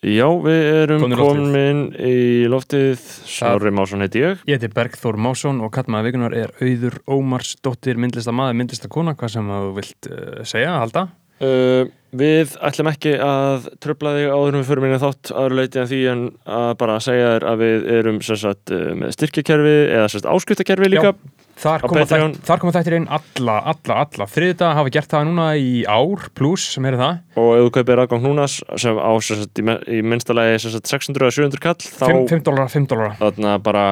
Já, við erum Komin í loftið. komin í loftið Snorri Másson heiti ég Ég heiti Bergþór Másson og kallmaður vikunar er Auður Ómars dóttir myndlista maður, myndlista kona, hvað sem þú vilt uh, segja, halda. uh, Við ætlum ekki að tröfla þig áður við fyrir minni þátt aðra leiti en því en að bara segja þér að við erum sagt uh, með styrkjakerfi eða áskriftakerfi líka Þar koma, þætt, þar koma þættir inn alla, alla, alla. Þriðdag, hafa gert það núna í ár pluss sem er það, og ef þú kaupir aðgang núna sem á sem sagt í, men- í minnstallagi sem sagt 600 eða 700 kall þá 5 dólarar, 5 dólarar. þarna bara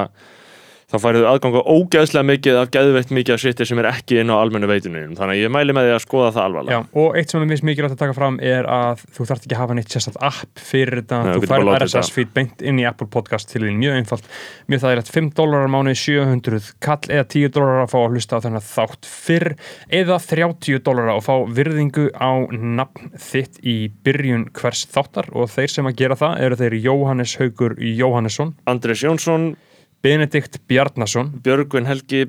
þá færðu aðgang á ógeðslega mikið af geðveitt mikið af shiti sem er ekki inn á almennu veitunum þannig að ég mæli með því að skoða það alvarlega. Já, og eitt sem er mist mikilvægt að taka fram er að þú þarft ekki að hafa neitt sérstætt app fyrir þetta, Nei, þú þú getur bara færð látið RSS feed beint inn í Apple podcast til því mjög einfalt, mjög þægilegt 5 dólarar mánu 700 kall eða 10 dólarar að fá að hlusta á þennan þátt fyrr eða 30 dólarar að fá virðingu á nafn þitt í byrjun hvers þáttar. Og þeir sem að gera það eru þeir Jóhannes Haugur Jóhannesson, Andrés Jónsson, Benedikt Bjarnason. Björgvin Helgi.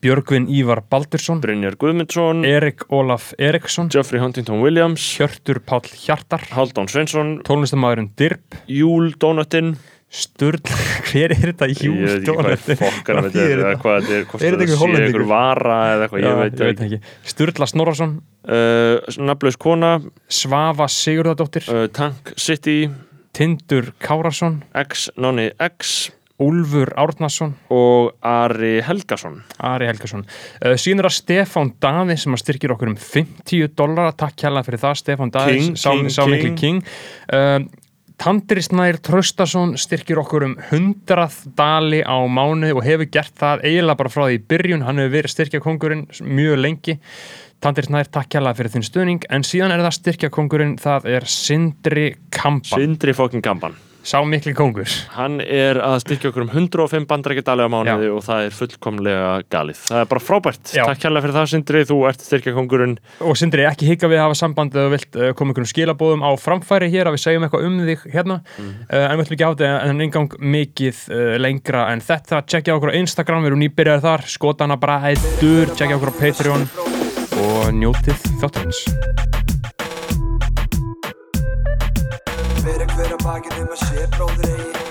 Björgvin Ívar Baldursson. Brynjar Guðmundsson. Erik Ólaf Eriksson. Geoffrey Huntington Williams. Hjörtur Páll Hjartar. Haldón Sveinsson. Tónlistamæðurinn Dirb Júl Donatinn Sturl, hver er þetta ég veit ekki hvað þetta er hvað þetta er, hvort Er þetta þetta einhver sé Hollendingur? einhver vara eða eitthvað, ég veit ekki. ekki. Sturla Snorarsson, uh, Nafnlaus kona. Svafa Sigurðardóttir. Uh, Tank City. Tindur Kárasson, X Nonni X Úlfur Árnason. Og Ari Helgason. Ari Helgason. Uh, síðan er að Stefán Daði sem að styrkir okkur um 50 dólar takk hérlega fyrir það Stefán Daði. King, sá, king, king. king. Uh, Tandri Snær Traustason styrkir okkur um 100 dali á mánuði og hefur gert það eiginlega bara frá því í byrjun, hann hefur verið styrkjakongurinn mjög lengi. Tandri Snær takk hérlega fyrir þinn stuðning. En síðan er það styrkjakongurinn, það er Sindri Kampan, Sindri fokkin Gamban sá miklu kongur hann er að styrkja okkur um 105 bandrækjadali á mánuði og það er fullkomlega galið. Það er bara frábært, Já. takk hérlega fyrir það Sindri. Þú ert styrkja kongurinn og Sindri ekki hika við að hafa samband eða vilt uh, koma ykkur um skilabóðum á framfæri hér að við segjum eitthvað um þig hérna. Uh, en við ætlum ekki að hafa þetta en eingang mikið uh, lengra en þetta. Tjekkja okkur á Instagram, við erum nýbyrjaðir þar. Skotana bara hættur, tjekkja okkur á Patreon og njótið þáttarins Bakið um að sé bróður eigi.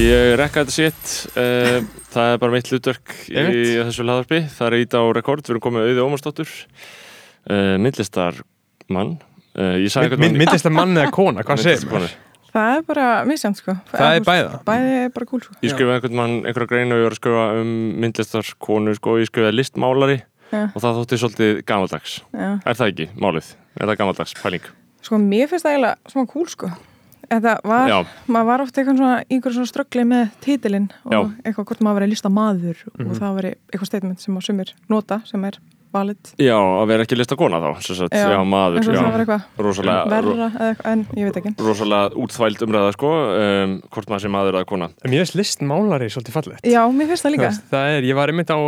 Ég rekka þetta sitt uh, það er bara mitt hlutverk í þessu laðarpi það er ít á rekord, við erum komið auðið Ómarsdóttur uh, myndlistar mann uh, ég sagði Mynd, myndist að mann eða kona, hvað segir konu Það er bara misjant sko Það er þú veist, bæða. Bæði er bara kúl sko Ég skrifaði einhvern mann, einhverja greinu og ég var að skrifa um myndlistar konu sko, ég skrifaði listmálari Já. og það þótti svolítið gamaldags Já. Er það ekki, málið? Er það gamaldags pæling? Sko mér finnst það eiginlega svona kúl sko Þetta var, Já. maður var ofta eitthvað svona, í einhverjum svona ströggli með titilinn og Já. eitthvað hvort maður verið lista maður Mhm. og það verið eitthvað statement sem á sumir nota sem er valid. Já, að vera ekki lista kona þá sem sagt, já, maður, það var já, rosalega, ro, verra eða eitthvað, en ég veit ekki. rosalega útþvæld umræða sko, um, hvort maður sé maður eða kona. Mér finnst listmálari svolítið fallegt. Já, mér finnst það líka. Það er, ég var einmitt á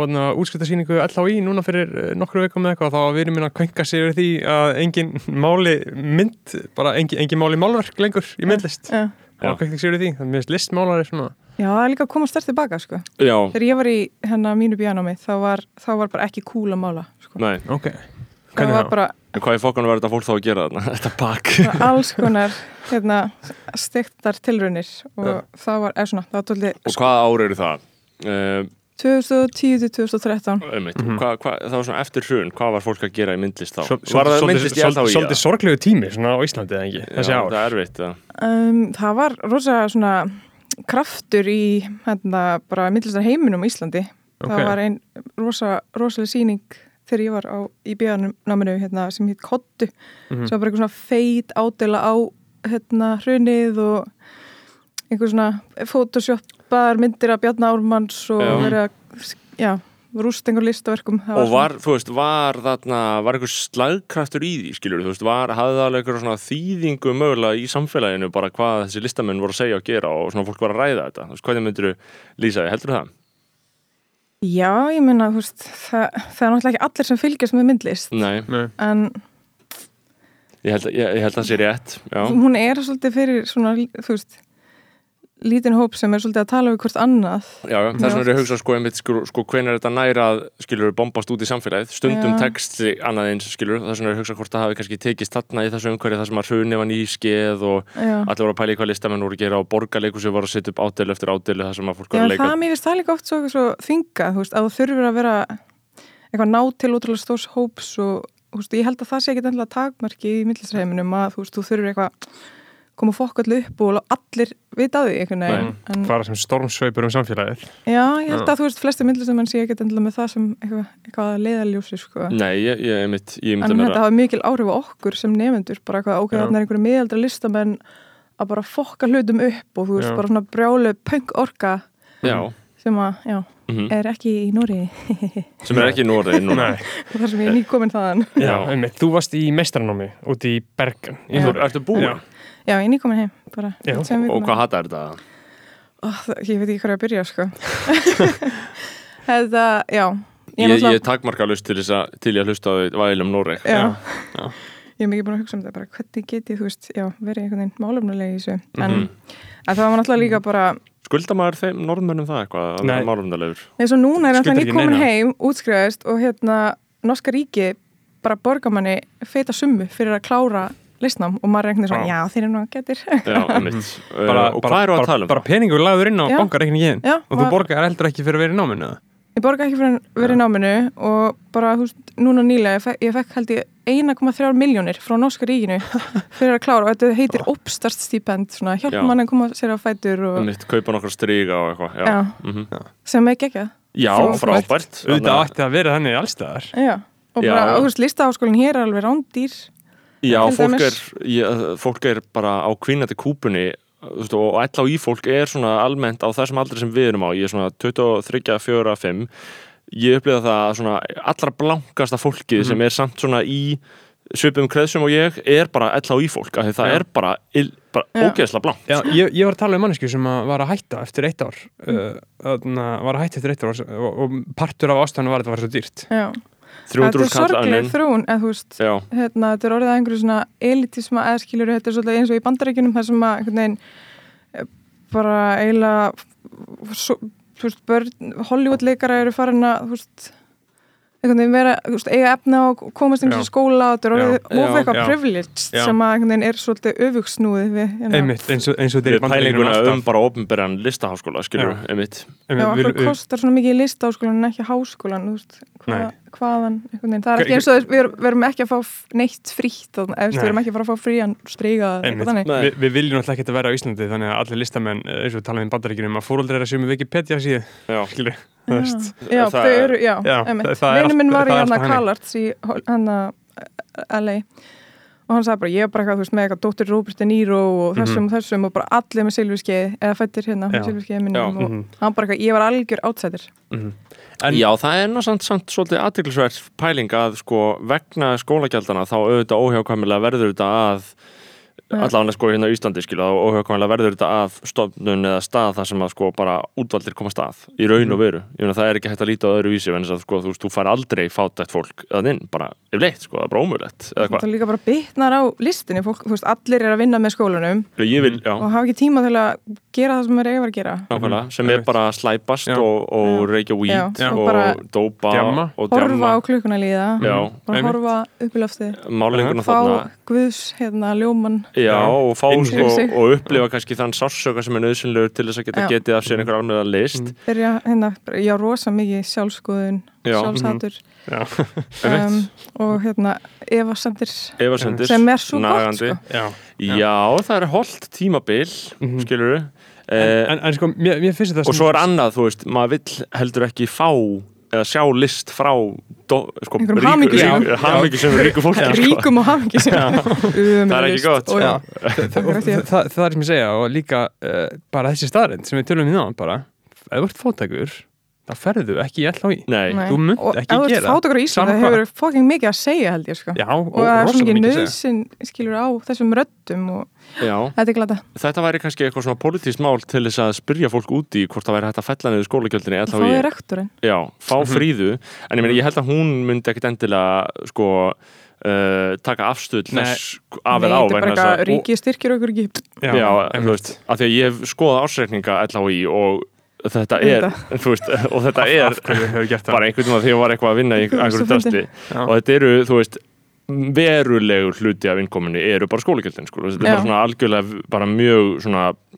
útskriftarsýningu LHI núna fyrir uh, nokkru veikum með eitthvað þá við minna að kvenka sig yfir því að engin máli mynd, bara engin, engin máli málverk lengur í myndlist. Já. mér finnst listmálari svona Já, það er líka að koma stert tilbaka sko Já, Þegar ég var í hennar mínu bíanámi þá var, þá var bara ekki kúl að mála sko. nei, Ok, Það hvernig var bara en hvað í fokkanum var þetta fólk þá að gera þarna? Þetta bak alls konar hérna, stektar tilraunir og það var, eða svona, það var tólið Og hvað ár eru það? Uh, 2010 til 2013 einmitt, hvað, hvað, það var svona eftir hrun hvað var fólk að gera í myndlist þá? Svol- var það myndlist í svolítið- LHI? Svolítið sorglegu tími svona á Íslandi eða ekki, Já, það er erfitt ja. um, Það var rosa svona kraftur í hérna, bara myndlistar heiminum á Íslandi Ok. það var einn rosa, rosalega sýning þegar ég var á, í bíanáminu hérna, sem hitt Kottu Mhm. sem var bara eitthvað svona feit ádela á hérna, hrunið og einhver svona photoshopar myndir af Bjarni Ármanns og verið að já, rúst einhver listaverkum Það og svona- var, þú veist, var þarna var einhver slagkraftur í því, skilur þú veist, var, hafði það alveg einhver svona þýðingu mögulega í samfélaginu, bara hvað þessi listamenn voru að segja og gera og svona fólk var að ræða þetta, þú veist, hvernig myndir lýsa því, heldur það? Já, ég meina, þú veist, það, það er náttúrulega ekki allir sem fylgjast með myndlist. Nei, Nei. en ég held, ég, ég held að það sé rétt, já, hún er svolítið fyrir svona, þú veist lítinn hóp sem er svolítið að tala við hvort annað. Já, já, þess vegna er ég að hugsa sko, sko, sko hvenær þetta næra að skilur bombast út í samfélagið, stundum Já. texti annað eins skilur, þess vegna er ég að hugsa hvort það hafi kannski tekist þarna í þessu umhverju þar sem að hrunni var nýskeið og Já, allir voru að pæla í hvað listamenn voru að gera og borgarleikur voru að setja upp ádeilu eftir ádeilu þar sem að fólk Já voru að leika. það mér finnst það líka oft svo, svo þvinga, þú veist, að þú þurfur að vera að að koma fokk allir upp og allir vita því einhvern veginn. En, fara sem stormsveipur um samfélagið já, ég held að þú veist, flesti millistreimenn sé ekki endilega með það sem eitthvað, eitthvað leiðaljósi, sko. Nei, ég, ég, einmitt, ég En myndi að þetta vera hafa mikil áhrif á okkur sem nefendur, bara eitthvað, þannig er einhverju miðaldra listamenn að bara fokka hlutum upp og þú veist, Já. bara svona brjálu punk orka Já, sem að, já, mhm. er ekki í Nóri sem er ekki í Nei, þar sem ég er nýkomin þaðan já, einmitt, þú varst í meistaranámi úti í Bergen. Þú ertu búin Já. Já, ég er nýkomin heim bara og hvað hattar þetta? Ó, það- Ég veit ekki hvað ég að byrja, sko Þetta, já Ég, Ég, er ég náttúrulega- er takmarkalust til, þess að- til ég að hlusta á vælum Noreg já. Já. Ég er mikið búin að hugsa um þetta bara hvernig get ég, þú veist, já, verið einhvern veginn málumnulega í þessu en, Mhm. en það var náttúrulega líka bara Skulda maður þeim norðmönnum það eitthvað að Nei. vera málumdalegur? eins og núna er ekki nýkomin heim útskrifaðist og hérna norska ríki bara borga manni feita summu fyrir að klára listnám og maður er einhvern veginn svona, já, þeir eru nú að getur bara, Og bara, hvað eru að tala um? bara peningur lagður inn á bankareikningin og þú borgar heldur ekki fyrir að vera í náminu eða? Ég borga ekki fyrir að vera í náminu og bara, þú veist, núna nýlega, ég fekk, ég fekk held ég 1,3 miljónir frá norska ríkinu fyrir að klára og þetta heitir Opstart stipend, svona hjálpa Já. mann að koma sér á fætur og, Einmitt, kaupa nokkra stríga og eitthvað Já. Mhm. sem er geggjað. já frábært auðvitað ætti að vera þannig allstaðar Já, og bara, og þú veist, listaháskólinn hér er alveg rándýr. Já, fólk er, ég, fólk er bara á kvínandi kúpunni þú veist, og ætla á í fólk er svona almennt á þessum aldri sem við erum á. Ég er svona 23, 4, 5 ég upplifa það að svona allra blankasta fólkið Mhm. sem er samt svona í svipum kreðsum og ég er bara ætla á í fólk af því það Já. er bara, bara Já. ógeðslega blankt. Já, ég, ég var að tala um mannesku sem að var að hætta eftir eitt ár. Uh, þarna, var að hætta eftir eitt ár og, og partur af ástæðan var að þetta var svo dýrt. Já, 300 þetta er skall sorgleg annin þrún, eða þú veist, hérna, þetta er orðið að einhverju svona elitisma eða skilur, þetta er svolítið eins og í bandarækjunum þar sem að einhvern veginn eh, bara eiginlega svo, þú veist, börn, Hollywood leikara eru farin að, þú veist einhvern veginn vera, þú veist, eiga efna og komast inn í skóla og þetta er orðið Já. of Já. eitthvað privileged Já. sem að einhvern veginn er svolítið öfugsnúið við, hérna, einmitt, eins og, eins og er Bandaríkjunum pælinguna alltaf. um bara ofnbæran listaháskóla, skilur, Já. einmitt Já, Einmitt, okkur kostar svona mikið listaháskólan en ekki háskólan, þú veist, hva, Nei. Hvaðan, einhvern veginn, það er ekki eins og við erum- við erum ekki að fá neitt frítt, við erum ekki að fara að fá frían. Nei. Vi, við viljum náttúrulega ekki að vera á Íslandi þannig að allir listamenn, eh, eins og við talaðum í bandaríkjunum að fóruldrar er sem er Wikipedia síðu Já, Já, Það þau er- eru, já, Já, einmitt. það- það Vinur minn allt- var í alltaf að þannig. Kalarts í hann að LA og hann sagði bara, ég er bara eitthvað, þú veist, með eitthvað dóttir Robert De Niro og þessum og þessum og bara allir með silfurskeiði, eða fættir hérna silfurskeiði Já. minnum og Mhm. hann bara eitthvað, ég var algjör átsættir Mhm. En- Já, það er samt svolítið aðtiklisvert pæling að sko vegna skólagjaldana þá auðvitað óhjákvæmilega verður þetta að. Allavega sko hérna á Íslandi skilja þá óhjákvæmilega verður þetta að stofnun eða stað þar sem að sko bara útvaldir koma stað í raun og veru, ég meina það er ekki hægt að líta á öðru vísi en þess að sko þú veist, þú fær aldrei fátætt fólk að inn, bara yfirleitt sko, það er bara ómögulegt eða það hvað, líka bara bitnar á listinni fólk, þú veist, allir er að vinna með skólanum ég vil, og hafa ekki tíma til að gera það sem er eiga að gera. Nákvæmlega, sem er bara að slæpast Já. og, og reykja weed Já. og, Og dópa og horfa djamma. á klukkuna líða. Já. bara Einmitt. horfa upp í loftið. Málinguna fá þarna guðs, hérna, ljóman Já, og fá Inn- sko, og upplifa kannski þann sársöka sem er nöðsynlegur til þess að geta Já. getið af sér einhver alveg list byrja, hérna, já, rosa mikið sjálfskoðun, Já. Já, Einmitt. um, og hérna Efasendir, sem er svo nagandi. gott sko. já Já, það er holdt tímabil Mhm. skilur við En, en, en sko, mér, mér finnst þetta og svo er annað, þú veist, maður vill heldur ekki fá eða sjá list frá sko, Einhverjum hamingjusömum. ríku, fólki sko. ríkum og hafingi sem Það er ekki gott, það, og það, það, það er sem ég segja og líka uh, bara þessi staðrind sem við tölum í náðan bara ef þú ert fótækur þá ferðu ekki í LHI Nei, Nei. þú munt og ekki ef þú ert gera fátakar í Íslandi Sama það hefur fokking mikið að segja held ég sko. Já, og það er svo rosalega mikið mikið að segja. nöðsinn skilur á þessum röddum og já þetta er glata Þetta væri kannski eitthvað svona politískt mál til þess að spyrja fólk út í hvort það væri hægt að fella niður skólagjöldinni og þá er rektorinn Já, fá Mhm. fríðu en ég, meni, ég held að hún myndi ekkit endilega sko uh, taka afstöð af eða á er ríkið styrkir okkur ekki Já, já þú einmitt. veist, af því að ég hef skoðað ásreikninga LHI og þetta er, veist, og þetta er bara einhvern að því að var eitthvað að vinna í einhverju Já. og þetta eru, þú veist verulegur hluti af innkominni eru bara skólagjöldin sko. þetta er bara svona algjörlega bara mjög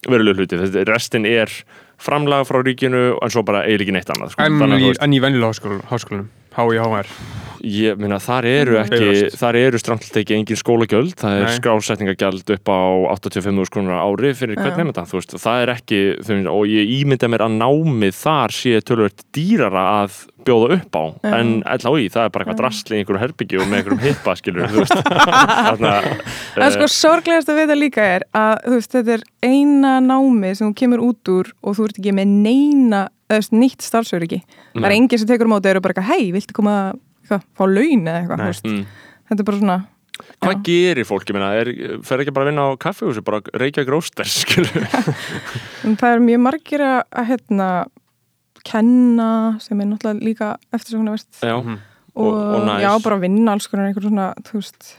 verulegur hluti þetta, restin er framlag frá ríkinu en svo bara eiginlega neitt annað sko. En Þannig í, veist, en í háskólanum, háskólanum HIHR ég meina þar eru ekki Bifröst. þar eru strandlt ekki engin skólagjöld. Það er skrásetningagjald upp á 85.000 krónur á ári fyrir hvern nefnda þú veist, það er ekki, veist, og ég ímynda mér að námið þar sé tölvöld dýrara að bjóða upp á Já. en LHI, það er bara eitthvað drastli í einhverju herbyggju og með einhverjum hippa, skilur þú veist. Þarna Það er sko sorglegast að vita líka er að þú veist, þetta er eina námi sem kemur út úr og þú ert ekki með neina þú veist, nýtt starfsöryggi. Það er enginn sem tekur á móti og eru bara eitthvað, hei, viltu koma eitthvað, fá laun eða eitthvað, mm. Þetta er bara svona, Hvað Já. gerir fólk, ég meina, er, fer ekki bara að vinna á kaffehúsi, bara reykja gróster, skilur en það er mjög margir að, að hérna, kenna sem er náttúrulega líka eftir sem hún er verst Já, Mhm. og, og, og næs já, bara vinna alls konar einhver svona, þú veist,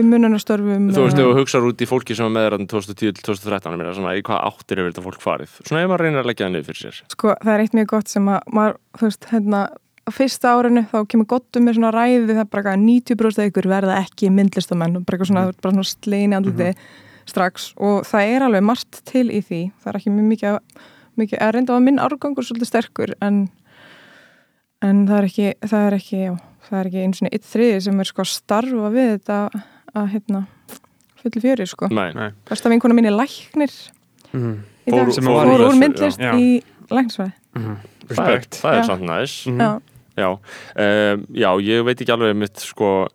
ummununarstörfum. Þú veist, ef þú hugsaður út í fólki sem er með þér 2010-2013, meina, svona, í hvað áttir hefur þetta fólk farið? Svona ef maður reynir að leggja það niður fyrir sér. Sko, það er eitt mjög gott sem að maður, þú veist, hérna, á fyrsta árinu þá kemur gottum með svona ræði það bara eitthvað 90% af ykkur verða ekki myndlistamenn og bara eitthvað svona, mm. bara svona sleini andliti strax og það er alveg margt til í því, það er ekki mjög mikið, mikið að reynda að minn árgangur svolítið sterkur en, en það er ekki, það er ekki, já, það er ekki eins og eitt þriði sem er sko að starfa við þetta að, hérna, fullu fjöri, sko. Besta vinkona mín er læknir Mhm. í Fór- dag, sem fór, í fór úr myndlist já. í læknisvæði. Mhm. Respekt það er samt næs. Já, um, já, ég veit ekki alveg mitt, sko,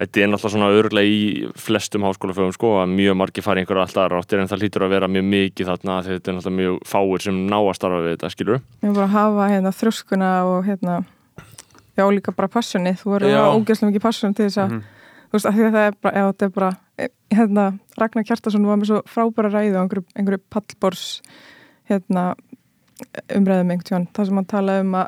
þetta er náttúrulega svona örgulega í flestum háskólafögum, sko, að mjög margir fari einhverja alltaf ráttir en það hlýtur að vera mjög mikið þarna því þetta er náttúrulega mjög fáir sem ná að starfa við þetta, skilur Við erum bara að hafa hérna þrjóskuna og hérna já líka bara passionið, þú verður að ógeðslega mikið passion til þess að, Mhm. þú veist, að því að það er bara, já þetta er bara, eh, hérna Ragnar Kjartason var með svo frábæra ræði á einhverju, einhverju pallbors hérna umræðum einhvern tjón, það sem hann talaði um að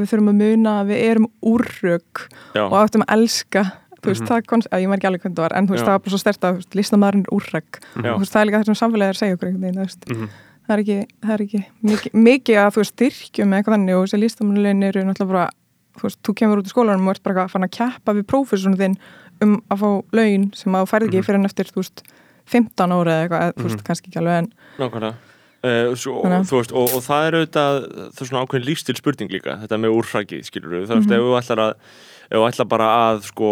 við þurfum að muna að við erum úrrök Já, og áttum að elska þú veist, Mhm. það konst, ég maður ekki alveg hvernig það var en þú veist, það var bara svo stert að listamaðurinn er úrrök Já. og þú veist, það er líka það sem samfélagið er að segja okkur einhvern veginn, þú veist Mhm. það er ekki, það er ekki mikið, mikið að þú veist styrkjum eða eitthvað þannig og þessi listamannulegin eru náttúrulega bara þú veist, þú kemur út í skólanum og ert bara að fann að keppa við prófessunum þinn um að fá laun sem að þú færð ekki Mhm. fyrir en eftir, þú veist 15 ára eða eitthvað, eða, þú veist, kannski ekki alveg en nákvæmlega Uh, svo, veist, og, og það er auðvitað það er svona ákveðin lífstil spurning líka þetta með úrhrækið, skilur við þú veist, Mhm. ef þú ætlar að ef þú ætlar bara að sko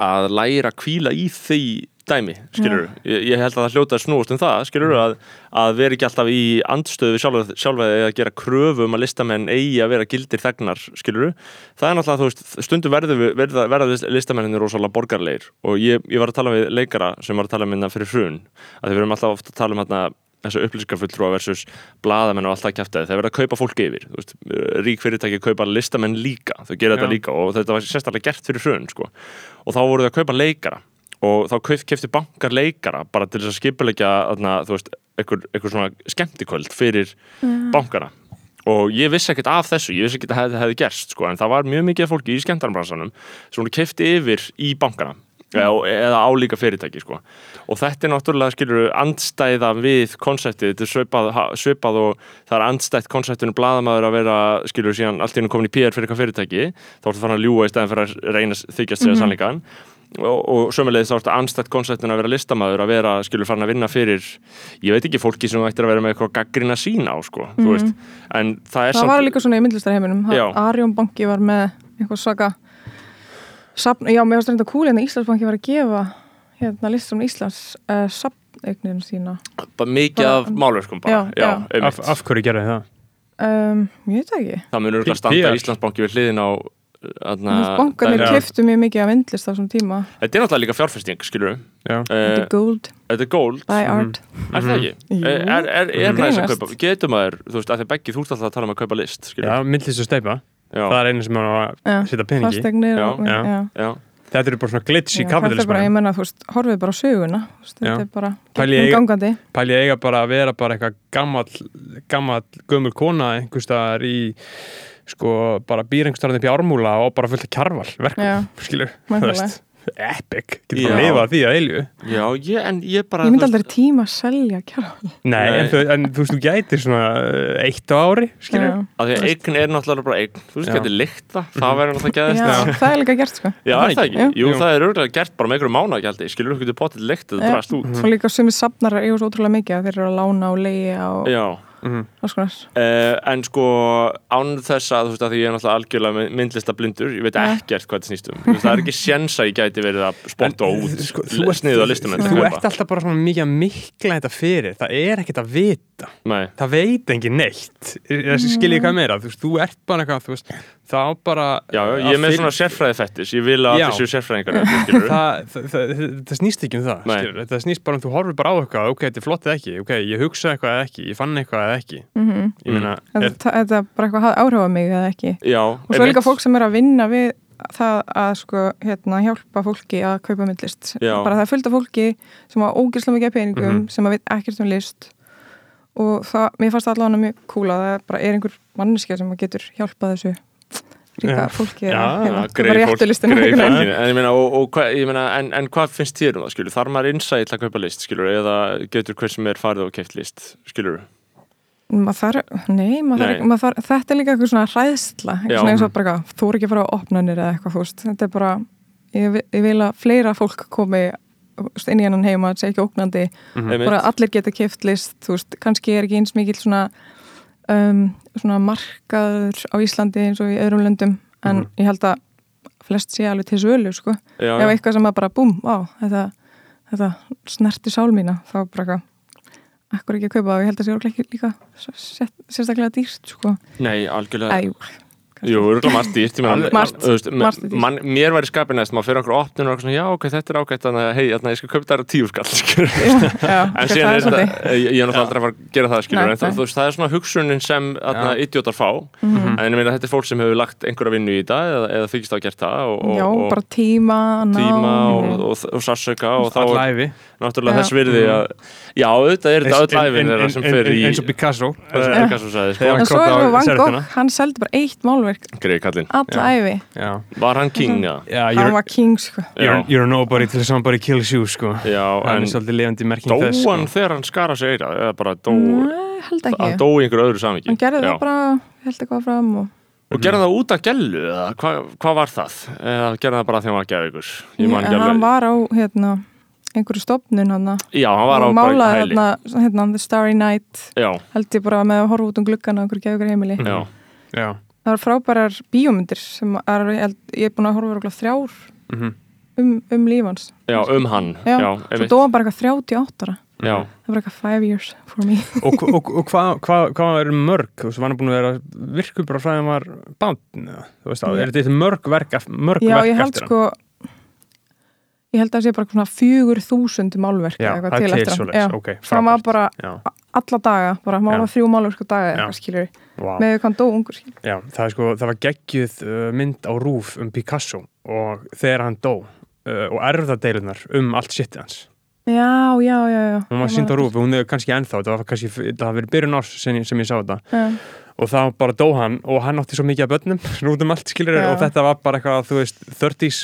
að læra að kvíla í því dæmi, skilur við ég, ég held að það hljóta að snúast um það, skilur við að, að vera ekki alltaf í andstöðu sjálfa eða að gera kröfu um að listamenn eigi að vera gildir þegnar, skilur við það er náttúrulega, þú veist, stundum verður verða, verða listamenninni rosalega borgarleir og ég, ég var að tala við leikara sem var að tala minna fyrir hrun, að við erum alltaf ofta að tala um hérna þessu upplýsingarfulltrúa versus blaðamenn og alltaf kæftæði, þeir verða að kaupa fólk yfir veist, rík fyrirtæki kaupa listamenn líka þau gera þetta líka og þetta var sérstaklega gert fyrir hrun sko. og þá voru þau að kaupa leikara og þá kefti bankar leikara bara til þess að skipulegja einhver svona skemmtikvöld fyrir bankana. Og ég vissi ekkert af þessu, ég vissi ekkert að þetta hefði gerst sko, en það var mjög mikið fólki í skemmtarnbransanum sem kefti yfir í bankana eða, álíka fyrirtæki sko. og þetta er náttúrulega skilur andstæða við konseptið, þetta er svipað, svipað og það er andstætt konseptinu blaðamaður að vera skilur síðan allt í hennu komin í PR fyrir eitthvað fyrirtæki. Þá ertu fann að ljúga í stæðin fyrir að reyna að þykjast segja sannleikan og, og sömulegis þá ertu andstætt konseptinu að vera listamaður að vera skilur farin að vinna fyrir ég veit ekki fólki sem ættir að vera með eitthvað gaggrina sína á sko, þú veist. En það það var líka svona í myndlistarheiminum. Arjón banki var með eitthvað svaka sapn, já, mér varst reynda kúli en Íslandsbanki var að gefa hérna listum Íslands uh, sapneigninu sína bara mikið af málverkum bara, Já, já. af, af hverju gerði það? um, ég veit það ekki það munur örugglega P- standa PR. Íslandsbanki við hliðin á Þarna, bankarnir það- keftu mjög mikið af myndlist á svona tíma Þetta er náttúrulega líka fjárfesting, skilur við Já. Þetta er gold Þetta er gold, by art er það ekki? Jú. Er, er, er, er Mhm. næst að Grínast. kaupa, getur maður, þú veist, að því beggi þú ert alltaf að tala um að kaupa list, skilur Já, myndlist og steipa já, Það er einu sem er að setja peningi fastegnir Já, og- já. já. já. þetta eru bara svona glitch í er bara, ég menna, þú veist, horfið bara á söguna veist, þetta er bara ég- gangandi pæli eiga bara að vera bara eitthvað gammal gammal gömul kona einhvers staðar í sko bara býr einhvers staðar upp í ármúla og bara fullt af kjarval verkum, skilur nákvæmlega. Epic, getur Já. bara að lifa því að eilju Já, ég, en ég bara Ég myndi veist- aldrei tíma að selja kjara Nei, Nei. En, þú, en þú veist, þú gætir svona uh, eitt á ári, skilur? Já, að því að eign er náttúrulega bara eign. Þú veist, Já. getur lykt það, það verður náttúrulega Já, geðast það er líka gert sko. Já, er það ekki? Jú. Jú, það er örgulega gert bara með einhverju mánagjaldi skilur? Þú getur potið lykt Já. drast út. Og líka sumi safnar eru svo ótrúlega mikið að þeir eru að lána og leiða og Já, mm. konar. Uh, en sko án þess að þú veist að því ég er náttúrulega algjörlega myndlista blindur, ég veit ekkert hvað þetta snýst um. Þú veist, það er ekki séns að ég gæti verið að spotta út sko, sko, sniðu á listum Þú ert alltaf bara svona mikið að mikla þetta fyrir. Það er ekkert að vita. Nei, Það veit engin neitt. Þessi skiljið hvað meira Þú veist, þú ert bara eitthvað þú veist, Þá bara já, já, ég er með svona sérfræði fettis ég vil að séu sérfræðingar skilur það, það, það, það snýst ekki um það það snýst bara um þú horfir bara á eitthvað ok, þetta er flott eða ekki, ok, ég hugsa eitthvað eða ekki ég fann eitthvað eða ekki. Mm ég meina, er, Þetta þetta er bara eitthvað hafði áhrif á mig eða ekki. Já, og svo er líka fólk sem er að vinna við það að sko hérna hjálpa fólki að kaupa myndlist. Já. bara það er fullt af fólki sem hafa ógislega mikið peningum Mhm. sem að veit ekkert um list. Og það, mér fannst það allavega mjög að það bara er einhver manneskja sem að getur hjálpað þessu ríka fólki Já, kaupa greið fólk, réttu listina greið einhvern fólkinu veginn. en, ég meina, og, og hva, ég meina, en, en hvað finnst þér um það, skilur, þarf maður innsæð til að kaupa list, skilur, eða getur hver sem er farið og keift list, skilur Maður þarf, nei, maður þarf, maður þarf, þetta er líka eitthvað svona hræðsla, Já. eitthvað eins og bara eitthvað, þú er ekki að fara á opnanir eða eitthvað, þú veist, þetta er bara, ég, ég vil að fleira fólk komi inn í hennan heima, þetta sé ekki ógnandi, Einmitt. bara allir geta keft list, þú veist, kannski er ekki eins mikill svona, um, svona markaður á Íslandi eins og í öðrum löndum, en Mhm. ég held að flest sé alveg til sölu, sko, já, ef eitthvað sem að bara, búm, á, þetta, þetta snerti sál mína, þá bara eitthvað, akkur ekki að kaupa og ég held að það sé örugglega ekki líka sérstaklega dýrt, sko. Nei, algjörlega. Æ, Jú, örgulega margt dýrt Mér væri skapin næst, maður fyrir okkur opnun og okkur svona, já, ok, þetta er ágætt þannig að, hei, þarna, ég skal kaupa þetta tíu skall En síðan það er þetta, ég er náttúrulega aldrei að fara að gera það skilur, Nei, en það, það er svona hugsunin sem idiotar fá. Mhm. en ég meina, þetta er fólk sem hefur lagt einhverja vinnu í þetta eða, eða þykist á að gert það og, og, Já, og bara tíma, og, sarsöka og þá er náttúrulega þess virði að já, auðvitað er þetta öll æfin þeirra sem fer í eins og Picasso. Eins og eh, Picasso sagði, sko, En svo er það Van. Gogh, hann seldi bara eitt málverk. Greið kallinn. Alla æfi, var hann king, já, já hann var king sko. you're, you're nobody till somebody kills you sko. Já hann en er svolítið lifandi merking dó þess sko. hann þegar hann skara sig eira eða bara dó, Nei, held hann ekki dó í einhverju öðru samingi hann gerði það bara, held eitthvað fram og og gerði það út af gellu eða hvað hva var það? Eða gerði það bara þegar hann var geðvíkur ég man ekki hann var á hérna, einhverju stopnun hann já, hann var á bara hæli. hérna, hérna The Starry Night. Já, held ég bara með að horfa út um gluggan á einhverju geðugur heimili. Já, já, það var frábærar bíómyndir sem er, ég, er búin að horfa þrjár mhm, um, um lífans já, um hann. Já, já, svo hann bara eitthvað 38 ára. Já, það var eitthvað five years for me. Og, og, og hvað hva, hva er mörg? Þú veist, var hann búin að vera virkum bara frá því að hann var bán, þú veist, Já. er þetta mörg verk, mörg Já, verk ég held eftir sko ég held að það sé bara svona fjögur þúsund málverk Já, eitthvað til eftir hann. Já. ok, það var bara já, alla daga, bara mála þrjú málverk á daga eitthvað skilur wow. með hvað hann dó ungur skilur Já, það, er sko, það var geggjuð uh, mynd á rúf um Picasso og þegar hann dó uh, og erfðadeilunar um allt sittið hans. Já, já, já, já Hún var sínd á rúf og hún er kannski ennþá, það var kannski, það hafi verið byrjun árs sem sem ég sá þetta Já, og þá bara dó hann og hann átti svo mikið af börnum út um allt skilur Já. og þetta var bara eitthvað, þú veist, 30s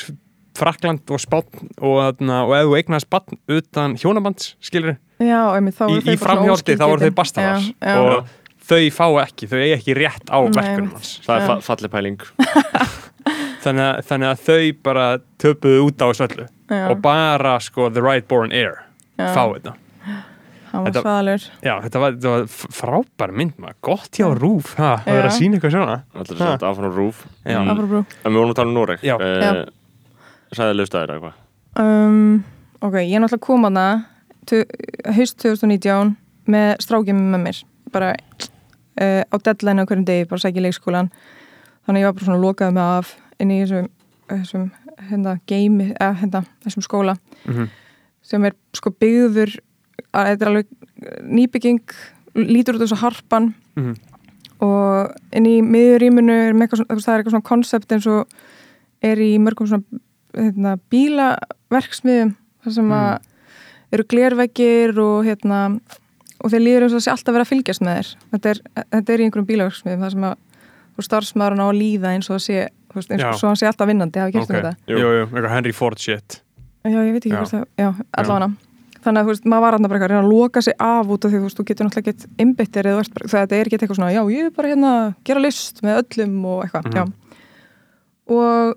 Frakland og Spátn og, og ef þú eignast Spátn utan hjónabands skilur, já í, í framhjálti þá voru þau bastaðar Já, já. og þau fá ekki, þau eigi ekki rétt á verkunum hans. Það er Já. fa falli pæling. Þannig að, þannig að þau bara töpuðu út á þessu öllu. Já, og bara sko the right born heir já, fá þetta. Hann var Þetta- svaðalur. Já, þetta var, þetta var frábær mynd maður, gott hjá Rúf ha, að vera að Já. sína eitthvað svona. Allir sett áfram rúf. Já. En við vorum að tala um Noreg. Já. Já. sæði lögstæðir eða hvað um, Ok, ég er náttúrulega kom að það haust 2019 með strákjum með mér bara uh, á deadline á hverjum degi, bara sækja í leikskólan þannig að ég var bara svona lokaði mig af inn í þessum, þessum hérna, game, eða hérna, þessum skóla Mhm. sem er sko byggður að þetta er alveg nýbygging lítur út þessu harpan Mhm. og inn í miðuríminu er með eitthvað það er eitthvað svona koncept eins og er í mörgum svona hérna, bílaverksmiðum þar sem Mm. að eru glerveggir og hérna og þeir líður eins og sé alltaf verið að fylgjast með þér þetta er, þetta er í einhverjum bílaverksmiðum þar sem að þú starfsmaðurinn á að líða eins og það sé eins Já. og svo hann sé alltaf vinnandi hafa gert um Ok. þetta Jú. Jú, jú, eitthvað Henry Ford shit Já, ég veit ekki Já. hvort það, já, allavega Þannig að þú veist, maður var hann bara eitthvað að reyna að loka sig af út af því þú veist, þú getur náttúrulega ekkert einbyttir eða þú ert bara, það þetta er ekki eitthvað svona, já, ég er bara hérna að gera list með öllum og eitthvað, Mhm. já og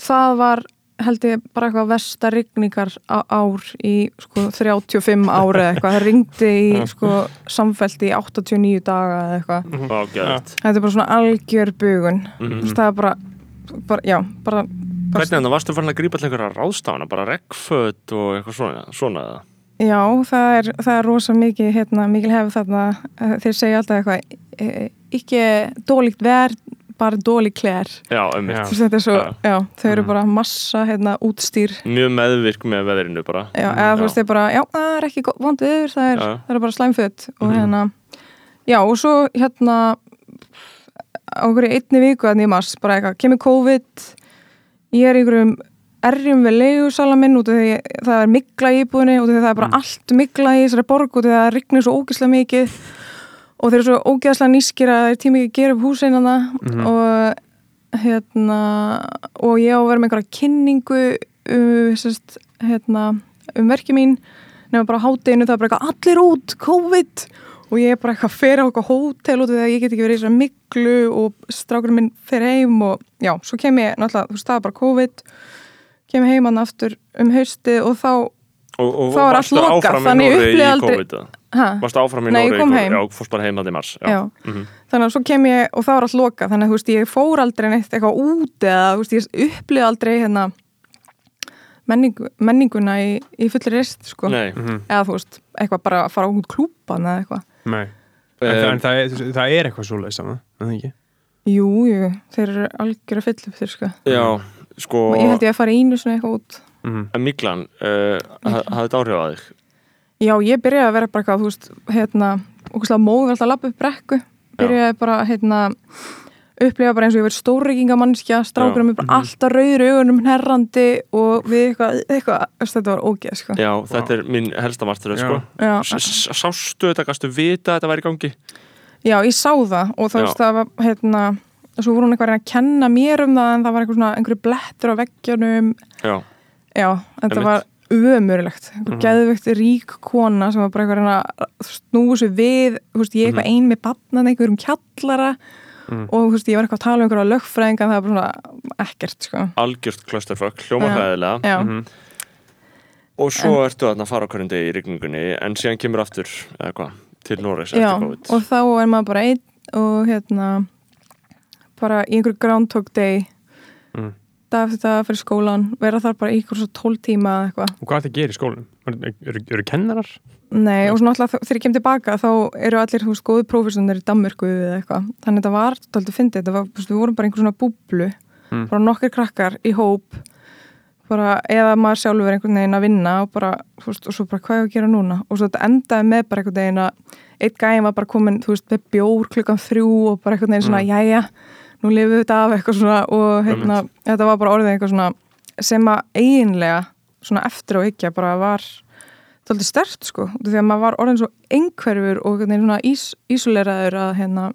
það var held ég bara eitthvað versta rigningar á ár í sko 35 ári eða eitthvað, það ringdi í sko samfelt í 89 daga eða eitthvað, Vá, geðvægt. þetta er bara svona algjör bugun, þú Mhm. veist, það er bara, bara já, bara Hvernig þannig, varstu farin að grípa til einhverja ráðstafana, bara regnföt og eitthvað svona, svona eða? Já, það er, það er rosa mikið, hérna, mikil hefð þarna, eh, þeir segja alltaf eitthvað, eh, ekki dólíkt verð, bara dóli klær. Já, um svo, Já. já, þau eru Mhm. bara massa, hérna, útstýr. Mjög meðvirk með veðrinu bara. Já, eða þú veist, bara, já, það er ekki gott- vond viður, það er, það er bara slæmföt og Mhm. hérna, já, og svo, hérna, á einhverju einni viku að nýmast, bara eitthvað, kemur COVID, ég er í einhverjum erjum við leigusala minn út af því það er mikla í íbúðinni út af því það er bara allt mikla í þessari borg út af því það rignir svo ógeðslega mikið og þeir eru svo ógeðslega nýskir að þeir tími ekki að gera upp húseinana og hérna og ég á að vera með einhverja kynningu um, sérst, hérna, um verki mín. Nema bara á hátteginu það er bara eitthvað allir út, COVID! Og ég er bara eitthvað fer á eitthvað hótel út að ég get ekki verið í þessari miklu og strákurinn minn fer heim og já, svo kem ég náttúrulega, þú veist, það er bara COVID. Kem heim hann aftur um hausti og þá, Og, og Þá er allt lokað, þannig ég í aldrei- Varstu áfram í Nei, ég í kom heim. Já, fórst bara heim að í mars. já. Mhm. þannig að svo kem ég og þá er allt loka, þannig að þú veist, ég fór aldrei neitt eitthvað út eða, þú veist, ég upplifði aldrei hérna menningu, menninguna í, í fullir rist, sko Nei. Mhm. eða þú veist, eitthvað bara að fara út klúpan eða eitthvað Nei En, Um, það, en það, er, það er eitthvað svoleiðis saman, en það ekki? Jú, jú, þeir eru algjör að fylla upp þér, sko Já, sko, og ég held ég að fara ínu svona eitthvað út Mm en Miklan, uh, hafði þetta áhrif á þig? Já, ég byrjaði að vera bara eitthvað, þú veist, hérna, okkurslega móð alltaf að lappa upp brekku, byrjaði bara, hérna, upplifa bara eins og ég verið stórreikingamannskja, strákurum er bara alltaf rauður augunum herrandi og við eitthvað, eitthvað, þetta var ógeð, sko. Já, þetta er mín helsta martur, sko. Já, Sástu þetta, gastu vita að þetta væri í gangi? já, ég sá það og þá veist, það var, hérna, svo voru hún eitthvað að reyna að kenna mér um það en það var eitthvað svona, einhverju blettur á veggjanum, Já, já, þetta var ömurlegt, einhver Mhm. geðvögt rík kona sem var bara eitthvað að snúa sér við, veist, ég eitthvað ein með barnan einhverjum kjallara Mhm. og veist, ég var eitthvað að tala um einhverja lögfræðinga það var bara svona ekkert, sko algjört clusterfuck, hljóma Já. hræðilega. Já, Mhm. Og svo ertu þarna að fara degi í rigningunni, en síðan kemur aftur, eða hvað, til Noregs já og þá er maður bara einn og hérna bara í einhverju groundhog day Mm. Dag eftir dag fyrir skólan vera þar bara einhverjum svo tól tíma eða eitthvað Og hvað er þetta að gera í skólanum? Eru, eru, kennarar? Nei, og svona alltaf þegar ég kem tilbaka þá eru allir, þú veist, góði prófessunir í Danmörku eða eitthvað, þannig að þetta var tóltið fyndið, var, við vorum bara einhver svona búblu Mm. bara nokkur krakkar í hóp bara, eða maður sjálfur einhvern veginn að vinna og bara, þú veist, og svo bara hvað er að gera núna og svo þetta endaði með bara einhvern veginn að eitt gæðin var bara komin, þú veist, með bjór klukkan þrjú og bara einhvern veginn svona, jæja nú lifum við þetta af eitthvað svona og hérna, þetta var bara orðið eitthvað svona sem að eiginlega svona eftir og ekki bara var tóltið stert sko, út af því að maður var orðin svo einhverfur og svona ís, ísuleraður að hérna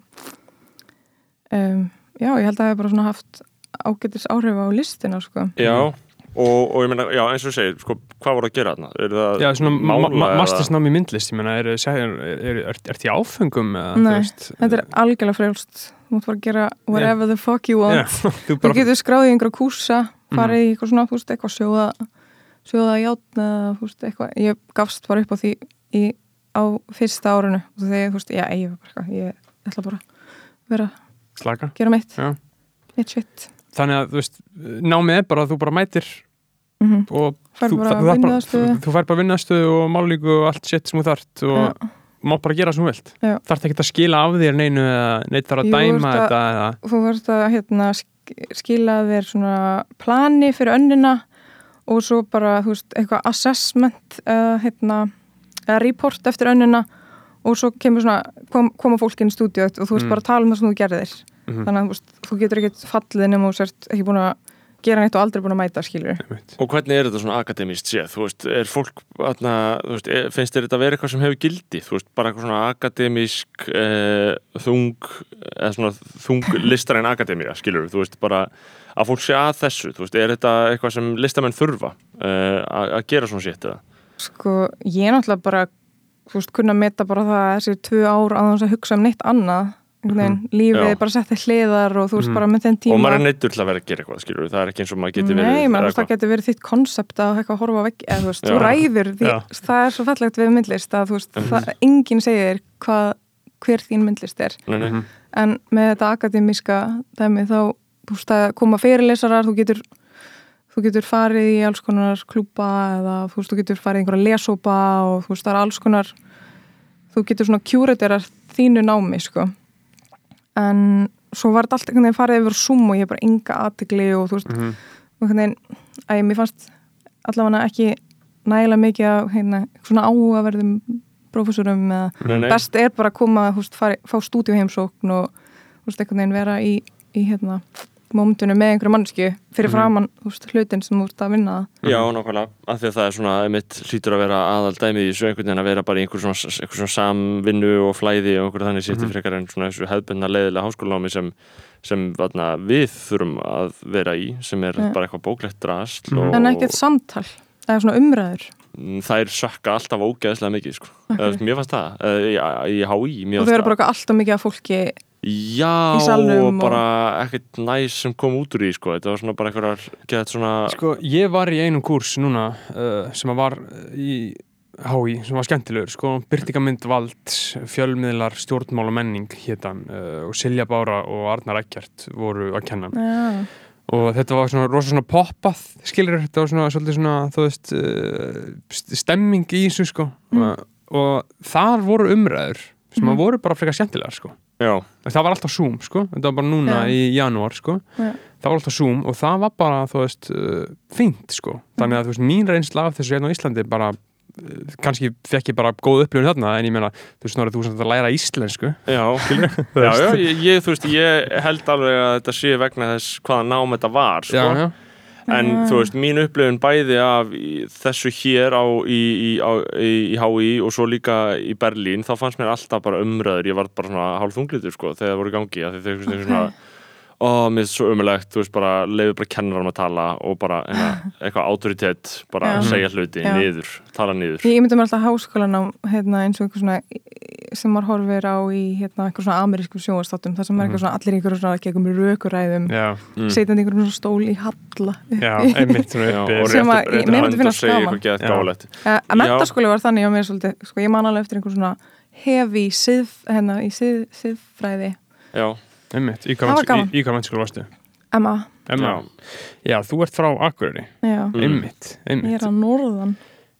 um, já, ég held að það hefur bara svona haft ágætis áhrif á listina sko. Já, og, og ég meina, já, eins og þú segir, sko, hvað voru að gera þarna? Er það Já, svona mála ma ma eða- mastersnám í myndlist, ég meina, er, er, er, er, er því áfengum eða, þú Nei, veist? þetta er algjörlega frjálst. Þú mátt bara gera whatever the fuck you want. Já, þú þú bara, getur skráðið í einhverja kúsa farið í eitthvað svona, þú veist, eitthvað sjóða sjóða játn eða, þú veist, eitthvað. Ég gafst bara upp á því í, á fyrsta árinu. Og þegar, þú veist, já, ég var bara eitthvað ég ætla bara að vera að slaka. gera mitt, mitt shit Þannig að, þú veist, námið er bara að þú bara mætir mm og Færð þú, þarf bara, þú, fær bara vinnaðstöðu og mállíku og allt shit sem þú þart og Já. má bara gera sem þú vilt. Þarf ekki að skila af þér neinu eða neitt þarf að Jú, dæma að- þetta eða, þú verður að hérna, sk- skila þér svona plani fyrir önnina og svo bara, þú veist, eitthvað assessment eða, hérna, eða report eftir önnina og svo kemur svona, kom, koma fólk inn í stúdíu og þú veist Mm. bara tala um það sem þú gerðir Mhm. þannig að þú, veist, þú getur ekkert fallið nema og sért ekki búin að gera neitt og aldrei búin að mæta skilur Og hvernig er þetta svona akademíst séð? Þú veist, er fólk, atna, þú veist, er, finnst þér þetta að vera eitthvað sem hefur gildi? Þú veist, bara eitthvað svona akademísk eh, þung, eða svona þung listaræn akademía, skilur þú veist, bara að fólk sé að þessu, þú veist, er þetta eitthvað sem listamenn þurfa eh, að að gera svona sétt eða? sko, ég er náttúrulega bara þú veist, kunna að meta bara það að þessi tvö ár að þess að hugsa um neitt annað veginn, lífið Já. er bara sett til hliðar og þú veist Mhm. bara með þenn tíma Og maður er neittur til að vera að gera eitthvað, skilur það er ekki eins og maður geti verið Nei, eða það getur verið þitt konsept að horfa vegg eða þú veist, þú Já. ræður því, Já. það er svo fallegt við myndlist að þú veist, Mhm. það, enginn segir hvað, hver þín myndlist er Nei, nei. Mhm. en með þetta akademíska dæmi þá, þú veist, að koma fyrirlesarar, þú getur þú getur farið í alls konar klúpa eða þú veist, þú getur farið í einhverja lesópa og þú veist, það er alls konar þú getur svona kjúriterar þínu námi, sko en svo var þetta allt einhvern veginn farið yfir Zoom og ég hef bara enga aðtegli og þú veist, Mhm. og einhvern veginn, að mér fannst allavega ekki nægilega mikið að hérna, svona áhugaverðum prófessorum eða best er bara að koma, húst, fari, fá stúdíuheimsókn og húst, einhvern veginn vera í, í hérna, mómentunum með einhverju mannsku fyrir framann húst, hlutin sem þú ert að vinna Já, nákvæmlega, af því að það er svona mitt hlýtur að vera aðal dæmið í þessu einhvern veginn að vera bara í einhver svona, einhver svona samvinnu og flæði og einhver þannig sétti Mhm. frekar en svona þessu hefðbundna leiðilega háskólanámi sem, sem vatna, við þurfum að vera í sem er Já. bara eitthvað bóklegt drast Mhm. og en ekkert samtal, eða svona umræður þær sökka alltaf ógeðslega mikið sko. okay. mér fannst það uh, í, í og þau fannst eru bara eitthvað alltaf mikið af fólki Já, og bara ekkert næs sem kom út úr því sko. þetta var svona bara einhverjar gett svona Sko, ég var í einum kúrs núna uh, sem var í HÍ, sem var skemmtilegur, sko, byrtingamynd vald, fjölmiðlar, stjórnmál og menning hétan uh, og Silja Bára og Arnar Ekkert voru að kenna Já, og þetta var svona rosa svona poppað skilur, þetta var svona svolítið svona þú veist, uh, st- stemming í þessu sko Mm. og, og þar voru umræður sem Mhm. voru bara frekar skemmtilegar sko Já, það var alltaf Zoom sko, þetta var bara núna Já. í janúar sko, Já. það var alltaf Zoom og það var bara, þú veist, uh, fínt sko, þannig að þú veist, mín reynsla af þessu hérna á Íslandi bara uh, kannski fekk ég bara góð upplifun þarna en ég meina, þú veist, snorrið þú sem þetta læra íslensku. Já, ég, ég, þú veist, ég held alveg að þetta sé vegna þess hvaða nám þetta var sko. En Já. þú veist, mín upplifun bæði af þessu hér á, í, í, á, í, HÍ og svo líka í Berlín, þá fannst mér alltaf bara umræður, ég var bara svona hálf þunglitur sko, þegar það voru í gangi, því þau okay. svona ó, mér er svo umulegt, þú veist, bara leiður bara kennarum að tala og bara hérna, eitthvað autoritet, bara Já. segja hluti Já. niður, tala niður Ég myndi mér alltaf háskólan á hérna, eins og eitthvað svona sem maður horfir á í hérna, eitthvað svona amerískum sjónvastáttum þar sem er eitthvað svona allir í einhverjum svona gegum rökuræðum já, Mm. setjandi í einhverjum svona stól í halla já, einmitt og Sem að- mér myndi og Já. gálætt Uh, að mentaskóli var þannig á mér svolítið, sko, ég man alveg eftir einhver svona hefi sið, hérna, í sið, siðfræði. Já, einmitt, í hvað mennskóla varstu? Emma, Emma, já, þú ert frá Akureyri já, Mm. einmitt, ég einmitt, er að norðan.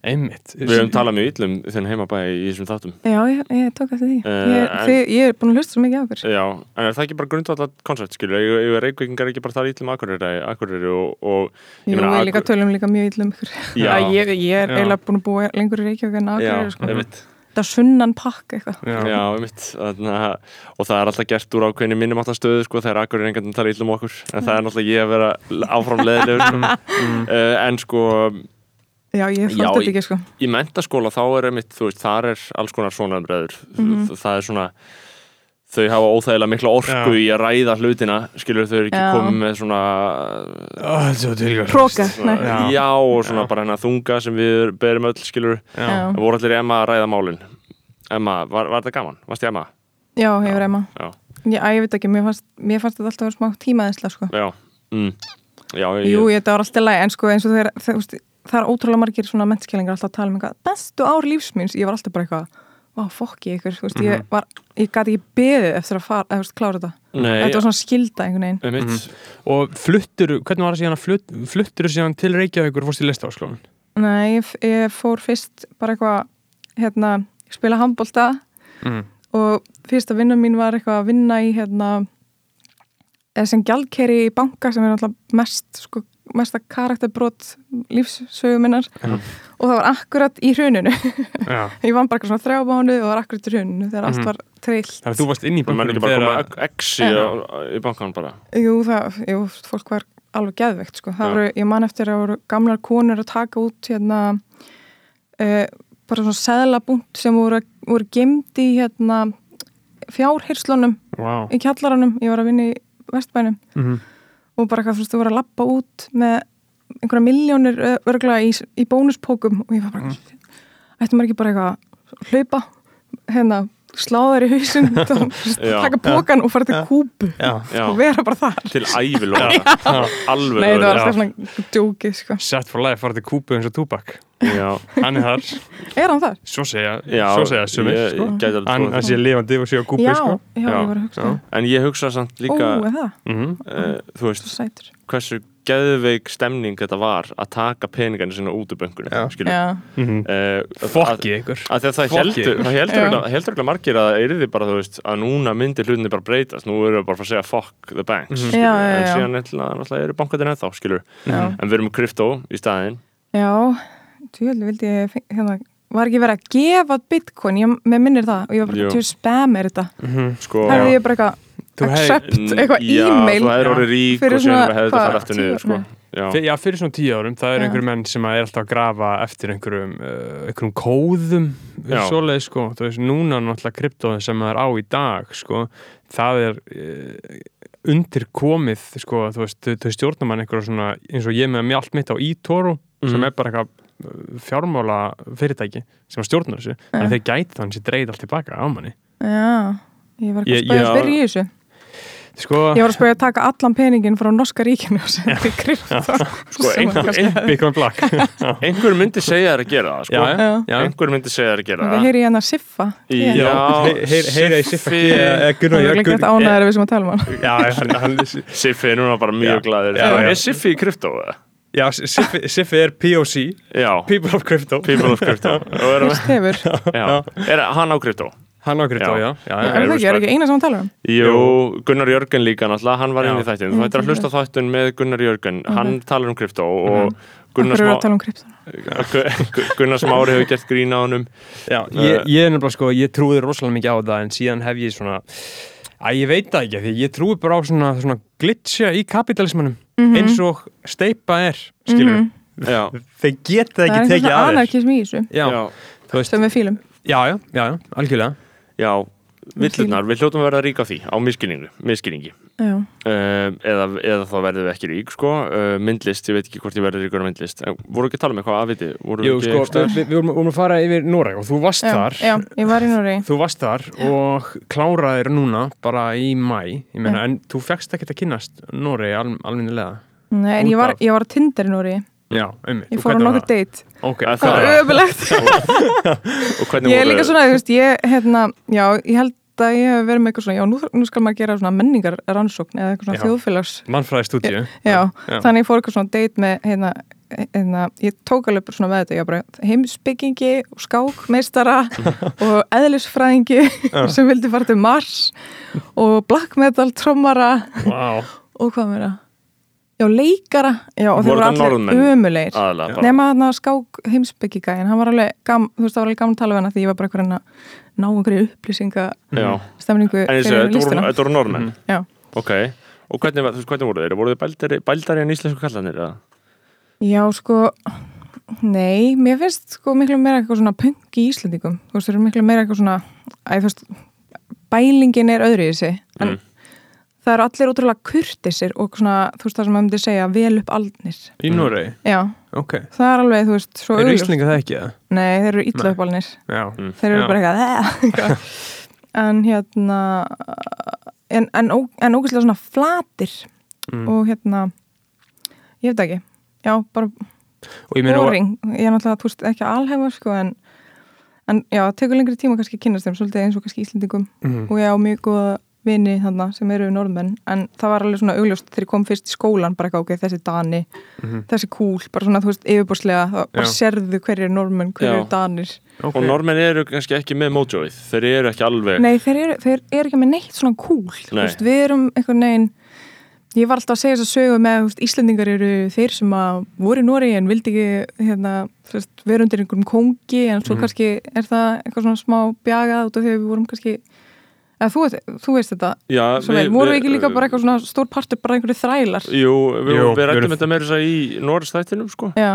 einmitt við höfum talað mjög illum þenn heimabæði í þessum þáttum Já, ég, ég tók eftir því. Eh, ég, en- þið, ég er búin að hlusta svo mikið á okkur. Já, en er það ekki bara grundvallat koncept, skilur, ég er reykvíkingar ekki bara þar illum akureyri, akureyri og, og Jú, ég meina, við líka tölum líka mjög um. Já. ég, ég er eiginlega búin að búa lengur í Reykjavík en já, Akureyri, Það er sunnan pakk eitthvað. já, já, einmitt þarna, og það er alltaf gert úr ákveðinu minnumáttastöðu, sko, þegar akureyri engan tala illum okkur, en það er náttúrulega ég að vera áfram leðilegur, sko. Mm. uh, en sko, Já, ég fótt þetta ekki, sko. í mentaskóla þá er einmitt, þú veist, þar er alls konar svona umræður, Mhm. það er svona þau hafa óþægilega mikla orku Já. í að ræða hlutina, skilur þau ekki Já. komið með svona svona, nei. Já. já, og svona Já. bara hennar þunga sem við berum öll, skilur. Það voru allir Emma að ræða málin Emma, var, var þetta gaman? Varst ég Emma? Já, hefur Emma. Já, Já, ég veit ekki, mér fannst, mér fannst þetta alltaf að vera smá tímaðisla, sko. já mm. Já, ég, Jú, ég, þetta var alltaf læg, en sko eins og þegar, það er ótrúlega margir svona menntskælingar alltaf að tala um eitthvað, bestu ár lífsmýns, ég var alltaf bara eitthvað, vá, fokki ykkur, þú veist, ég var, ég gæti ekki beðið eftir að fara, eða, veist, klára þetta. Nei, þetta var svona skilda einhvern veginn. einmitt Mhm. og fluttur, hvernig var það síðan að flutt, fluttur síðan til Reykjavíkur og fórst í listaháskólan? Nei, ég, ég fór fyrst bara eitthvað, hérna, spila handbólta Mm. og fyrsta vinna mín var eitthvað að vinna í, hérna, sem gjaldkeri í banka sem er alltaf mest, sko, mesta karakterbrot lífssöguminnar Já. og það var akkurat í hruninu. Já. Ég vann bara eitthvað svona þrjá mánu og var akkurat í hruninu þegar Mhm. allt var trillt. Þannig að þú varst inn í Það bara þegar koma að- exi í bankan bara Jú, það, jú, fólk var alveg geðveikt sko. það voru, ég man eftir að voru gamlar konur að taka út hérna uh, bara svona seðlabúnt sem voru, voru gemd í hérna fjárhyrslunum Vá. í kjallaranum, ég var að vinna í vestbænum Mhm. Og bara hvað, þú veist, þú voru að lappa út með einhverja miljónir örgla í, í bónuspókum og ég var bara Mm. ættum maður ekki bara eitthvað að hlaupa hérna, sláðar í Já. taka pókan og fara til kúpu Já. Já. og vera bara þar til ævilóra alveg Nei, það var svona djókið, sko. Set for life, farið til kúpu eins og túbak já, Hann er þar, Er hann þar? svo segja, já, svo segja sumir ég, sko. ég gæti alveg Hann því. sé lifandi og sé á kúpu já, sko. já, Já, ég var að hugsa en ég hugsa samt Ó, líka? Mhm. uh, þú veist, hversu geðveik stemning þetta var að taka peningana sinna út úr Mhm. uh, Fokki ykkur. að því að það heldur það ekki margir að það yrði bara þú veist að núna myndir hlutinni bara breytast. Nú eru við bara að segja fuck the banks Mhm. skilur, Já, já, en já. síðan náttúrulega eru bankatir ennþá skilur já. en við erum með krypto í staðinn. Já, tjóðlega vildi ég hérna, var ekki verið að gefa bitcoin, ég minnir það og ég var bara, tjóð spam er þetta. Sko hefði ég bara eitthvað accept, eitthvað já, e-mail þú hefur orðið rík Fyrir og svona, hefur það farið aftur niður sko. Já, Já, fyrir svona tíu árum, það er einhverjum menn sem er alltaf að grafa eftir einhverjum, uh, einhverjum kóðum svoleið, sko, þú veist, núna náttúrulega kryptóðin sem það er á í dag, sko það er uh, undir komið, sko, þú veist þau, stjórnar mann einhverja svona, eins og ég með mér allt mitt á eToro, sem Mhm. er bara eitthvað uh, fjármála fyrirtæki sem að stjórnar þessu, að þeir gæti þannig sem dreid allt tilbaka á manni. Já, ég var ekki að spæða að spyrja í þessu Sko, Ég var að spyrja að taka allan peningin frá norska ríkinu og setja í krypto Sko, einhver- einhver myndi segja þær að gera það sko. já, já, einhver myndi segja þær að gera það. heyri hérna Siffa. Já. Heyr- heyr- Heyra í Siffa? Siffi- Það er um er núna bara mjög Já. glaður. Já, já. Er Siffi í krypto? eða? já Siffi, Siffi er POC Já, People of Crypto. People of Crypto. Er, er hann á krypto? Hann á Crypto, já, Já. já, er það ekki, er ekki eina sem hann tala um? Jú, Gunnar Jörgen líka náttúrulega, hann var Já. inn í þættinu Þú ættir að hlusta á þættun með Gunnar Jörgen. Hann talar um krypto og Gunnar, Smá, tala um krypto? Gu- Gunnar Smári hefur gert grín á honum. Já ég, ég er nefnilega sko, ég trúi rosalega mikið á það en síðan hef ég svona að ég veit það ekki, því ég trúi bara á svona, svona glitcha í kapitalismanum eins og steipa er skilur, Já, þeir geta Það er ekki tekið svona að þér anarkism í þessu. Já, já, þú veist, sem við fýlum já, já, já, já, algjörlega já Villurnar, við hljótum að verða rík á því á Já, uh, eða, eða þá verðum við ekki rík sko. uh, myndlist, ég veit ekki hvort ég verður ríkur á myndlist. En voru ekki að tala með eitthvað að viti? Voru Jú, ekki sko, við, við, vorum, að fara yfir Noreg og þú varst já, þar. já, ég var í Nóri Þú varst þar og kláraðir núna bara í mæ, ég meina, en þú fegst ekkert að kynnast Noregi al, alminnilega. Nei, en ég var, ég var á Tinder í Nóri Já, um Ég fór á nokkuð date. Ok, Að Það það- var öfulegt og hvernig Ég er líka svona, þú veist, ég, hérna, já, ég held að ég hef verið með eitthvað svona, já, nú, nú skal maður gera svona menningar rannsókn eða eitthvað svona þjóðfélags mannfræði stúdíu. Já, Já. þannig ég fór eitthvað svona date með, hérna, hérna, ég tók alveg bara svona með þetta, ég bara heimsbyggingi og skákmeistara og eðlisfræðingi sem vildi fara til Mars og black metal trommara Vá, og hvað meira? Já, leikara, já, og þeir Voru allir Norðmenn? bara Nefna þarna skák heimsbyggigæðin, hann var alveg gam, þú veist, það var alveg að tala við hann því ég var bara eitthvað að ná einhverju upplýsinga Já. stemningu en fyrir þetta voru, voru normenn Já, ok, og hvernig, þú veist, hvernig voru þeir? voru þeir bældari, bældari en íslensku kallanir? eða? já, sko, nei, mér finnst sko miklu meira eitthvað svona punk í Íslandingum, þú veist, það eru miklu meira eitthvað svona, æ, veist, bælingin er öðru í þessi, en Mm. Það eru allir ótrúlega kurtisir og svona, þú veist, það sem maður myndi segja, vel upp aldnir. í Noregi, Já, ok. það er alveg, þú veist, svo Eru augljóst. Íslinga það ekki það? Nei, þeir eru Nei. upp aldnir. Já. þeir eru Já. bara eitthvað, "Eh", eitthvað en hérna en, en, en ógæslega svona flatir Mm. og hérna ég veit ekki já, bara Og ég meina, boring ég er náttúrulega, þú veist, ekki alhefur sko, en, en já, það tekur lengri tíma kannski að kynast þeim, svolítið eins og kannski Íslendingum Mhm. og ég á mjög góða vini þarna sem eru norðmenn, en það var alveg svona augljóst þegar ég kom fyrst í skólan, bara eitthvað ok, þessi Dani, Mhm. þessi kúl bara svona, þú veist, yfirbúrslega, bara Já. sérðu hverju er norðmenn, hverju er Danir ok. og normenn eru kannski ekki með mojoið þeir eru ekki alveg Nei, þeir eru, þeir eru ekki með neitt svona þú Nei. veist, Við erum einhvern veginn Ég var alltaf að segja þess að sögu með veist, Íslendingar eru þeir sem að voru í Nóri en vildi ekki hérna, þú veist, vera undir einhverjum kongi en svo Mhm. kannski er það eitthvað svona smá bjagað út af því að við vorum kannski eða þú, veit, þú veist þetta? Já, svo vel, voru við ekki líka bara eitthvað svona stór partur bara einhverju þrælar? Jú, við, Jú, við við rættum þetta meira þess að í Norrstættinum sko. Já,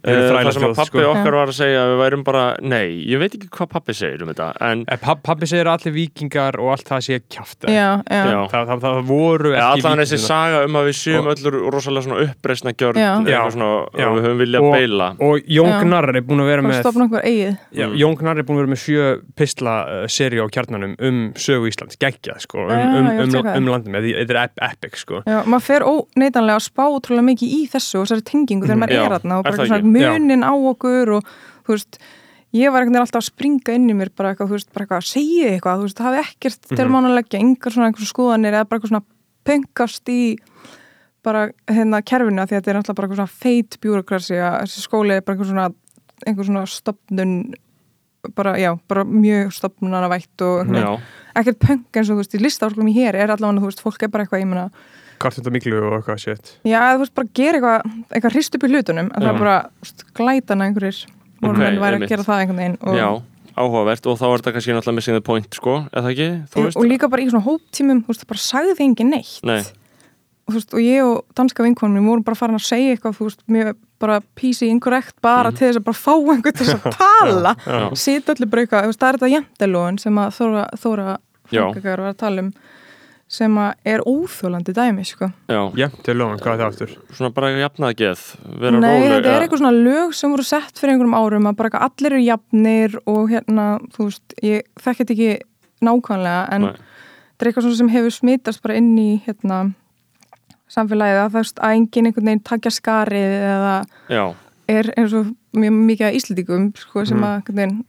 Eh, Það sem að pappi sko. okkar var að segja að við værum bara, nei, ég veit ekki hvað pappi segir um þetta en Eh, papp- Pabbi segir að allir vikingar og allt það sé Já. það, það, það voru Ja, ekki allan þessi víkingar. saga um að við séum Og- öllur rosalega svona uppreisna gjörn og við höfum viljað beila og Jón Já. Gnarr er búin að vera með Mm. Jón Gnarr er búin að vera með sjö pistla uh, seri á kjarnanum um sögu Íslands, geggjað sko, um, Já, um, um, um, um landum, þetta er ep- epic sko. Maður fer óneitanlega að spá útrúlega mikið í þessu og þessari tengingu þegar maður Já, er og eitthvað munin á okkur og þú veist, ég var alltaf að springa inn í mér bara eitthvað, þú veist, bara eitthvað að segja eitthvað, þú veist, það hafi ekkert til Mhm. mánu að leggja, engar svona einhver skoðanir eða bara eitthvað svona pöngast í bara hérna kerfinu af því að þetta er alltaf bara eitthvað svona feit bjúrokrasi að þessi skóli er bara einhver svona einhver svona stopnun bara, já, bara mjög og einhvern veginn Já, ekkert pöng eins og þú veist, í listaháskólum í hér er allavega, þú veist, fólk er bara eitthvað, ég meina Kartunda miklu og eitthvað shit. Já, þú veist, bara gera eitthvað, eitthvað hrist upp í hlutunum, það Já. er bara þú veist, glætana einhverjir. Normenn væri einmitt. að gera það einhvern veginn og, já, áhugavert. Og þá er þetta kannski náttúrulega missing the point sko, eða ekki, þú veist og líka bara í svona hóptímum, þú veist, það bara sagði engin neitt. Nei. og, þú veist, og ég og danska vinkonum við vorum bara farin að segja eitthvað, þú veist, mjög bara PC incorrect bara til þess að bara fá einhvern til þess að tala. Sita allir bara eitthvað, þú veist, það er þetta jæmtelóin sem að Þóra, Þóra Já. Sem er óþjólandi dæmi, sko Já, til lóðan, hvað er það aftur? svona bara jafnað geð vera Nei, róleg, þetta er eitthvað svona lög sem voru sett fyrir einhverjum árum að bara allir eru jafnir og hérna, þú veist, ég þekki þetta ekki nákvæmlega en þetta er eitthvað svona sem hefur smitast bara inn í hérna samfélagið að það veist að enginn einhvern veginn takja skarið eða Já, er eins og mjög mikið að íslendingum sko, sem Mhm. að veginn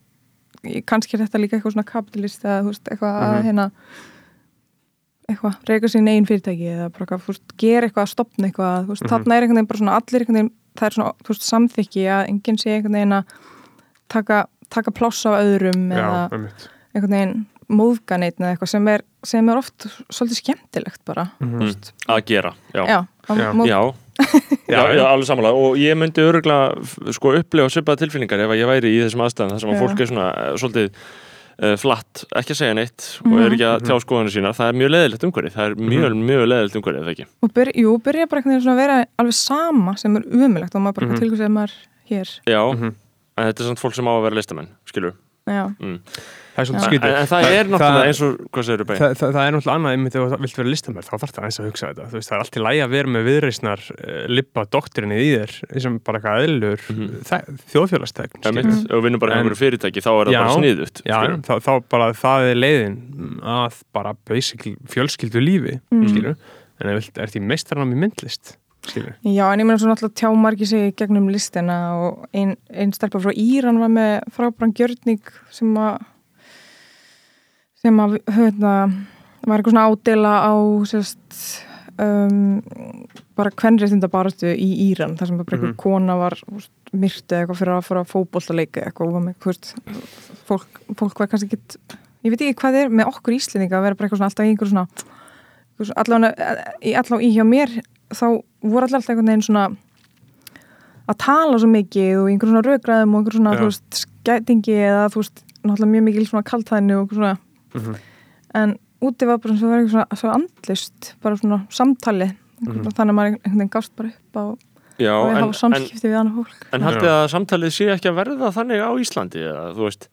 ég- kannski er þetta líka eitthvað svona kapitalist eða þú veist, eitthvað að Mhm. hérna eitthvað, reyka sín einn fyrirtæki eða bara eitthvað, þú veist, gera eitthvað að stopna eitthvað, þú veist, Mhm. þarna er einhvern veginn bara svona allir einhvern veginn, það er svona, þú veist, samþykki að enginn sé einhvern veginn að taka, taka pláss á öðrum Já, eða einmitt einhvern veginn móðganeitt eða eitthvað sem er, sem er oft svolítið skemmtilegt bara mm, að gera Já, já, Já. móð, já. Já, já, alveg samanlega og ég myndi öruglega sko upplifa svipaða tilfinningar ef að ég væri í þessum aðstæðan þar sem að Já. fólk er svona eh, svolítið uh, flatt, ekki að segja neitt og er ekki að tjá skoðanir sínar, það er mjög leðilegt umhverfið, það er mjög, mjög leðilegt umhverfið, eða ekki? og byrja, jú, byrja bara einhvern veginn svona að vera alveg sama sem er umulegt og maður bara Mhm. mm -hmm. tilkvæmst að maður hér Já, Mhm. en þetta er samt fólk sem á að vera listamenn, skilur já, mm. Það er svolítið Já. en, það er náttúrulega eins og, hvað segir þú bein? Það, það, það er náttúrulega annað einmitt ef þú vilt vera listamær þá þarf það eins að hugsa þetta þú veist, það er allt í lægi að vera með viðreisnar uh, lippa doktrinni í þér sem bara eitthvað eðlur Mhm. mm. er mitt, ef við vinnum bara einhverju fyrirtæki þá er það Já. bara sniðut Já, þá, þá bara það er leiðin að bara basically fjölskyldu lífi Mm. skilur, en ef vilt, ert í meistaranum í myndlist skilur, já, en ég meina svona alltaf tjá margir sig gegnum listina og einn ein stelpa frá Íran var með frábæran gjörning sem að sem að höfna, var eitthvað svona ádela á sérst um, bara kvenréttindabaratu í Íran þar sem bara einhver Mhm. kona var myrtu eitthvað fyrir að fara fótboltaleika eitthvað og með, veist, fólk, fólk var kannski ekki ég veit ekki hvað er með okkur íslendinga að vera bara eitthvað svona alltaf í einhver svona allavega í, allavega í hjá mér þá voru alltaf einhvern veginn svona að tala svo mikið og einhver svona raugraðum og einhver svona, Já. þú veist, skætingi eða þú veist, náttúrulega mjög mikil svona kaltæðinu og einhver svona Mhm. en úti var bara svona, svona, svona andlust bara svona samtali Mhm. þannig að maður einhvern veginn gást bara upp á Já, og en, hafa en, samskipti við annað fólk en haldið að samtalið sé ekki að verða þannig á Íslandi eða, þú veist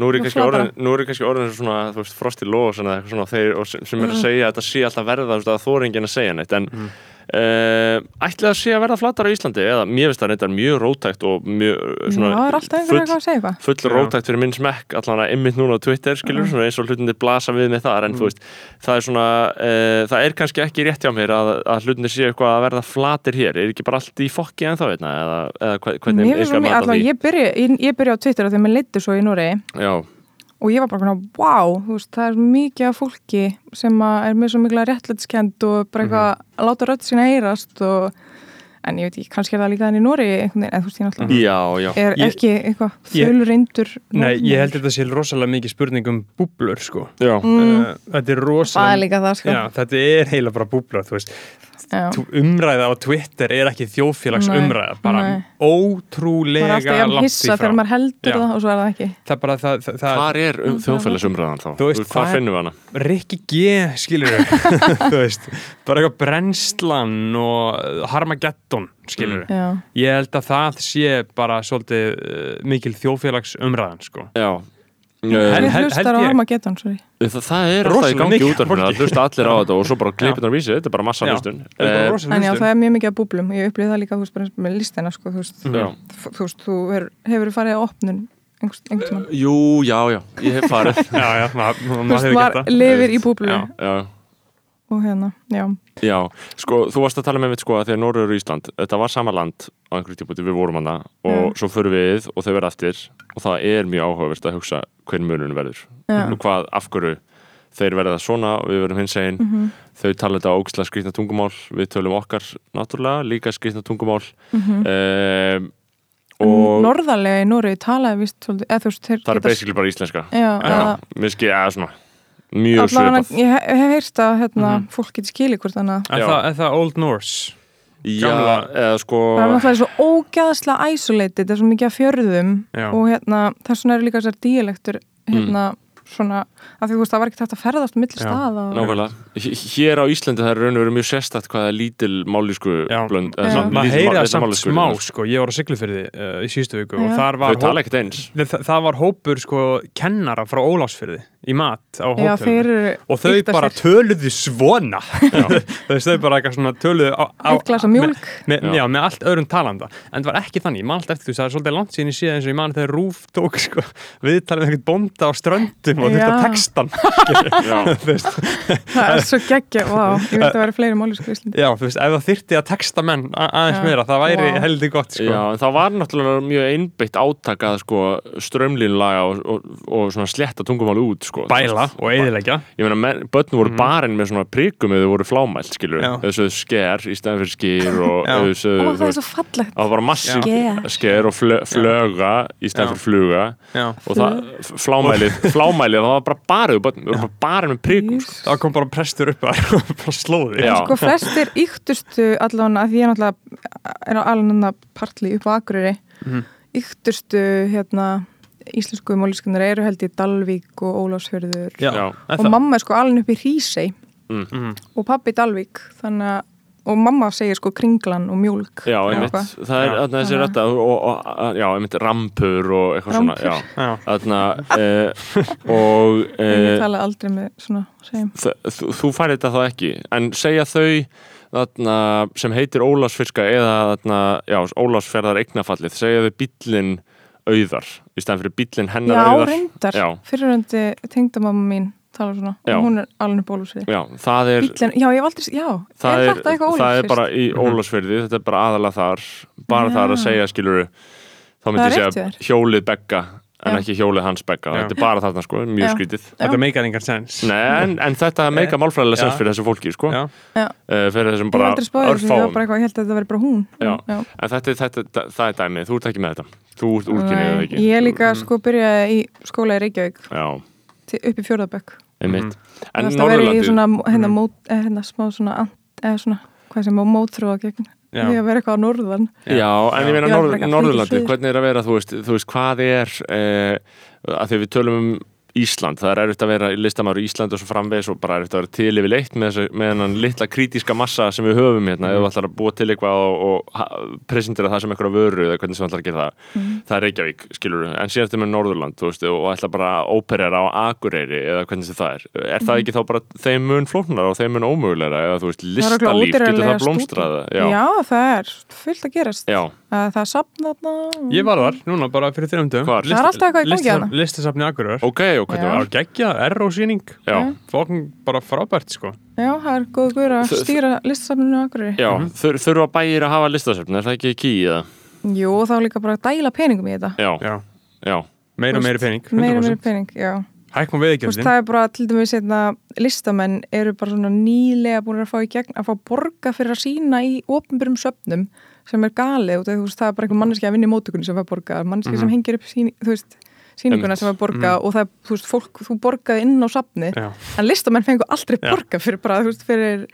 Nú er ég kannski orðin, er svona, veist, frosti lóð svona, eitthvað svona, þeir, og sem, sem er að Mm. segja að þetta sé alltaf verða, þú veist, að þú er enginn að segja neitt en Mhm. Uh, ætli það sé að verða flatar á Íslandi? Eða mér finnst það reyndar mjög rótækt og mjög Já, svona það er full, að full rótækt fyrir minn smekk allan að ymmit núna á Twitter skilur svona eins og hlutinni blasa við með þar en þú veist, það er svona uh, það er kannski ekki rétt hjá mér að, að hlutinni sé eitthvað að verða flatir hér. Er ekki bara allt í fokki en þá veitna eða, eða hvernig mat mikið, á allavega því? ég byrja, ég, ég byrja á Twitter af því að mér leittu svo í Núri Já, og ég var bara svona, wow, þú veist, það er mikið af fólki sem að er með svo mikla réttlætskend og bara eitthvað að láta rödd sína heyrast og en ég veit ekki, kannski er það líka þannig í Nóri en þú veist, ég náttúrulega já, já. Er Ég- ekki eitthvað fjölreindur Nei, ég held þetta sé rosalega mikið spurning um búblur sko. Já, mm, uh, þetta er það er rosalega líka það, sko. Já, þetta er heila bara búblur, umræða á Twitter er ekki þjóðfélags Nei, umræða bara nei. ótrúlega maður er alltaf jafn langt í hissa frá þegar maður heldur Já. það og svo er það ekki það er bara það, það, það Hvar er um, þjóðfélagsumræðan þá? Þú veist, Hvað er- finnum við hana? Rikki G, skilur þú veist, bara eitthvað brennslan og Harmageddon, skilur Já, ég held að það sé bara svolítið uh, mikil þjóðfélags umræðan, sko Já Við hlustar á ég. Armageddon, sorry. Það, það er alltaf í gangi út af fólki. það hlusta allir á þetta og svo bara klippin á vísi, þetta er bara massa hlustun. Það er bara Eh, En já, það er mjög mikið að búblum. Ég upplýði það líka, þú veist, með listina sko, þú veist, þú, þú, veist, þú hefur, hefur farið á opnun einhvers, einhvers Jú, já, já, ég hef farið. Já, já, maður, Þú maður veist, maður lifir í búblu Já. Já, og hérna, já, já, sko, þú varst að tala með mitt sko að því að Norður og Ísland, þetta var sama land á einhverjum típuti, við vorum hana og Já. svo förum við og þau verða eftir og það er mjög áhugavert að hugsa hver munun verður. Já. og hvað, af hverju þeir verða svona og við verðum hins einn Mhm. þau tala þetta á ógislega skrýtna tungumál við tölum okkar náttúrulega líka skrýtna tungumál. Mm um, og Norðarlega í Nóri talaði vist eða þú veist, þeir það er basically bara íslenska. Já, eða mér skil, eða svona mjög svipað ég hef, hef heyrst að hérna, Mhm. fólk getur skilið hvort annað Er Já. það, er það Old Norse? Já, gamla- eða sko Það er náttúrulega svo ógæðslega isolated, það er svo mikið af fjörðum Já. og hérna, þess vegna eru líka þessar díalektur hérna, svona, að því þú veist, það var ekki hægt að ferðast milli Já, staða og... Hér á Íslandi það er raun og veru mjög sérstætt hvað er lítil mállísku blönd. Maður lítil heyri mál- það samt smá, sko ég var á Siglufyrði uh, í síðustu viku og þar var hóp, ekkert eins. það, það var hópur sko kennara frá Ólásfyrði í mat á hótelinu og þau bara sér. töluðu svona þau bara eitthvað svona töluðu á, á, með, með, Já. já, með allt öðrum talanda en það var ekki þannig, ég man alltaf eftir því það er svolítið langt síðan ég séð eins og ég man þegar Rúf tók sko, viðtalið með eitthvað bónda á ströndum og þetta textan Það er svo geggja, vá, ég veit að vera fleiri málisku í Íslandi já, þú veist, ef það þyrti að texta menn aðeins Já. meira, það væri Vá. heldur gott sko. Já, en það var náttúrulega mjög einbeitt átaka að sko strömlínlaga og, og, og sko. bæla og eðilegja Ég meina, menn- börn voru barinn með svona prikum eða þau voru flámælt, skilur sögðu sker í stæðan fyrir skýr og sögðu, Ó, það er svo fallegt. það var bara massi Sker. sker og flö, flöga í stæðan fyrir fluga. Já. og það, flámælið, flámælið það var bara barið, börn, þau voru bara barinn með prikum sko. þá kom bara prestur upp að bara slóði Já. Sko flestir yktustu allavega að því ég náttúrulega er á alveg partli upp á Akureyri Mhm. yktustu hérna íslensku máliskunar eru held í Dalvík og Ólafsfjörður já. Já. Og það? mamma er sko alveg upp í Hrísey Mhm. og pappi í Dalvík þannig að og mamma segir sko kringlan og mjólk Já, einmitt, það er þessi rötta og, og, og, já, einmitt, rampur og eitthvað Rampur. svona, já, þarna e, og ég e, tala aldrei með svona segjum. þú, færi þetta þá ekki en segja þau þarna, sem heitir Ólafsfyrska eða Ólafsferðar eignafallið, segja þau bíllinn auðar, í stæðan fyrir bíllinn hennar Já, auðar. reyndar, Já. fyriröndi tengdamamma mín tala svona. Já. og hún er alveg bólusvið Já, það er Bíllinn, já, ég hef aldrei, já, það er er, þetta eitthvað það er bara í Ólafsfyrði þetta er bara aðalega þar. Bara Já. þar að segja skiluru þá myndi ég segja hjólið begga en ekki hjólið hans begga. Þetta er bara þarna sko, mjög Já. skrítið. Þetta meikar engan sens Nei, en, en þetta meika málfræðilega sens fyrir þessu fólki sko. Já. Já. uh, fyrir þessum bara örfáum. bara eitthvað, ég held að þetta veri bara hún. Já. já. en þetta, er- þetta, þetta, það er dæmið, þú ert ekki með þetta. Þú ert úrkynnið ekki? Ég líka sko byrjaði í skóla í Reykjavík. Upp í fjórðabökk einmitt. En Það verið í svona, hérna, mót, eh, hérna smá svona, ant- eða svona hvað sem á mótrúa gegn Já. því að vera eitthvað á norðan. Já, en ég meina að Norðurlandi, hvernig er að vera, þú veist, þú veist hvað er, eh, að því við tölum um Ísland, það er erfitt að vera listamæður í Ísland og svo framvegis og bara erfitt að vera til yfir leitt með, hennan litla krítiska massa sem við höfum hérna, ef þú ætlar að búa til eitthvað og, og presentera það sem eitthvað vöru eða hvernig sem þú ætlar að gera það, Mhm. það er Reykjavík skilur en síðan þetta með Norðurland, veist og ætla bara að óperera á Akureyri eða hvernig sem það er, er það ekki þá bara þeim mun flóknar og þeim mun ómögulegra eða þú veist, Mhm. Það listalíf, getur það blómstraða það er fullt að gerast. Já. Að Það safn þarna Ég var þar, núna bara fyrir þrejum dögum? Það er alltaf eitthvað í gangi þarna. Listasafni Akureyrar. Ok, og hvernig. Það var geggja, R-sýning Já. Fólk bara frábært sko. Já, það er góð guður að stýra listasafninu á Akureyri. Já, þur, þurfa bæir að hafa listasöfn, er það ekki ký eða? Jú, og þá líka bara að dæla peningum í þetta. Já, Já, já, meira og veist, pening Meira og meira 100% pening, já. Hækkum Þú veist, veðigjöldin það er bara til dæmis hérna, listamenn eru bara svona nýlega búin að fá í gegn að fá borga fyrir að sína í opinbyrjum söfnum sem er galið og þú veist, það er bara einhver manneski að vinna í mótökunni sem fær borga, manneski sem hengir upp síni, þú veist, síninguna sem fær borga og það, þú veist, fólk, þú borgaði inn á safni Já, en listamenn fengu aldrei Já. borga fyrir bara, þú veist, fyrir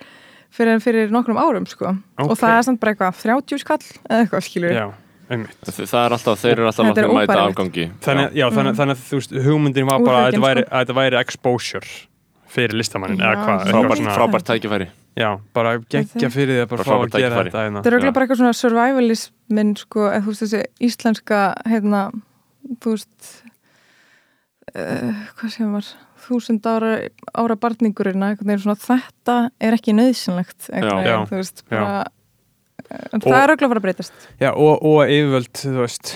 fyrir, fyrir nokkrum árum sko. Ok. og það er samt bara eitthvað 30 skall eða eitthvað skilur Já, einmitt. Þa- Það er alltaf, þeir eru alltaf að mæta afgangi. Þannig, já, þannig, þannig að þú veist, hugmyndin var bara að Úrrekinn, þetta væri, sko. að þetta væri exposure fyrir listamannin, eða hvað Frábært, frábært tækifæri. Já, bara geggja fyrir því að bara fá að gera þetta hérna. er auðvitað Já. bara eitthvað svona survivalismin sko, eða þú veist þessi íslenska hérna, þú veist uh, hvað sem var þúsund ára, ára barningurinn þetta er ekki nöðsynlegt þú veist bara, en Og- það er auðvitað að fara að breytast. Já, og, og yfirvöld, þú veist,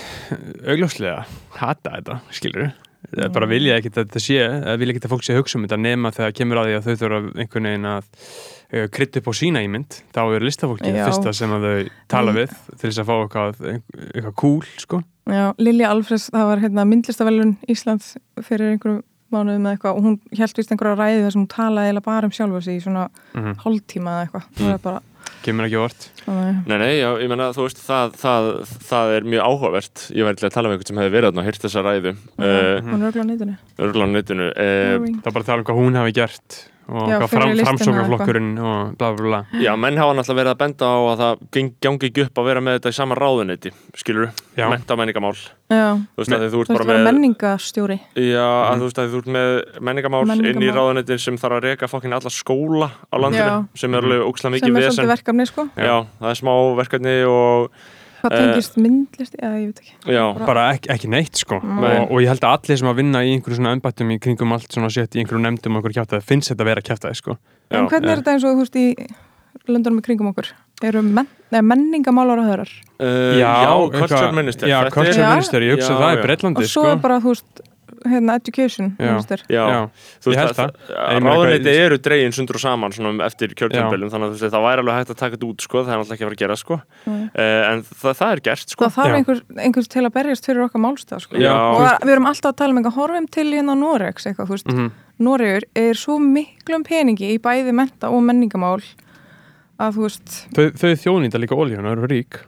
augljóslega hata þetta, skilur við bara vilja ekkit að þetta sé, eða vilja ekkit að fólk sé að hugsa um þetta nema þegar kemur að því að þau þurfa einhvern veginn að uh, krytta upp á sína ímynd, þá er listafólki Já. fyrsta sem að þau tala við til þess að fá eitthvað, eitthvað cool, sko. Já, Lilja Alfreds, það var hérna myndlistavelun Íslands fyrir einhverjum mánuðum eða eitthvað og hún held vist einhverja ræði þar sem hún talaði eiginlega bara um sjálfa sig í svona mm hálftíma eða eitthvað. Það Mm. er bara kemur ekki vort Nei, nei, já, ég menna, þú veist, það, það, það er mjög áhugavert. Ég væri til að tala um einhvern sem hefði verið þarna og hýrt þessa ræðu. Uh, hún er á netinu. uh, það er bara að tala um hvað hún hafi gert og Já, fram, listina framsóknarflokkurinn og bla bla bla. Já, menn hafa náttúrulega verið að benda á að það gangi ekki upp að vera með þetta í sama ráðuneyti Skilur, Já. menta menningamál Já, Þú veist, að því þú ert bara með menningastjóri Já, Mhm. að þú veist að þú ert með menningamál, inn í ráðuneyti sem þarf að reka fokkin alla skóla á landinu Já. sem er alveg ókslega sem mikið er vesen. svolítið verkefni sko. Já, það er smá verkefni og hvað Eh, tengist myndlist, já ég veit ekki. já, Bara- bara ekki, ekki neitt sko. Nei. og, og ég held að allir sem að vinna í einhverju svona embættum í kringum allt svona sett í einhverju nefndum og einhverju kjátaði finnst þetta að vera kjátaði sko. Já, en hvernig er þetta eins og þú veist í löndunum í kringum okkur? Eru men, menningamálar á hörar? Uh, já, culture minister. Já, culture minister, ég hugsa Já, að það já. er Breitlandi og svo sko. er bara þú veist hérna education Já. Já, Já. þú Ég held veist það. að Ég meina ráðuneyti eru dregin sundur og saman svona eftir kjörtjömbelum þannig að þú veist, það væri alveg hægt að taka þetta út sko, það er náttúrulega ekki að fara að gera sko. Nei. uh, en það, það er gert sko. það þarf Já. einhver, einhver til að berjast fyrir okkar málstað sko. Og það, við erum alltaf að tala um eitthvað horfum til hérna Noregs eitthvað, þú veist, Mhm. Noregur er svo miklum peningi í bæði menta og menningamál að þú veist Þau, þau þjónýta líka ólíðan og eru rík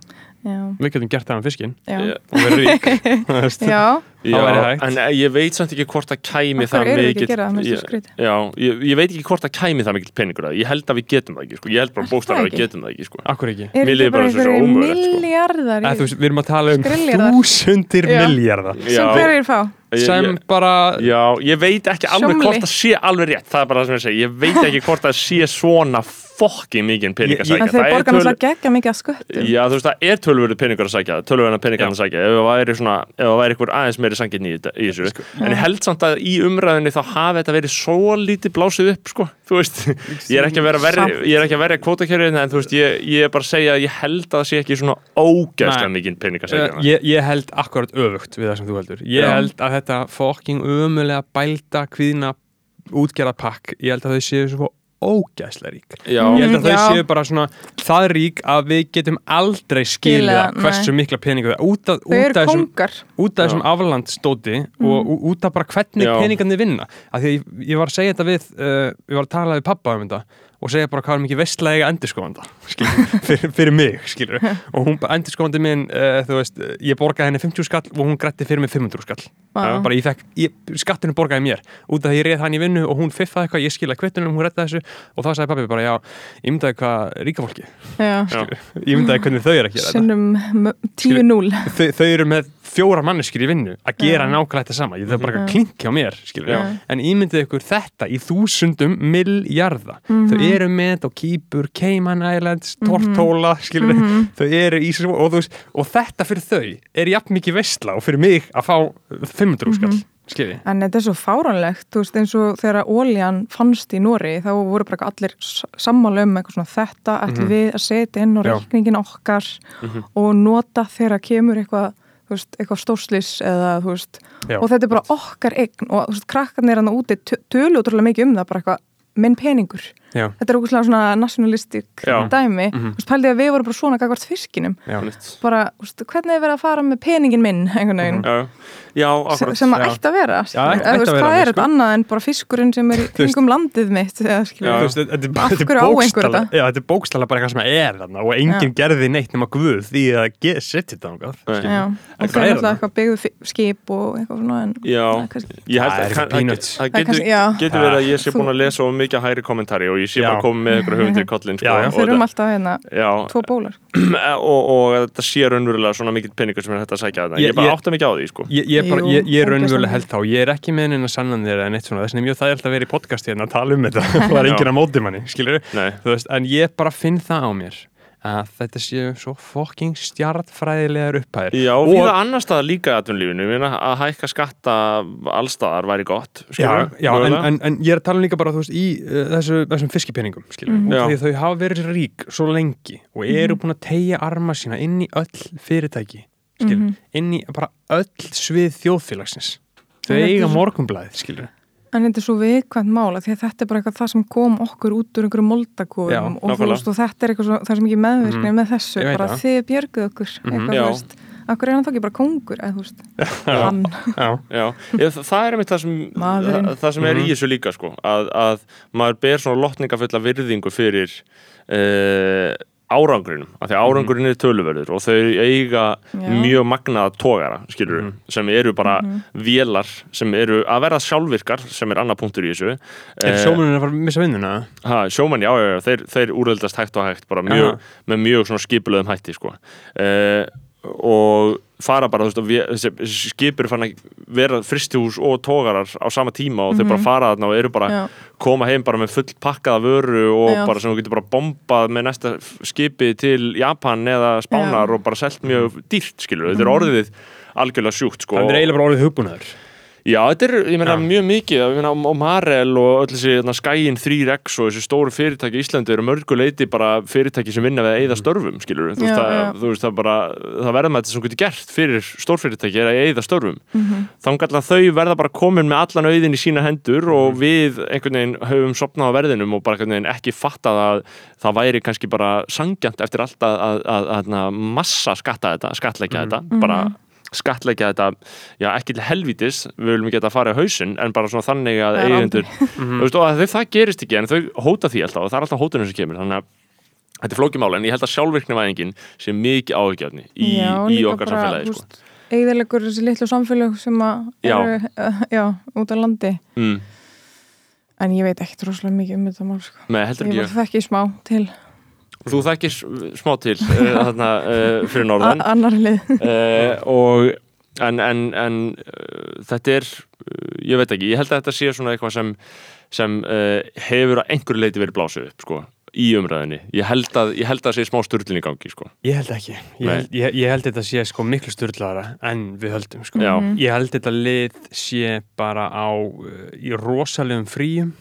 Við getum gert það með fiskinn. Já, Já. og verið rík. Já. Já, en eh, ég veit samt ekki hvort það kæmi það að með ég, ég, veit ekki hvort það kæmi það mikill peningur að ég held að við getum það ekki sko. ég held bara bókstæðar að við getum það ekki sko. Akkur ekki. Er ekki líður bara bara eins og svo einhverju ómögulegt, sko. miljardar veist, Við erum að tala um þúsundir miljardar sem hverjir fá? Sem bara Já, ég veit ekki alveg Sjómli. hvort það sé alveg rétt. Það er bara það sem ég segi, ég veit ekki hvort það sé svona fokkin mikið pening að sækja. en þeir borgar náttúrulega geggja mikið að sköttum. Já, þú veist, það er tölvöru peningur að sækja tölvöru peningar að sækja, ef það væri svona ef það væri einhver aðeins meiri sangin í, í þessu. Sko, en ég held samt að í umræðinni þá hafi þetta verið svo lítið blásið upp sko, þú veist, ég er ekki að vera Samt. ég er ekki að verja kvótakjörið en þú veist, ég, ég er bara að segja að ég held að það sé ekki svona ógæslega Nei. mikið pening að sækja ég, ég held akkurat öfugt við það sem þú heldur. Ég Já. held að þetta fokking ömulega bælda kvíðna útgerða pakk Ég held að þau séu svo ógæslega rík. Já, Ég held að þau séu bara svona það rík að við getum aldrei skilja hversu mikla peningu það út af, þau út af eru þessum, kongar. út af þessum aflandstóti og ú- út af bara hvernig Já. peningarnir vinna. Af því að ég, ég var að segja þetta við uh, ég var að tala við pappa um þetta og segja bara hvað er mikið vestlega endurskóðanda fyrir, fyrir mig, skilur og hún, endurskóðandi minn, uh, þú veist ég borgaði henni 50 skall og hún grætti fyrir mig 500 skall Já. bara ég fekk, ég, skattinu borgaði mér út af því ég reið hann í vinnu og hún fiffaði eitthvað ég skilaði kvittunum, hún rettaði þessu og þá sagði pappi bara, já, ég myndaði hvað ríka fólki Já. Já. ég myndaði hvernig þau eru að gera þetta sinnum mö- 10-0 þau, þau eru með fjóra manneskir í vinnu að gera nákvæmlega þetta sama ég þau bara að klinkja á mér skilur en ímyndið ykkur þetta í þúsundum milljarða Mhm. þau eru með þetta og Kýpur, Cayman Islands Tortóla skilur við Mhm. þau eru í svo og, veist, og þetta fyrir þau er jafn mikið veistla og fyrir mig að fá 500 skall Mhm. skilur við En þetta er svo fáránlegt, þú veist, eins og þegar óljan fannst í Nóri, þá voru bara allir sammála um eitthvað svona þetta ætlum Mhm. við að setja inn á Já. reikningin okkar Mhm. og nota þegar kemur eitthvað, veist, eitthvað stórslis eða, þú veist, Já. og þetta er bara okkar eign og þú veist, krakkarnir hann úti tö- tölu útrúlega mikið um það, bara eitthvað minn peningur. Já. Þetta er okkur svona nationalistik Já. dæmi, þú veist, pældi að við vorum bara svona gagvart fiskinum, Já. bara, veist, hvernig er verið að fara með peningin minn, einhvern veginn, Já, já, sem, akkurat. sem að ætti að vera Eða, veist, að vera hvað er þetta sko. annað en bara fiskurinn sem er í kringum landið mitt eða, er bara- Af þetta er hverju á einhver bókstaflega- þetta? Þetta er bókstala bara eitthvað sem er þarna og enginn gerði neitt nema guð því að setja þetta og það er alltaf eitthvað byggðu skip og eitthvað svona Það getur, verið að ég sé búin að lesa of mikið hægri kommentari og ég Já. bara komið með ykkur hugmyndir í kollin sko, Já, já. og Þeir eru þetta- alltaf hérna já, tvo bólar og, og að þetta sé raunverulega svona mikill peningur sem er hægt að sækja þetta Ég- ég bara átta mikið á því sko. Ég, ég, bara, Jú, ég, ég er raunverulega mikið. held þá, ég er ekki með henni sannanir en eitt svona, þess vegna er mjög þægilt að vera í podcast hérna að tala um þetta, það er enginn að móti manni skilur Nei. þú veist, en ég bara finn það á mér að þetta séu svo fokking stjartfræðilegar upphæðir. Já, og Og- við annar staðar líka meina að hækka skatta allstaðar væri gott Já, já en, en, en ég er að tala líka bara veist, í uh, þessu, þessum fiskipenningum skilur, mm því þau hafa verið rík svo lengi og eru búin að tegja arma sína inn í öll fyrirtæki skilur, inn í bara öll svið þjóðfélagsins. Þau eiga morgunblæð skilur En þetta er svo viðkvæmt mála því að þetta er bara eitthvað það sem kom okkur út úr einhverju Já, moldakofum og, þú veist, og þetta er eitthvað svo, það er sem ekki meðvirkni með þessu, bara það. þið björguð okkur eitthvað, Já. þú veist, akkur er hann þá ekki bara kongur eða þú veist, hann? Já, Já, ég, það, er einmitt það sem það, það sem er í þessu líka sko að, að maður ber svona lotningafulla virðingu fyrir uh, árangrinum, af því árangurinn er töluverður og þau eiga Já. mjög magnaða tógara, skilur sem eru bara vélar sem eru að verða sjálfvirkar, sem er annar punktur í þessu. Er Eh, sjómanin að fara að missa vinnuna? Ha, sjómann, já, já, já, þeir, þeir úröldast hægt og hægt, bara mjög, með mjög svona skipulöðum hætti, sko. Uh, og fara bara, þú veist, og við- þessi þessi skip eru fann að vera fristihús og tógarar á sama tíma og þeir bara fara þarna og eru bara Já. koma heim bara með full pakkaða vöru og Já. bara sem þú getur bara bombað með næsta skipi til Japan eða Spánar Já. og bara selt mjög dýrt, skilur, þetta er orðið algjörlega sjúkt, sko Það er eiginlega bara orðið hugbúnaður Já, þetta er, ég meina, Já. mjög mikið ég meina, og Marel og öll þessi hérna, Skæin 3X og þessi stóru fyrirtæki í Íslandi eru mörguleiti bara fyrirtæki sem vinna við að eyða störfum, skilur þú veist, Já, það, þú veist, það bara það verða með þetta sem getur gert fyrir stórfyrirtæki er að eyða störfum, mm Mhm. -hmm. þannig að þau verða bara komin með allan auðin í sína hendur Mhm. og við einhvern veginn höfum sopnað á verðinum og bara einhvern veginn ekki fattað að það væri kannski bara sangjant eftir allt að, að, að, að, að massa skatta þetta, Mhm. skattleggja þetta bara skattleggja þetta, já ekki til helvítis við viljum ekki að fara í hausinn en bara svona þannig að Það er eigendur þú veist, og að þau, það gerist ekki en þau hóta því alltaf og það er alltaf hótunum sem kemur þannig að þetta er flókimála en ég held að sjálfvirknivæðingin sé mikið áhugjörni í, Já, í okkar bara, samfélagi sko. veist, eigðilegur þessi litlu samfélag sem eru, uh, já, út á landi mm. en ég veit ekkert rosalega mikið um þetta mál sko. heldur ég ekki var þekki smá til þú þekkir smá til uh, þarna, uh, fyrir norðan. A- annar lið. Uh, og en, en, en uh, þetta er uh, ég veit ekki, ég held að þetta sé svona eitthvað sem, sem uh, hefur að einhverju leiti verið blásið upp sko, í umræðinni ég held að, ég held að það sé smá sturlun í gangi sko. Ég held ekki, ég held, ég, ég held þetta sé sko miklu styrlaðara en við höldum sko. Já. Ég held þetta lið sé bara á í rosalegum fríum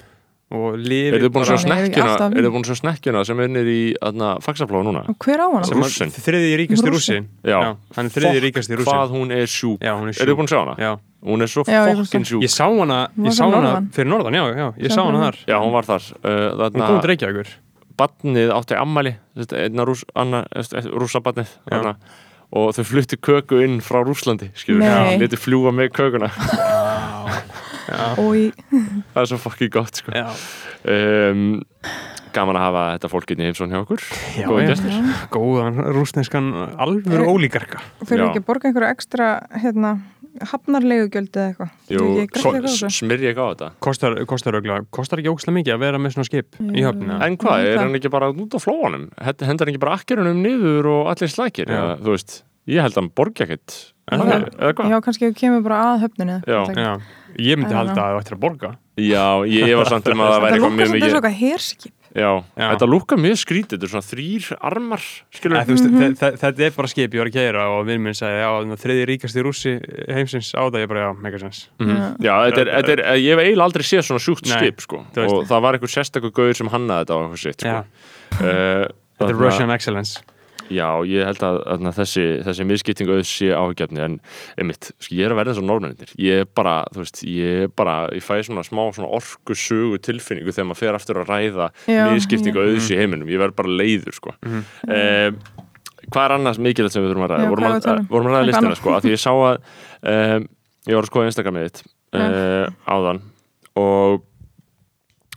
og lifi Er þið búin að bara- sjá er snekkjuna Er þið búin að sjá snekkjuna sem er niður í aðna, fagsaflóða núna? og hver á hana? Rússinn. Þriði ríkasti Rússi. rússi. Já. hann er þriði Fokk, ríkasti rússi. Hvað hún er sjúk. Já, hún er Er þið búin að sjá hana? Já. Hún er svo fokkin sjúk. Ég sá hana, ég sá hana fyrir norðan, já, já, ég Sá sá hana þar. Já, hún var þar. Uh, Hún kom til Reykjavíkur. Badnið átti ammæli einna rús, anna, rússabadnið og þau flutti köku inn frá Rúslandi skilur, leti fljúa með kökuna. Í, það er svo fokkin gott sko. Um, gaman að hafa þetta fólkinni heimsón hjá okkur. Já, já. góðan rúsneskan alvöru ólíkarka fyrir Já. ekki að borga einhverju ekstra hérna, hafnarlegugjöld eða eitthvað? Smyrja ekki á þetta? Kostar, kostar, ögla, kostar ekki ókslega mikið að vera með svona skip í Jú. höfnina? En hvað, er hann ekki bara út á flóanum? Hend- Hendar hann ekki bara akkerunum niður og allir slækir? Eða, þú veist, ég held að hann borgi ekkert. Er já, kannski kemur bara að höfninu Já. Já, ég myndi halda að það ættir að borga. Já, ég, ég var samt um að það væri það eitthvað lúkar mjög sem mikið þessu eitthvað herskip. Já, Já. þetta lúkar mjög skrítið, þetta er svona þrýr armar, skilur Æ, veist, mm -hmm. Þetta er bara skip, ég var að keira og vinn minn sagði, já, þriði ríkasti rússi heimsins á það, ég bara, já, megasens Mhm. Já, þetta er, þetta er, ég hef eiginlega aldrei séð svona sjúkt Nei, skip, sko. og það var einhver sérstakur gauður sem hannaði þetta á eitthvað sitt, sko. Uh, Þetta er Russian Excellence Já, ég held að, að þessi, þessi miskipting auðs sé áhugjefni en einmitt, sko, ég er að verða þessar norðmennir ég er bara, þú veist, ég er bara ég fæ svona smá svona orkusugu tilfinningu þegar maður fer aftur að ræða Já, miskiptingu já. auðs í heiminum, ég verð bara leiður, sko. Mm Hvað er annars mikilvægt sem við þurfum að ræða? Já, vorum, að, að um? vorum að ræða listina, sko, að því ég sá að um, ég var að skoða Instagramið þitt uh, áðan og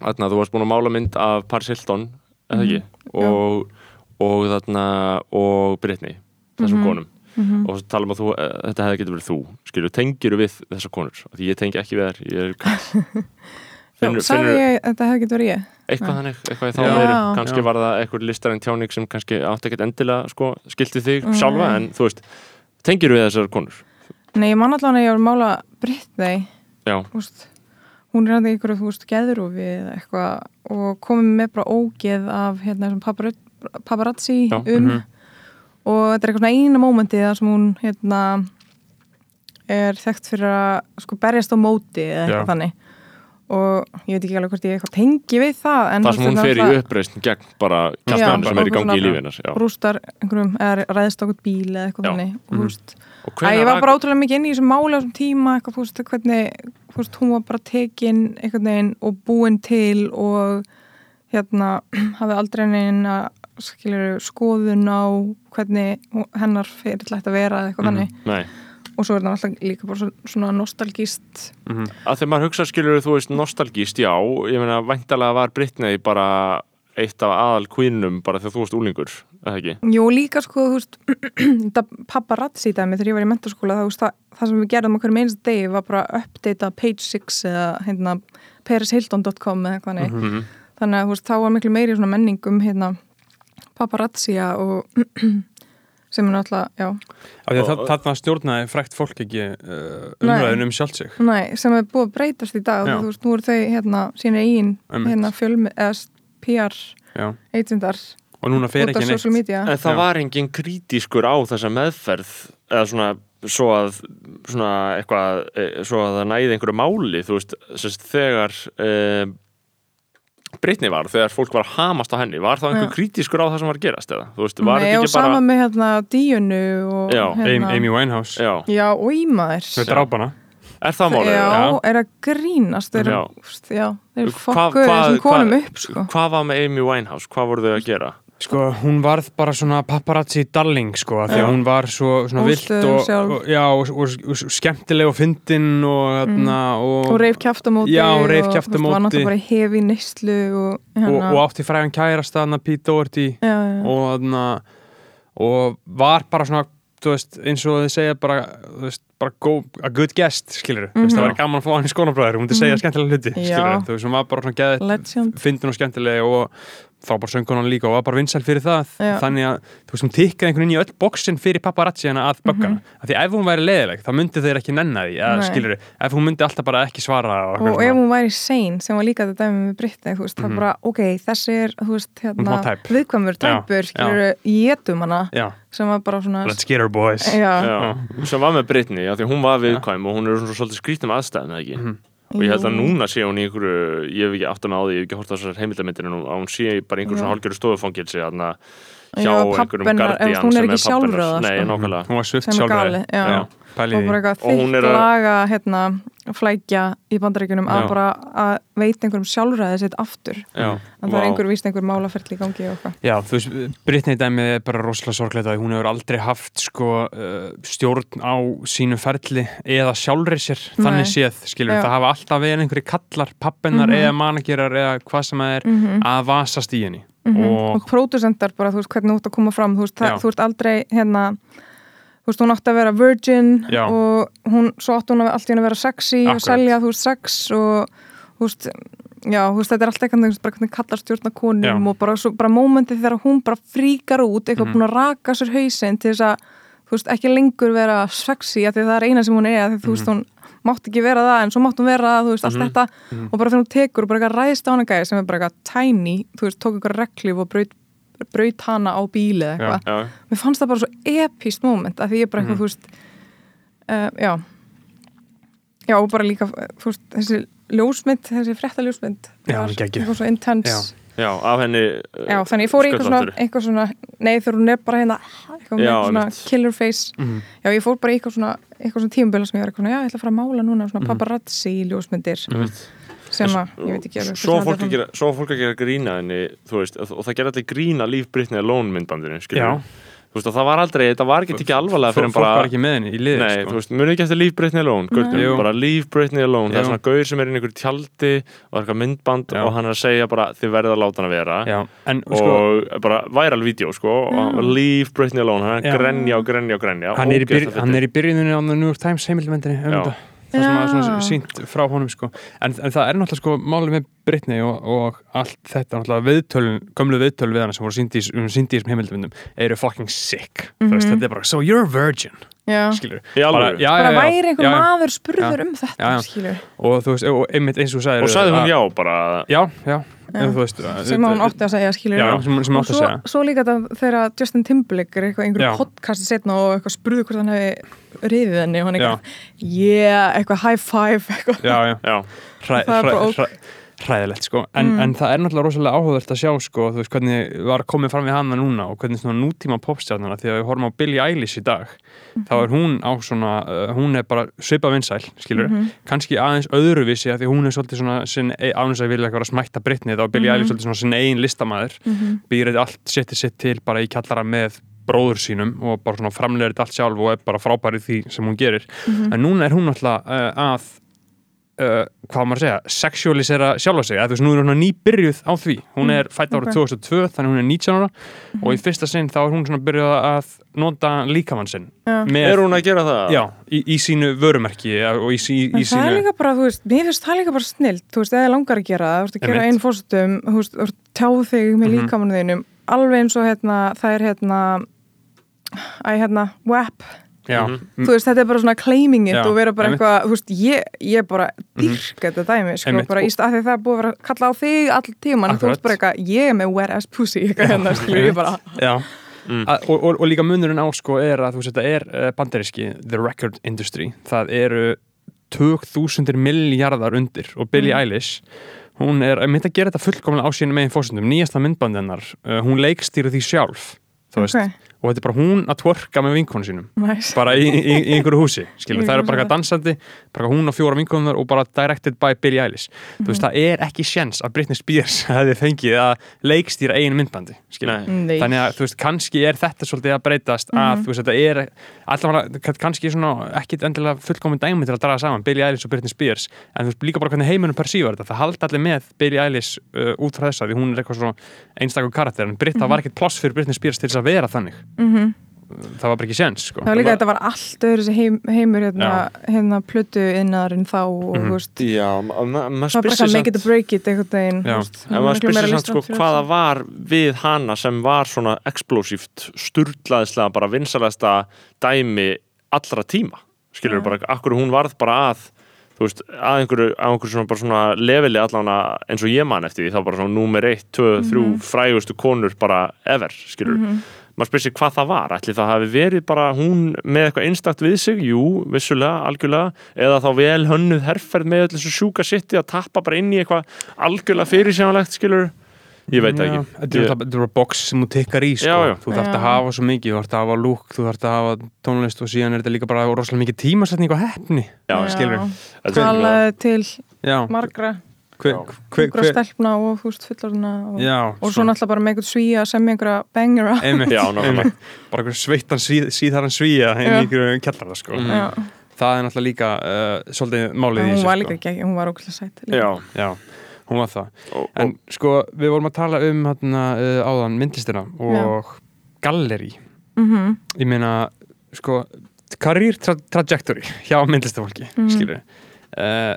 þarna, þú varst búin að mála mynd af Paris Hilton, eða ekki? Mhm. og, og þarna og Britney, þessum Mhm. konum Mhm. og svo talum að þú, uh, þetta hefði getur verið þú skilju, tengir við þessar konur Af því ég tengi ekki við þær, ég er Finnur- finnur- ég að þetta hefði getið verið ég eitthvað Nei. þannig, eitthvað í þá Já. kannski Já. var það eitthvað listarinn tjáning sem kannski átti ekkert endilega sko, skilti þig Nei. sjálfa en þú veist, tengir við þessar konur Nei, ég man allan að ég var að mála þú veist, hún er hann einhverju, þú veist, geðrúfi eða eitthvað og komið með bara ógeð af hérna þessum papara- paparazzi Já, um mhm. og þetta er eitthvað svona eina mómenti þar sem hún hérna er þekkt fyrir að sko berjast á móti eða eitthvað Já. þannig og ég veit ekki alveg hvort ég eitthvað tengi við það en það sem hún fer í uppreist gegn bara kjastmæðinu sem er í gangi í já. rústar einhverjum eða ræðist okkur bíl eða eitthvað þannig og Æ, hvenær ég var bara ótrúlega mikið inn í þessum máli á þessum tíma eitthvað, veist, hvernig veist, hún var bara tekin einhvern veginn og búin til og hérna hafði aldrei neina skilur skoðun á hvernig hennar fyrir ætti að vera eða eitthvað Mhm. þannig Nei. og svo er það alltaf líka bara svo- svona nostalgist Mhm. að þegar maður hugsa skilur þú veist nostalgíst, já, ég meina væntalega var Britney bara eitt af aðal kvínum bara þegar þú varst úlingur eða ekki? Jú, líka sko, þú veist þetta paparazzi dæmi þegar ég var í mentaskóla það, það, það sem við gerðum okkur með einast degi var bara að uppdata page 6 eða hérna perishilton.com eða eitthvað nei Mhm. þannig að þú veist, þá var miklu meiri svona menning um hérna paparazzia og sem er náttúrulega, já, Af því að Og- þa- þarna stjórnaði frækt fólk ekki uh, Nei. umræðin um sjálft sig nei, sem er búið að breytast í dag Já. og þú veist, nú eru þau hérna sína eigin Einmitt. hérna fjölmi, eða PR Já. agentar og núna fer ekki neitt En það Já. var engin krítiskur á þessa meðferð eða svona svo að svona eitthvað, e, svo að það næði einhverju máli, þú veist, sérst, þegar e, Britney var, þegar fólk var að hamast á henni var það einhver krítiskur á það sem var að gerast eða, þú veist, var Nei, þetta og ekki bara sama með hérna Díunu og Já, Amy, hérna Amy Winehouse Já, Já, og ímaður með drápana er það málið? Já, Já. er að grínast þeir, Já. já. já, þeir Hvað- fokkuðu hvað- þessum konum hvað- upp sko. Hvað var með Amy Winehouse? Hvað voru þau að gera? Sko, hún varð bara svona paparazzi darling, sko, því að hún var svo svona vilt og, og, já, og, og, og skemmtileg og fyndin og, mm. og, og Já, reif og, kjaftamóti. þú veist, var náttúrulega bara hefi og, og, hérna, og átti frægan kærasta Pete Doherty. Já, já, og, hana, og var bara svona þú veist, eins og þið segja bara, þú veist, bara go, a good guest skilur, þú veist, það Mhm. var gaman að fá hann í skónabræður hún myndi segja skemmtilega hluti, skilur þú veist, hún var bara svona legend. fyndin og skemmtileg og frábær söngkonan líka og var bara vinsæl fyrir það. Já. þannig að þú veist hún tikkaði einhvern inn í öll bóksin fyrir paparazzi hana að böggana. Af því ef hún væri leðileg þá myndi þeir ekki nenna því eða skilur ef hún myndi alltaf bara ekki svara og, og ef hún væri sein sem var líka þetta dæmi með Brittany þú veist, það Mhm. bara, ok, þessi er þú veist, hérna, viðkvæmur tæpur, skilur, jétum hana já, sem var bara svona let's get her boys. Já, Já, sem var með Britney, af því hún var viðkvæm og hún er svona svolítið og ég held að núna sé hún í einhverju ég hef ekki með á því, ég hef ekki hort á þessar heimildamyndir en hún- sé bara í einhverju Já. svona hálgjöru stofufangilsi hjá Já, einhverjum Guardian hún er ekki sjálfráða, Nei, sko. nákvæmlega. Hún var svift pælið og hún er að- laga hérna, flækja í bandaríkjunum að bara að veita einhverjum sjálfræði sitt aftur. Já, en það vá. er einhver víst einhver málaferli í gangi Já, þú veist, Britney dæmið er bara rosalega sorglega að hún hefur aldrei haft sko uh, stjórn á sínu ferli eða sjálfri sér, Nei. þannig séð skilur, Já. það hafa alltaf verið einhverju kallar pappennar Mhm. eða managerar eða hvað sem það er mm að vasast í henni og, og og pródusentar bara, þú veist, hvernig þú ert að koma fram þú veist, það, þú ert aldrei hérna þú veist, hún átti að vera virgin Já. og hún, svo átti hún að allt í henni að vera sexy Akkurat. og selja, þú veist, sex og þú veist, já, þú veist, þetta er alltaf eitthvað, þú veist, bara hvernig kallar stjórna konum Já. og bara, svo, bara mómentið þegar hún bara fríkar út, eitthvað Mhm. búin að raka sér hausinn til þess að, þú veist, ekki lengur vera sexy, af því það er eina sem hún er því þú veist, hún mátt ekki vera það en svo mátt hún vera það, þú veist, allt Mhm. þetta Mhm. og bara þegar hún tekur og bara eitthvað ræðist á hana gæði sem er bara eitthvað tiny, þú veist, tók eitthvað reglif og braut, braut hana á bíli eða eitthvað. Já, Mér fannst það bara svo epíst moment að því ég bara eitthvað, Mhm. þú veist, uh, já. Já, og bara líka, þú veist, þessi ljósmynd, þessi frétta ljósmynd. Já. Eitthvað svo intense. Já. af henni Já, þannig ég fór í eitthvað svona, Sköllóttur. eitthvað svona, nei þegar hún er bara hérna, eitthvað með svona killer face. Mhm. Já, ég fór bara í eitthvað svona, eitthvað svona tímaböla sem ég var eitthvað svona, já, ég ætla að fara að mála núna svona Mhm. paparazzi ljósmyndir Einmitt. sem að, ég veit ekki. Svo fólk, að gera, fólk að gera grína henni þú veist, og það gera allir grína líf Britney Alone myndbandinu. Þú veist, það var aldrei, þetta var ekki tekið alvarlega fyrir Fólk en bara, bara var ekki með henni í liði Nei, sko. þú veist, muni ekki eftir Leave Britney Alone Jú. bara Leave Britney Alone. Það er svona gaur sem er inn í einhverju tjaldi og er eitthvað myndband Já. og hann er að segja bara þið verðið að láta hann að vera en sko, og bara viral vídeo sko. Og. Leave Britney Alone, hann er að grenja og grenja og grenja. Hann er, í er byrjuninni á New York Times um þetta það sem að svona sínt frá honum sko. en, en það er náttúrulega sko málið með Britney og, og allt þetta náttúrulega viðtölun, gömlu viðtöl við hana sem voru síndi í um síndi í þessum heimildumindum eru fucking sick. Mm veist, þetta er bara, so you're a virgin. Já. skilur alvöru? já, bara já, væri einhver maður spurður um þetta Já, já. skilur, og þú veist, og einmitt eins og sagðir Og sagði hún já bara. Já, já, Þú veist sem hún átti að segja skilur já, sem, sem og átti að svo, segja svo líka þetta þegar Justin Timberlake er eitthvað Já. einhverju podcasti setna og eitthvað spurði hvort hann hefði riðið henni og hann eitthvað, yeah, eitthvað high five eitthvað. já, já, Það er bara ók. Hræ, hræðilegt sko en, Mm. en það er náttúrulega rosalega áhugavert að sjá sko, þú veist hvernig var komið fram við hana núna og hvernig svona nútíma popstjarnana því að við horfum á Billie Eilish í dag þá er hún á svona, uh, hún er bara svipa vinsæl, skilur Mhm. kannski aðeins öðruvísi að því hún er svolítið svona sinn, ánins að vilja eitthvað að smætta Britney þá er Billie Mhm. Eilish svolítið svona sinn eigin listamæður Mhm. býrið allt setið sitt til bara í kjallara með bróður sínum og bara svona framleirir þetta allt sjálf og er bara frábær í því sem hún gerir Mhm. en núna er hún alltaf uh, að uh, hvað maður að segja, sexualisera sjálfa sig, að þú veist, nú er hún nýbyrjuð á því. Hún er fætt árið ok. 2002 þannig hún er 19 ára. Og í fyrsta sinn þá er hún svona byrjuð að nota líkamann sinn. Með, er hún að gera það? já, í, í sínu vörumerki og í, En í það er sínu líka bara, þú veist, mér finnst það líka bara snilt, þú veist, eða langar að gera það, þú veist, að gera einn fórstum, þú veist, þú veist, tjá þig með Mhm. líkamannu þínum, alveg eins og hérna, það er hérna, æ, hérna, WAP, Mhm. þú veist, þetta er bara svona claiming it Já, og vera bara einmitt. eitthvað, þú veist, ég, ég bara dyrka þetta dæmi, sko, Einmitt. bara í stað því það er búið að vera að kalla á þig all tíman, þú veist bara eitthvað, ég er með wet ass pussy, eitthvað hérna, skilur ég bara. Mm. Og, og, og líka munurinn á sko er að þú veist þetta er uh, bandaríski the record industry, það eru 2000 miljardar undir og Billie Mm. Eilish hún er, mynda að gera þetta fullkomlega á sínum megin fórsendum, nýjasta myndbandennar uh, hún leikstýri því sjálf þú veist, ok, og þetta er bara hún að tvorka með vinkonu sínum næs, bara í, í, í einhverju húsi skilur, það er einhverju bara dansandi bara hún og fjóra vinkonunar og bara directed by Billie Eilish þú Mhm. veist, það er ekki sjens að Britney Spears hefði fengið að leikstýra einu myndbandi skilur, Nei. Nei. þannig að þú veist, kannski er þetta svolítið að breytast að Mhm. þú veist, þetta er allavega, kannski svona ekkit endilega fullkomin dæmi til að draga saman Billie Eilish og Britney Spears, en þú veist, líka bara hvernig heimunum persívar þetta, það haldi allir með Billie Eilish uh, út frá þessa, því hún er eitthvað svona einstakur karakter, en Britt, það var ekkit pláss fyrir Britney Spears til þess að vera þannig mhm. Það var bara ekki sjens, sko. Það var líka, var- þetta var allt öðru heim, heimur hérna, hérna plötu innaðarinn þá og þú veist, Já, ma- ma- maður það var bara eitthvað sig make it or break it veist, En maður spyr sér samt sko hvaða var við hana sem var svona explosíft, sturlaðislega bara vinsalegasta dæmi allra tíma, skilur bara akkur hún varð bara að þú veist, að einhverju, að einhverju svona, bara svona leveli allan eins og ég man eftir því þá bara svona númer 1, 2, 3 frægustu konur bara ever, skilur Mhm. Maður spyr sér hvað það var, ætli það hafi verið bara hún með eitthvað einstakt við sig? Jú, vissulega, algjörlega. Eða þá vel hönnuð herferð með öllu þessu sjúka sitti að tappa bara inn í eitthvað algjörlega fyrirsjánlegt, skilur ég veit það Já, ekki. Þetta er er bara box sem þú tikkar í sko. Já, já. þú þarft að hafa svo mikið þú þarft að hafa lúk, þú þarft að hafa tónlist og síðan er þetta líka bara rosalega mikið tímasetning og hefni Já, skilur talaði til Já, margra hver, Já. hver, ykkur hver, stelpna og þú veist fullorðina og, já, og svo náttúrulega bara með einhvern svíja sem einhverja Já, einmitt. bara einhver sveittan síð, síðaran svíja inn í Já. einhverju kjallara sko. Já, það er náttúrulega líka uh, svolítið málið í hún þessu var sko. líka ekki, hún var ókvæmlega sætt líka. Já, Já, hún var það og, En og, sko, við vorum að tala um hérna, uh, áðan myndlistina og galleri Mhm, ég meina, sko career tra trajectory hjá myndlistafólki, mm. Mhm. skilur uh,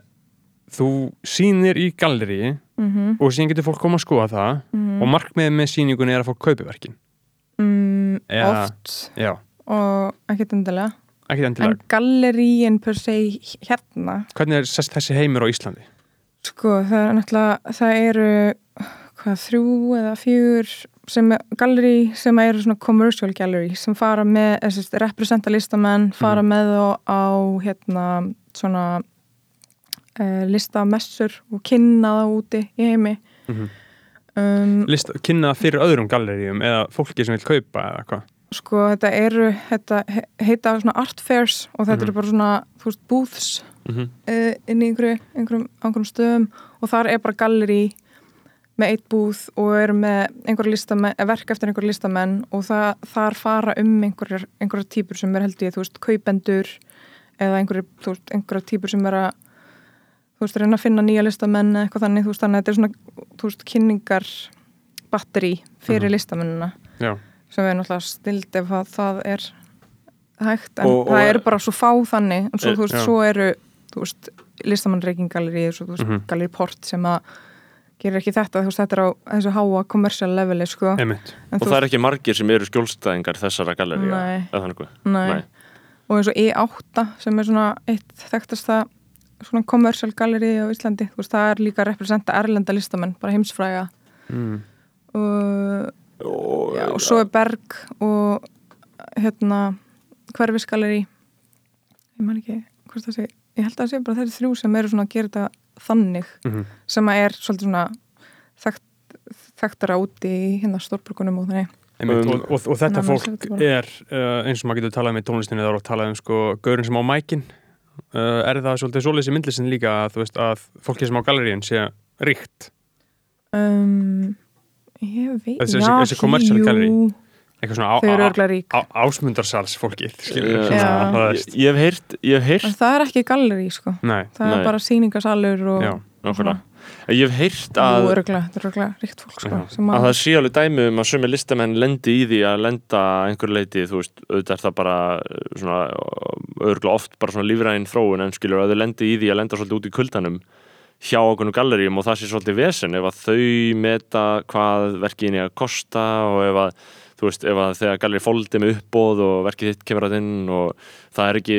þú sýnir í galleri mhm, og síðan getur fólk koma að skoða það mhm. og markmiðið með sýningunni er að fólk kaupi verkin mm, Eða- oft já, og ekkert endilega ekki en endilega galleríin per se hérna hvernig er þessi heimur á Íslandi? Sko, það er náttúrulega, það eru hvað, þrjú eða fjögur sem er, gallerí sem eru svona commercial gallery sem fara með, þess að representa listamenn, fara Mhm. með þá á hérna svona uh, listamessur og kynna það úti í heimi Mhm. um, List, kynna það fyrir öðrum galleríum eða fólki sem vil kaupa eða hvað? sko, þetta eru þetta he- heita svona art fairs og þetta Mhm. eru bara svona, veist, booths mm -hmm. uh, inn í einhverju, einhverjum, einhverjum stöðum og þar er bara gallerí með eitt búð og eru með einhverja eh, verk eftir einhverja listamenn og það, þar fara um einhverjar, einhverjar típur sem er held ég, þú veist, kaupendur eða einhverjar, einhverjar típur sem er að þú veist, reyna að finna nýja listamenn eða eitthvað þannig, þú veist, þannig að þetta er svona þú veist, kynningar batteri fyrir Mhm. listamennina Já, sem er náttúrulega stild ef að það er hægt en Og- og- það eru bara svo fá þannig en svo, Eh, þú veist, já. svo eru þú veist, listamann reikingalleri þú veist, Mhm. galleri port sem að gerir ekki þetta, þú veist, þetta er á þessu háa commercial leveli, sko en og það er ekki margir sem eru skjólstæðingar þessara gallerí Nei. eða þannig Nei. Nei. og eins og E8 sem er svona eitt þekktasta svona commercial galleri á Íslandi. Þú veist, það er líka að representa erlenda listamenn bara heimsfræga. Mm. og, og, já, og svo er Berg og hérna hverfisgalleri ég man ekki hvort það sé, ég held að það sé bara þessi þrjú sem eru svona að gera þetta þannig Mhm. sem að er svolítið svona þekkt, þekktara úti í hérna stórbrökunum og þannig. Um, og, og, þetta fólk er uh, eins og maður getur talað um í tónlistinni þá er að talað um sko gaurin sem á mækin uh, er það svolítið svoleiðis í myndlistin líka að þú veist að fólki sem á galleríin sé ríkt? Um, ég veit Þessi- já, þessi commercial jú, gallerí. eitthvað svona ásmundarsals fólki skilur svona, ég, ég hef heyrt, ég hef heyrt það er ekki gallerí sko. Nei, það Nei. er bara sýningasalur og já, nákvæmlega ég hef heyrt að, örglega, þetta er örglega ríkt fólk sko, að að, það sé alveg dæmi um að sumi listamenn lendi í því að lenda einhver leiti, þú veist, auðvitað er það bara uh, svona, örgulega oft bara svona lífræðin þróun en skilur að þau lendi í því að lenda svolítið út í kuldanum hjá okkur galleríum og það sé svolítið vesen ef að þau meta hvað verkið er að kosta og ef að þú veist, ef að þegar gallerí fóldi með uppbóð og verkið þitt kemur að inn og það er ekki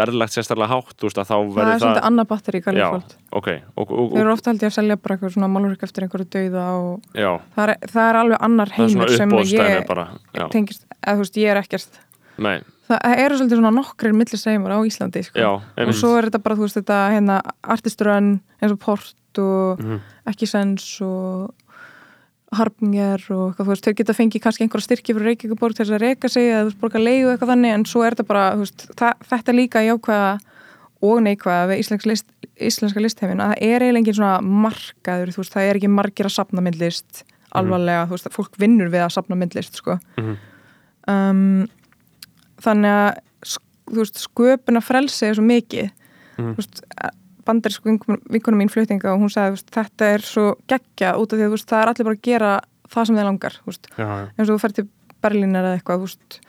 verðlagt sérstaklega hátt, þú veist, að þá það verður er svolítið annað batteri í gallerí Já, fólk ok, og, og, þau eru og, ofta held ég að selja bara eitthvað svona málurk eftir einhverju dauða og það er, það er alveg annar það heimur sem ég tengist, eða þú veist, ég er ekkert nei, það eru svolítið svona nokkrir millisheimur á Íslandi sko. já, og einmitt. svo er þetta bara, þú veist, þetta hérna artistrun eins og port og Mhm. ekki sens og harpinger og eitthvað, þú veist, þau geta fengið kannski einhverja styrki fyrir Reykjavíkuborg til þess að reyka sig eða þú veist, borga leigu eitthvað þannig en svo er þetta bara, þú veist, það, þetta líka jákvæða og neikvæða við íslenska, list, íslenska listheiminn að það er eiginlega engin svona markaður, þú veist, það er ekki margir að sapna myndlist alvarlega, þú veist, fólk vinnur við að sapna myndlist, sko Mhm. um, þannig að þú veist, sköpuna frelsi er svo mikið Mhm. þú veist, bandarísku vinkunum mín flutninga og hún sagði, þetta er svo geggja út af því að veist, það er allir bara að gera það sem þeir langar, eins og þú fer til Berlínar eða eitthvað, veist.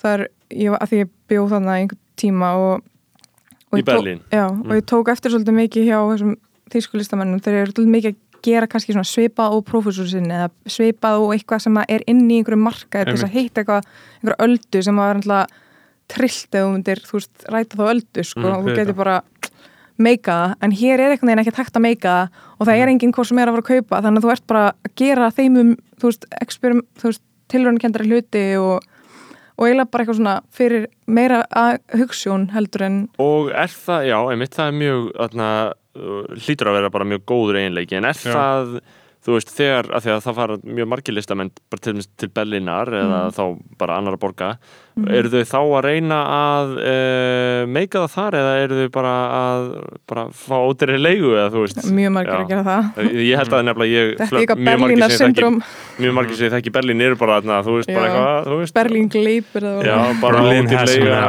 Það er, ég, að því ég bjóð þannig einhvern tíma og, og Í ég tók- Berlín? já, og ég tók eftir svolítið mikið hjá þessum þýsku listamennum, þeir eru svolítið mikið að gera kannski svipað og prófessor sinni eða svipað og eitthvað sem er inn í einhverju þess að hitta eitthvað einhverju öldu sem að vera trillt eða þú myndir, þú veist, ræta þá öldu sko, Mm, og þú getur bara meika það, en hér er einhvern veginn ekki hægt að meika það og það er enginn hvort sem er að fara að kaupa þannig að þú ert bara að gera þeim um þú veist, tilröndkendari hluti og, og eiginlega bara eitthvað svona fyrir meira að hugssjón heldur en Og er það, já, einmitt, það er mjög þarna, uh, hlýtur að vera bara mjög góður einleiki, en er Já. það þú veist, þegar, af því að það fara mjög margir listamenn bara til, dæmis til Berlínar eða Mhm. þá bara annar að borga eru þau þá að reyna að uh, meika það þar eða eru þau bara að bara fá ódýri leigu eða þú veist mjög margir Já. að gera það ég held að nefnilega ég Þetta er eitthvað mjög margir Berlínar sem ég þekki- syndrom mjög margir sem ég þekki Berlín eru bara þarna, þú veist, bara Já. eitthvað þú veist, Berlín gleipur já, bara has leiga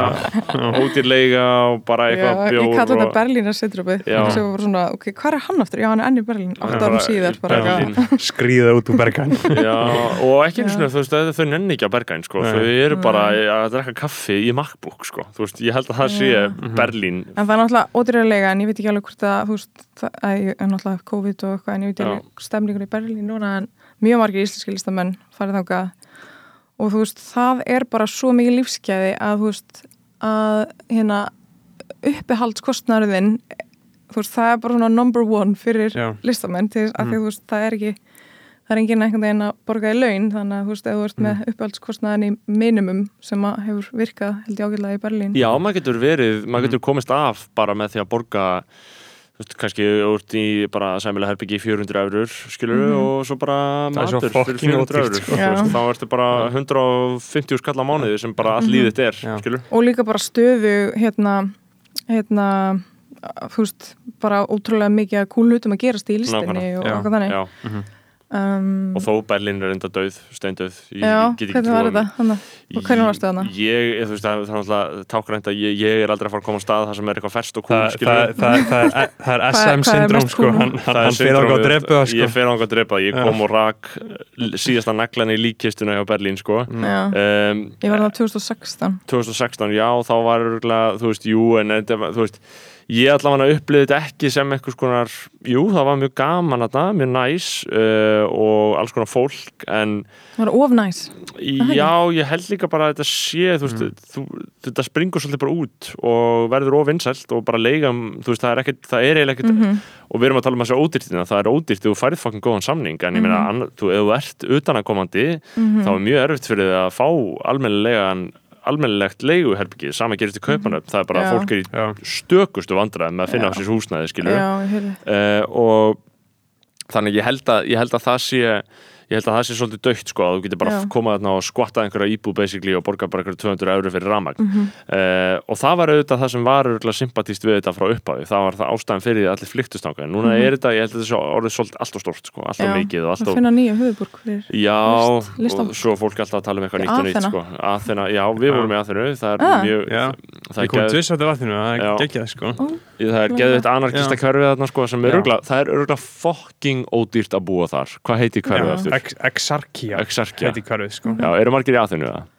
ódýr leiga og bara eitthvað ég bjór kalla þetta Berlínar syndromi Já. sem var bara svona, ok, hvað er hann aftur? Já, hann er enn í Berlín, átt bara árum síðar bara eitthvað. skrýða út úr bergan Já, og ekki eins og þau- nenni ekki að bergæn sko. Þau eru bara. Að drekka kaffi í MacBook sko. þú veist, ég held að það sé Já. Berlín En það er náttúrulega ódýrlega en ég veit ekki alveg hvort að, þú veist, það er náttúrulega COVID og eitthvað en ég veit ekki alveg stemningur í Berlín núna en mjög margir íslenski listamenn farið þangað og þú veist, það er bara svo mikið lífsgæði að þú veist, að hérna uppihaldskostnarðin þú veist, það er bara svona number one fyrir Já. listamenn til að Mm. því að þú veist, það er ekki það er enginn einhvern veginn að borga í laun þannig að þú veist, ef þú ert Mm. með uppihaldskostnaðin í minimum sem að hefur virkað held ég ágætlega í Berlín Já, maður getur verið, maður getur komist af bara með því að borga þú veist, kannski úr í bara sæmilega herbyggi í 400 eurur, skilur Mhm. og svo bara matur fyrir fucking 400 ódýrt, eurur sko. Já. þá ertu bara 150 skall á mánuði sem bara all Mhm. líðið er, Já. skilur og líka bara stöðu hérna, hérna þú veist, bara ótrúlega mikið að kúl hlutum að gerast í listinni Nákvæmlega, og já, eitthvað þannig Já, um, og þó Berlín er enda döð, steindöð ég, já, ég hvernig var þetta þannig, og hvernig varstu þarna? Ég, ég, þú veist, það það er náttúrulega tákrænt að ég, ég er aldrei að fara að koma á stað þar sem er eitthvað ferskt og kúl, það, skilur það, það, það, er, það er Hvað- SM hvað syndrom mest sko, hann, hann, hann fer ánga að drepa það Ég sko. fer ánga að drepa það, ég Já. kom og rak síðasta naglan í líkkistuna hjá Berlín sko. Já, um, ég var þarna 2016 2016, já, þá var örugglega, þú veist, jú, en þetta, var- þú veist, ég allavega upplifði þetta ekki sem eitthvað skonar, jú það var mjög gaman þarna, mjög næs uh, og alls konar fólk en Það var ofnæs já, ég. held líka bara að þetta sé þú veist, þú, þetta springur svolítið bara út og verður ofinsælt og bara leigam, þú veist, það er ekkert, það er eiginlega ekkert Mhm. og við erum að tala um að segja ódýrtina það er ódýrt þú færið fokkin góðan samning en ég meina, mm þú, ef þú ert utanakomandi þá er mjög erfitt fyrir þig að fá almennilegan almennilegt leiguherbyggi, sama gerist í kaupanöfn það er bara Mhm. Já. að fólk er í Já. stökustu vandræðum með að finna á sér húsnæði skilur Já, ég heyrði uh, og þannig ég held að, ég held að það sé ég held að það sé svolítið dögt sko að þú getur bara Já. komað þarna og skvattað einhverja íbú basically og borga bara einhverja 200 euro fyrir ramagn Mhm. uh, og það var auðvitað það sem var auðvitað sympatíst við þetta frá upphafi. Það var það ástæðan fyrir því að allir flyktust ákveðin núna er þetta, ég held að þetta sé orðið svolítið alltaf stórt sko, alltaf. Já, mikið og alltaf finna nýja höfuborg fyrir Já, List- og svo er fólk alltaf að tala um eitthvað nýtt og nýtt sko. Aþena, já, við vorum í Aþenu það er Ah. mjög Já. það er, Exarkia heiti hverfið sko. Já, eru margir í Aþenu það?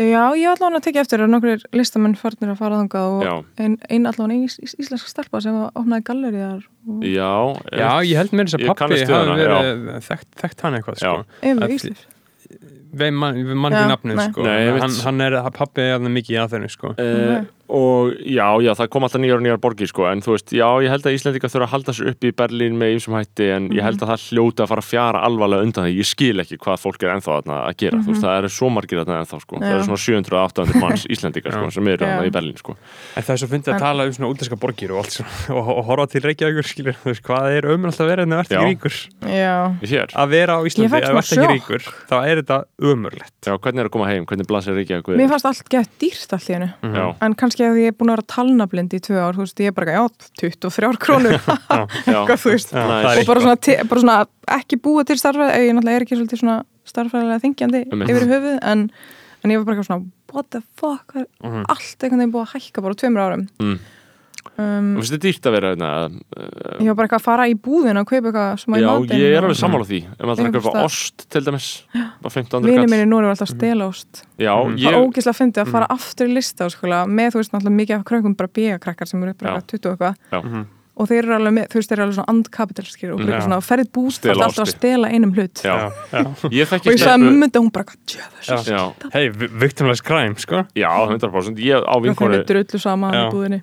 Já, ég ætla hann að tekja eftir að nokkur listamenn farnir að fara þangað og Já. ein, allavega ein ís, ís, íslenska stelpa sem opnaði galleriðar og Já, Já, ég held mér þess að pappi hafi verið þekkt, þekkt hann eitthvað sko. Að- Íslir. Við mann ekki nafnið sko. Nei, hann, hann er, pappi er alveg mikið í aðeins sko. Uh, og já, já, það kom alltaf nýjar og nýjar borgir sko, en þú veist, já, ég held að Íslendinga þurfa að halda sér upp í Berlín með ýmsum hætti en ég held að það hljóta að fara að fjara alvarlega undan því, ég skil ekki hvað fólk er ennþá að gera, þú veist, það eru svo margir þarna ennþá sko, það Já. eru svona 700-800 manns Íslendinga sko, sem eru þarna Já. í Berlín sko. En það er svo fyndið að tala um svona útlenska borgir og allt svona og, og horfa til Reykjavíkur skilur hvað ekki að Ég er búin að vera talnablind í tvö ár, þú veist, ég er bara, já, 23 krónur, eitthvað, þú veist. Og bara svona, bara svona ekki búið til starfræði, ég náttúrulega er ekki svolítið svona starfræðilega þingjandi yfir höfuð, en, en ég var bara svona, what the fuck, er Mhm. allt einhvern veginn búið að hækka bara tveimur árum. Mm. Um, og finnst þið dýrt að vera hérna uh, ég var bara eitthvað að fara í búðin og kaupa eitthvað sem að Já, í matinn. ég er alveg sammála því ef maður ætlar að Ég kaupa ost til dæmis bara 1500 Vinir kall minni núna var alltaf að stela ost. Já, Mhm. Það er ég, ógeðslega fyndið að fara aftur í lista skula, með þú veist náttúrulega mikið af krökkum bara bíakrakkar sem eru bara Já. 20 og eitthvað Já. Mhm. Og þeir eru alveg með, þú veist, þeir eru alveg svona andkapitalskir og svona ferðið búst Stela alltaf að stela einum hlut. Já, Já, ég þekki og ég sagði mömmu þetta hún bara, Hei, victimless crime sko. Já, 100% Ég á vinkonu eru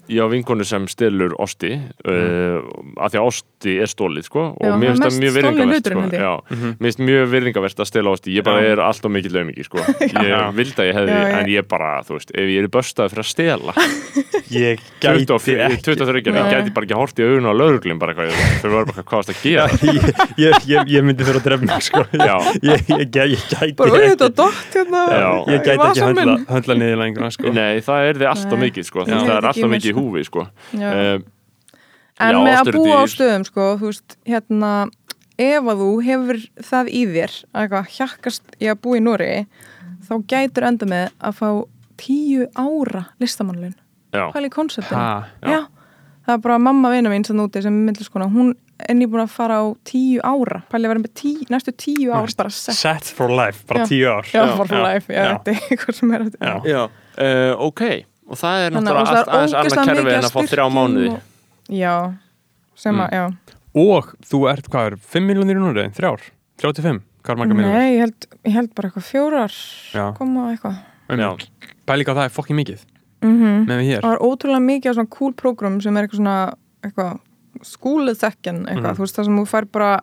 ég á vinkonu sem stilur osti uh, af því að osti er stólið sko, og Já, mér er finnst það mjög hluturinn, sko. Mhm. mér finnst mjög virðingavert að stila osti. Ég bara Já. er alltaf mikið laumingi sko. ég Já. vildi að ég hefði, en ég bara þú veist, ef ég er böstaði fyrir að stela. Ég gæti 24 ekki 23, ég Nei. gæti bara ekki hort í augun á lauruglum bara hvað, þau var bara hvað varst að gera ég, ég, ég, ég myndi fyrir að drefna mig, sko Já. ég, ég, ég, ég gæti bara, er dott hérna Já. ég gæti ekki vasann höndla, höndla niðurlænguna sko. Nei, það er þið alltaf Nei. mikið sko. Það er alltaf um mikið í húfi sko. Uh, en Já, með að búa á stöðum sko, þú veist, hérna ef að þú hefur það í þér að eitthvað hjakkast í að búa í Nóri þá gætur enda með að fá tíu ára listamannlun hvað er í konceptinu? Ha, Já. Það er bara mamma vina mín sem úti sem er myndliskona, hún er nýbúin að fara á tíu ára, pæli að vera með tí, næstu tíu ár bara sett. set for life, bara Já. tíu ár. Já, Já, for já, life, já, já. þetta er eitthvað sem er þetta Já. Já. Uh, ok. Og það er náttúrulega er aðeins annað kerfi en að fá þrjá mánuði. og- já, sem að, já. Og þú ert, hvað er, 5 miljónir í núri, þrjár? 35, hvað er marga miljónir? Nei, ég held, ég held bara eitthvað fjórar koma eitthvað. Já. Pæli ekki að það er fokkin mikið mm með við hér Það var ótrúlega mikið af svona cool program sem er eitthvað svona eitthvað skúlið þekkin eitthvað, Mhm. þú veist það sem þú fær bara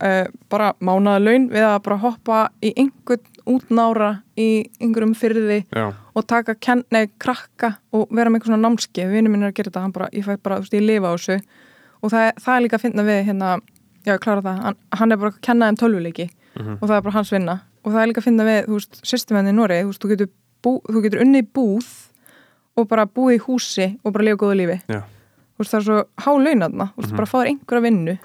uh, bara mánaða laun við að bara hoppa í einhvern útnára í einhverjum fyrði Já, og taka nei, krakka og vera með eitthvað svona námskeið, vinur minn er að gera þetta hann bara, ég fær bara, þú veist, ég lifa á þessu. Og það, er- það er líka að finna við hérna já, ég klára það, hann, hann er bara að kenna þeim tölvuleiki Mhm. og það er bara hans vinna. Og það er líka að finna við, þú veist, systemenni í Noregi þú veist, þú getur, bú, þú getur unnið í búð og bara búið í húsi og bara lifa góðu lífi já þú veist, það er svo há launadna, þú veist, bara fá þér einhverja vinnu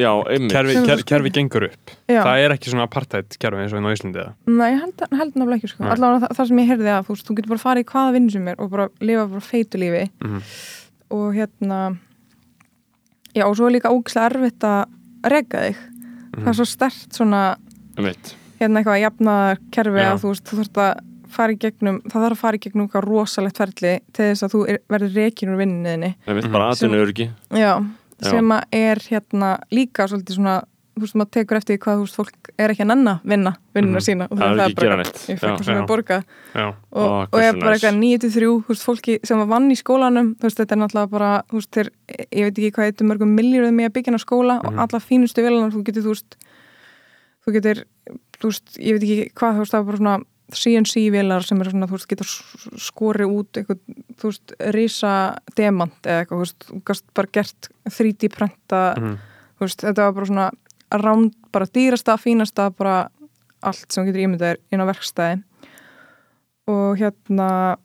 Já, einmitt kerfi, Sem ker, þú kerfi gengur upp Já. Það er ekki svona apartheid kerfi eins og inn á Íslandi eða? Nei, ég held, held náttúrulega ekki, sko. Allavega það, það sem ég heyrði að, þú veist, þú getur bara farið í hvaða vinnu sem er og bara lifa bara feitu lífi Mhm. og hérna já, og svo er líka ógislega erfitt að rega þig það er svo stert svona einmitt. hérna eitthvað að jafna kerfi Já. að þú veist, þú þurft að fara í gegnum það þarf að fara í gegnum eitthvað rosalegt ferli til þess að þú er, verður reikin úr vinninniðinni Það er bara Sem- atvinnu öryggi já, sem að er hérna líka svolítið svona þú veist, maður tekur eftir hvað þú veist, fólk er ekki að nenna vinna vinnuna Mhm. sína og Það er er bara eitthvað, ég Já. að borga Já, og, Ó, og hversu er bara eitthvað 9-3 þú veist, fólki sem var vann í skólanum þú veist, þetta er náttúrulega bara, þú veist, þeir, ég veit ekki hvað er mörgum miljóðum í að byggja á skóla og Mhm. alla fínustu vélunar, þú getur, þú veist þú getur, þú veist, ég veit ekki hvað, þú veist, það var bara svona CNC-vélar sem eru svona, þú veist, getur skorið út eitthvað, þú veist, risa demant eða eitthvað, þú veist, þú gast bara gert 3D prenta, Mhm. þú veist, þetta var bara svona ránd, bara dýrasta, fínasta, bara allt sem getur ímyndað er inn á verkstæði og hérna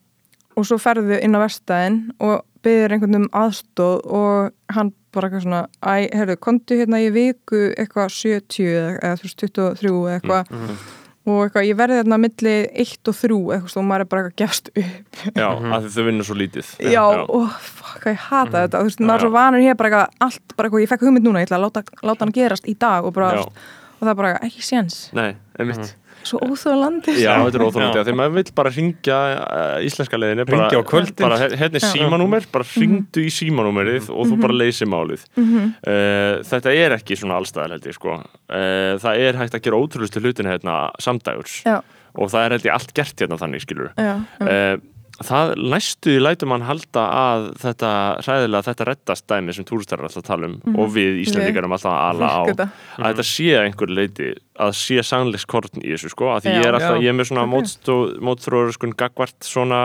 og svo ferðu inn á verkstæðin og byggður einhvern um aðstóð og hann bara eitthvað svona æ, herru, kontu hérna í viku eitthvað 70 eða, þú veist 23 eða eitthvað Mhm. Og eitthvað, ég verði þarna milli 1 og 3 eitthvað, og maður er bara eitthvað gefst upp. Já, Mhm. af því þau vinnur svo lítið. Já, og fuck, ég hata þetta. Þú veist, maður er Já. svo vanur hér bara eitthvað allt, bara eitthvað, ég fekk hugmynd núna, ég ætla að láta, láta hann gerast í dag og bara, Já. veist, og það er bara ekki séns, Nei, einmitt svo óþjóðlandi Já, þetta er óþólandi. Þegar maður vill bara ringja uh, íslenska leiðinni bara, Hringja á kvöldin. Hérna er símanúmer, bara ringdu í símanúmerið og þú bara leysir málið. Mhm. uh, Þetta er ekki svona allstæðar held ég sko. Uh, Það er hægt að gera ótrúlustu hlutin hérna samdægurs. Já. og það er held ég allt gert hérna þannig skilur já, um, uh, Það næstu lætur mann halda að þetta hræðilega þetta reddast dæmi sem túristar er alltaf að tala um og við Íslandingar erum alltaf að ala á þetta að þetta sé að einhver leiti að sé sannleikskorn í þessu sko að því Já. ég er alltaf, Já. ég er með svona Ok. mótþróður sko gagvart svona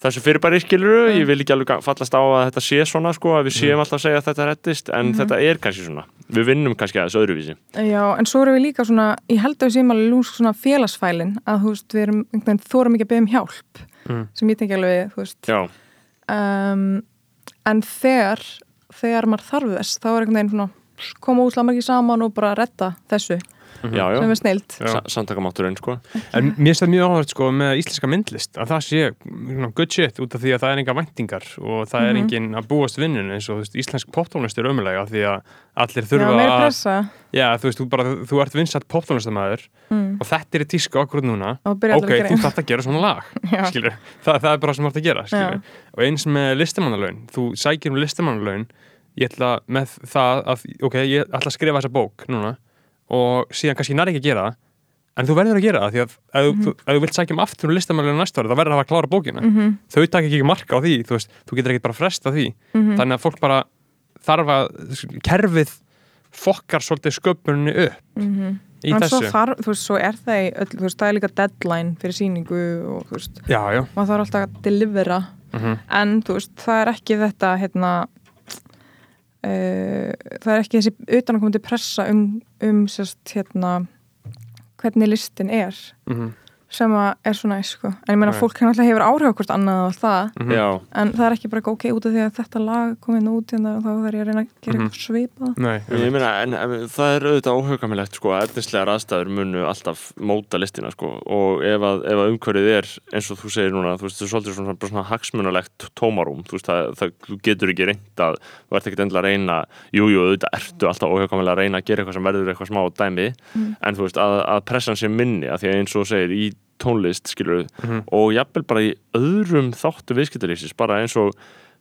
þessu fyrirbæri skiluru, Mm. ég vil ekki alveg fallast á að þetta sé svona sko, að við séum alltaf að segja að þetta reddist, en Mhm. þetta er kannski svona við vinnum kannski aðeins öðruvísi Já, en svo erum við líka svona, ég held að við séum alveg lúmsk svona félagsfælin að þú veist, við erum einhvern veginn þórum ekki að beða um hjálp Mm. sem ég tengi alveg, þú veist. Um, en þegar þegar maður þarf þess, þá er einhvern veginn svona koma úslega margir saman og bara redda þessu, já, já, sem er snilt samtakamátturinn sko. En mér finnst það mjög áhverð sko með íslenska myndlist að það sé svona, good shit út af því að það er enga væntingar og það er Mhm. engin að búast vinnun eins og veist, íslensk poptónlist er ömulega því að allir þurfa meira að pressa. Já, þú veist, þú, bara, þú ert vinsat poptónlistamæður mm. og þetta er í tísku okkur núna. Ok, þú þarft að gera svona lag skilur, það, það er bara sem þú ert að gera skilur. og eins með listamannalaun þú sækir um listamannalaun ég ætla með það að ok, ég ætla að skrifa þessa bók núna og síðan kannski nær ekki að gera það. En þú verður að gera það því að ef, Mhm. þú, ef þú vilt sækja um aftur um listamannalaun næsta ári þá verður það að klára bókina. Mhm, þau taka ekki marka á því, þú veist, þú getur ekki bara fresta því. Mhm. þannig að fólk bara þarf að kerfið fokkar svolítið sköpuninni upp Mhm. í en þessu. þarf, þú veist, svo er það í öll, þú veist, það er líka deadline fyrir síningu og þú veist, já, já, maður þarf alltaf að delivera. Mm en þú veist, það er ekki þetta hérna uh, það er ekki þessi utanakomandi pressa um, um sérst, hérna hvernig listin er -hmm. Sem að er svo næst sko. en ég meina Nei. fólk hann alltaf hefur áhrif á hvort annað og allt það, Mhm. Já, en það er ekki bara ok út af því að þetta lag komið nú út hérna og þá þarf ég að reyna að gera Mhm. eitthvað svipað Nei, ég meina, en, en það er auðvitað óhugamilegt sko, að efnislegar aðstæður munu alltaf móta listina sko, og ef að, ef að umhverfið er eins og þú segir núna, þú veist, það er svolítið svona, bara svona hagsmunalegt tómarúm, þú veist, það, það þú getur ekki reynt að, þú ert ekki endilega að reyna jú, jú, auðvitað ertu alltaf óhugamilega að reyna að smá dæmi Mm. eins og tónlist skilur jafnvel bara í öðrum þáttu viðskiptalífsins, bara eins og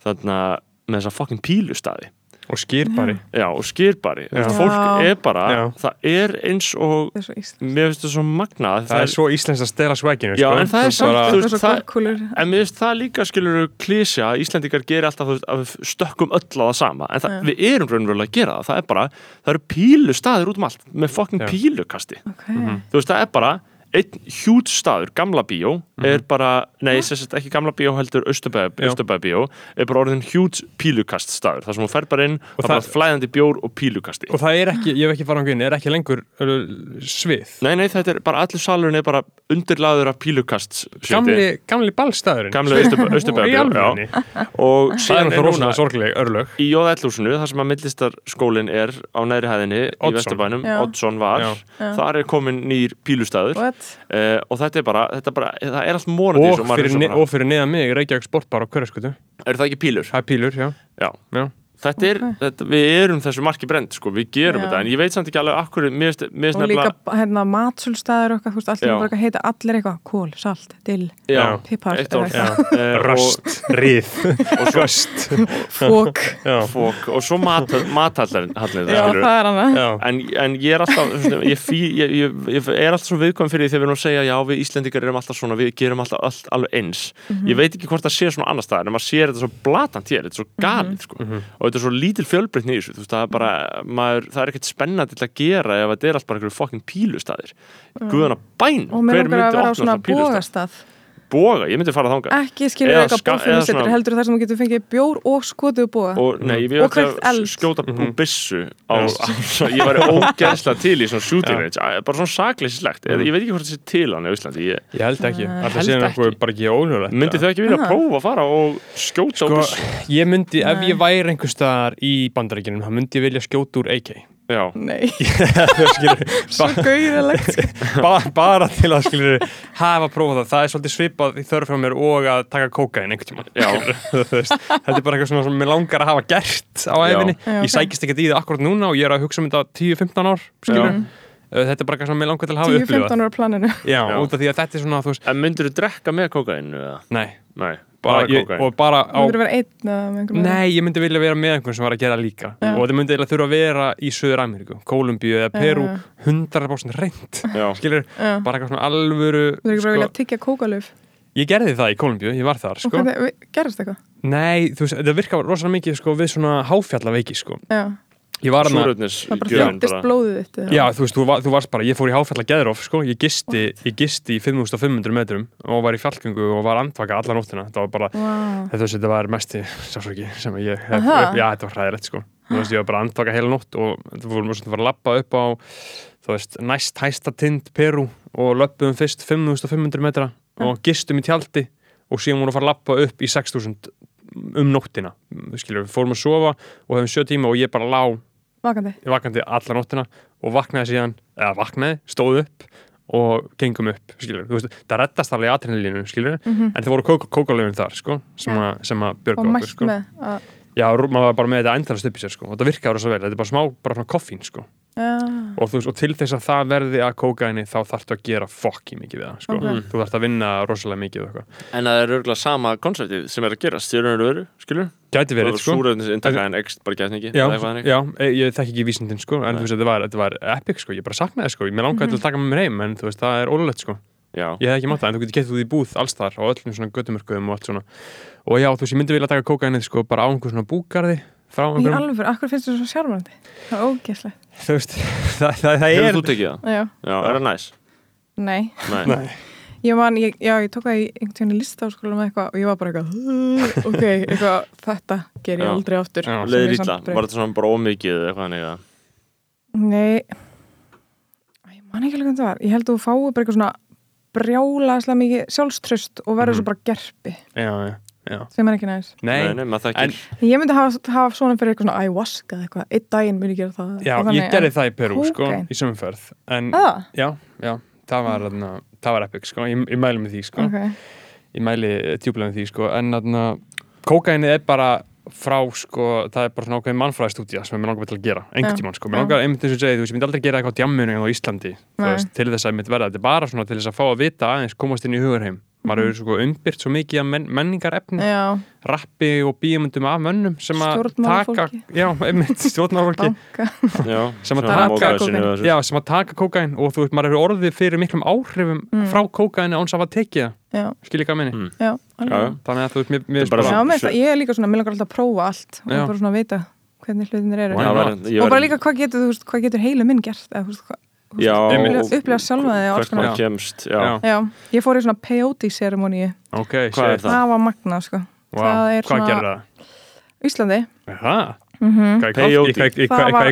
þarna með þessa fucking pílustæði og skýrbari Já, og skýrbari Já. Fólk er bara, Já. það er eins og það er mér finnst það svo magnað. Það er svo íslensk að stela svækinu Já, sko. en það er samt, bara, þú það veist, það- En mér finnst það líka skilur klísja að Íslendingar gerir alltaf veist, að við stökkum öll á það sama. En það, við erum raunverulega að gera það. Það er bara, það eru pílu staðir út um allt með fucking Já. pílukasti. Ok, Mhm. þú veist, það er bara einn hjút staður, gamla bíó er bara, nei, sagt ekki gamla bíó heldur Já. Östubæða bíó er bara orðin hjút pílukast staður. Þar sem hún fer bara inn, Og það er bara það- flæðandi bjór og pílukasti. Og það er ekki, ég hef ekki farað á guðin er ekki lengur svið? Nei, nei, þetta er bara allir salurinn er bara undirlaður af pílukast gamli, gamli ballstæðurinn Gamli Austurbæðabíó, alvegni og það er núna rosalega sorgleg örlög. í Jóðællúsinu, þar sem að myndlistarskólinn er á næri hæðinni í Oddsson. Uh, og þetta er bara, þetta er bara það er allt morandi og og fyrir neða mig Reykjavík sportbar á Hverjarskutu er það ekki pílur? það er pílur, já, Já, já. Þetta er, Ok. þetta, við erum þessu marki brend sko, við gerum Já. þetta, en ég veit samt ekki alveg akkur, mér finnst finnst og líka nefnilega hérna, matsölstaðir og eitthvað, þú veist, allir bara heita allir eitthvað, kól, salt, dill, pipar. Eh, Röst, svo Röst. Fók, og svo mathallin er en, en ég er alltaf ég, fí, ég, ég, ég er alltaf svo viðkvæm fyrir því þegar við erum að segja já við Íslendingar erum alltaf svona við gerum alltaf allt, alveg eins. Mhm. ég veit ekki hvort það sé svona annar staðar en maður sér þetta svo blatant hér, þetta er svo galið sko. Mhm. og þetta er svo lítil fjölbreytni í þessu. Veist, það er bara, maður, það er ekkert spennandi til að gera ef þetta er allt bara einhverju fokkin pílustæðir guðana bæn, og mér hver að myndi vera á opna svona pílustæð boga, ég myndi fara þangað ekki skilur Eða eitthvað svona- heldur þar sem þú getur fengið bjór og bóga og nei, ég vil Og kveikt að eld. skjóta Mhm. úr byssu á, á, ég væri ógeðslega til í svona shooting range, bara svona sakleysislegt Mhm. ég veit ekki hvort það sé til hann á Íslandi ég, Ég held ekki, Nei. alltaf ekki. eitthvað bara ekki óljóðlegt myndi þau ekki vilja Aha. prófa að fara og skjóta á Sko, byssu ég myndi, ef Nei. ég væri einhver staðar í bandaríkinum, þá myndi ég vilja skjóta úr AK já, nei, Skilur, svo gauðilegt sko. ba bara til að skilur hafa prófað það, það er svolítið svipað í þörf frá mér og að taka kókain einhvern tímann Já. Þú veist, þetta er bara eitthvað svona sem mér langar að hafa gert á æfinni, Já, ég sækist ekkert í það akkurat núna og ég er að hugsa um þetta 10-15 ár skilur, þetta er bara eitthvað sem mér langar til að hafa 10-15 upplifað ára planinu. Já, Já. út af því að þetta er svona, þú veist, en myndir þú drekka með kókainu eða? nei. Nei, bara, bara ég, og bara á þú getur verið einn eða með einhverjum Nei, ég myndi vilja vera með einhvern sem var að gera líka Já. og þetta myndi eiginlega þurfa að vera í Suður Ameríku, Kólumbíu eða Peru Já. 100% reynd já, skilur, Já. bara eitthvað svona alvöru þú getur bara sko, vilja tyggja kókalöf ég gerði það í Kólumbíu, ég var þar sko. hvernig, gerist eitthvað? Nei, þú veist, þetta virka rosalega mikið sko, við svona háfjallaveiki sko. Já, ég var hana, súröfnis það bara gjöfin þjóttist blóðið þitt eða? já, þú veist, þú, var, þú varst bara ég fór í háfjalla geðrof, sko, ég gisti ég gisti í 5500 metrum og var í fjallgöngu og var andvaka alla nóttina. Þetta var bara, Vá. þetta, þetta var mesti sásvöki sem ég hef, já, þetta var hræðilegt sko. Þú veist, ég var bara andvaka heila nótt og þetta við svona að fara að lappa upp á þú veist, næst hæsta tind Peru og löppuðum fyrst 5500 metra og gistum í tjaldi og síðan vorum við að fara að lappa upp í 6000 um nóttina, skilur, við fórum að sofa og hefum sjö tíma og ég bara lá vakandi. vakandi alla nóttina og vaknaði síðan, eða vaknaði, stóð upp og gengum upp, skilur þú veist, það reddast alveg í atrenalínu, skilur Mhm. en það voru kók kókalöfin þar, sko sem, Já. að, sem að og björga okkur, sko. með já, maður var bara með þetta endalast upp í sér, sko. Og það virkaði rosa vel, þetta er bara smá, bara svona koffín, sko. Já, og, veist, og til þess að það verði að kókaini þá þarftu að gera fokki mikið við það, sko. Ok. þú þarfst að vinna rosalega mikið og eitthvað. En það er örgulega sama konseptið sem er að gerast þér eru öru, skilur gæti verið, sko. en ekst ekki Já, já, e- ég þekki ekki vísindin sko, en þú veist, þetta var, þetta var epic sko, ég bara saknaði sko, mér langaði til að taka með mér heim en veist, það er ólulegt sko, já, ég hef ekki mátt það en þú getur getið út í búð alls þar á öllum svona göttumörkuðum og allt svona og já, þú veist, ég myndi vilja taka kókainið sko, bara á einhver svona búgarði frá í einhverjum, alveg, akkur finnst þú svo sjármærandi það er ógeðslegt þú veist það, það, það er hefur þú tekið það? já, já, er það næs? nei nei, Nei, Ég man, ég, já, ég tók það í einhvern tíðan í listaháskóla með eitthvað og ég var bara eitthvað "Uh, ok, eitthvað, þetta ger ég Já. aldrei aftur Já. Samt braut. var þetta svona bara ómikið eða eitthvað þannig að Nei Æ, Ég man ekki alveg hvað það var Ég held að þú fái bara eitthvað svona brjálaðslega mikið sjálfströst og verður Mhm. svo bara gerpi já, já, já sem er ekki næst Nei, nei, nei, maður en þekkir Ég myndi hafa, hafa svona fyrir eitthvað svona ayahuasca eða eitthvað, einn daginn myndi ég gera það. Já, þannig, ég gerði það í Perú sko, kókaín? í sömumferð en, Ah, já, já, það var, þarna, það var epic sko, ég, ég mæli með því sko. Ok. Ég mæli tjúblega með því sko en þarna, kókaini er bara frá sko, það er bara svona ákveðin mannfræðistúdía sem ég langar til að gera, einhvern Já. tímann sko. Mér Já. langar einmitt þess að segja, þú veist, ég myndi aldrei gera eitthvað á djamminu á Íslandi, þú Nei. veist, til þess að ég myndi verða, þetta er bara svona til þess að fá að vita aðeins komast inn í hugarheim, maður hefur sko umbyrt svo mikið af men menningarefni Já, rappi og bíamundum af mönnum sem að taka, já, einmitt, já, Sem að taka já, sem að taka kókain og þú veist, maður hefur orðið fyrir miklum áhrifum Mm. frá kókaini áns að hafa tekið það, Já, skil ég hvað minni Mm. þannig að þú veist, mér, er það, ég er líka svona, mér langar alltaf að prófa allt og bara svona að vita hvernig hlutinir eru. Og bara líka hvað getur, þú veist, hvað getur heilu minn gert? Eða, þú veist, hvað, já, upplifa sjálfa þig á alls hvert maður konar. kemst já. Já. Ég fór í svona peyote ceremony ok, Hvað er það? það var magnað, sko Wow. Það er Hvað svona- gerir það? Íslandi Er mm Hvað í Peyote. kval- í-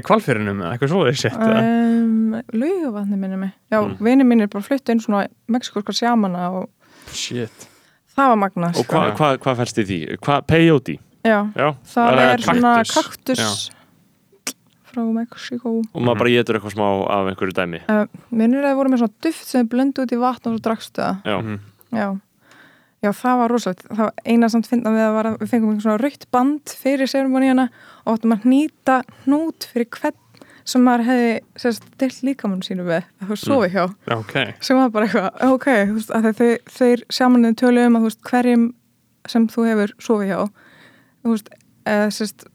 kvalfyrinum eða eitthvað shit, eða? um, Laugavatni minni mig Já, Mm. vinið mínir bara fluttu inn svona mexikoska sjamana og Shit það var magnað, og sko hvað hva, hva fælst í því? Peyote? Já, það Það er er svona kaktus. Frá Mexiko og maður bara getur eitthvað smá af einhverju dæmi. Uh, Minnir að það voru með svona duft sem blöndu út í vatn og svo drakstu það. Já, Mhm. Já, Já, það var rosalegt. Það var eina samt finna við að, var að við fengum einhvern svona rautt band fyrir seremoníuna og áttum að hnýta hnút fyrir hvern sem maður hefði sérst deilt líkamann sínu við. Að þú sofi hjá. Já, ok. sem var bara eitthvað, ok, þú veist, að þeir, þeir samanlega tölu um að þú veist, hverjum sem þú hefur sofið hjá þú veist, eða sérst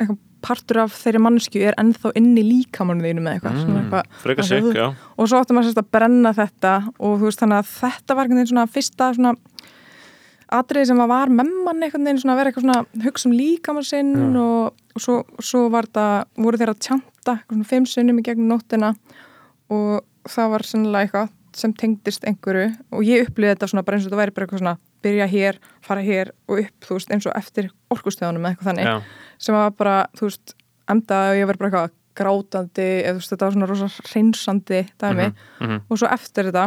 eitthvað partur af þeirri mannsku er ennþá inn í líkamannu þínu með eitthvað, svona eitthvað Freka að sig, þú- já. Og svo áttum maður sérst að brenna þetta og þú veist, þannig að þetta var einhvern veginn svona fyrsta svona atriði sem var með mann einhvern veginn svona að vera eitthvað svona hugsa um líkamann sinn og, og svo, svo þetta, voru þeir að tjanta svona fimm sunnum í gegnum nóttina og það var sennilega eitthvað sem tengdist einhverju og ég upplýði þetta svona bara eins og þetta væri bara eitthvað svona byrja hér, fara hér og upp þú veist eins og eftir orkustöðunum eða eitthvað þannig. Já, sem var bara, þú veist, endaði og ég verið bara eitthvað grátandi eða þú veist, þetta var svona rosa hreinsandi dæmi mhm. og svo eftir þetta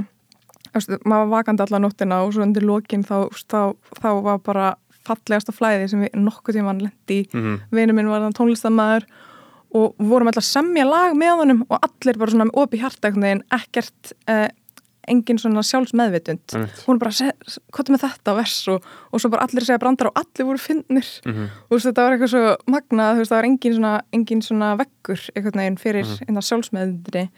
þú veist, maður var vakandi alla nóttina og svo undir lokin þá, þá, þá var bara fallegasta flæði sem við nokkuð tímann lendi í Mhm. vinur minn var þann tónlistamæður og vorum alltaf að semja lag með honum og allir bara svona með opi hjarta ekkert eh, engin svona sjálfsmeðvitund Einmitt. hún bara, hvað er með þetta vers og, og svo bara allir segja brandar og allir voru finnir Mhm. og þú veist, þetta var eitthvað svo magnað, þú veist, það var engin svona, engin svona veggur einhvern veginn fyrir mm Mhm. sjálfsmeðvitundinni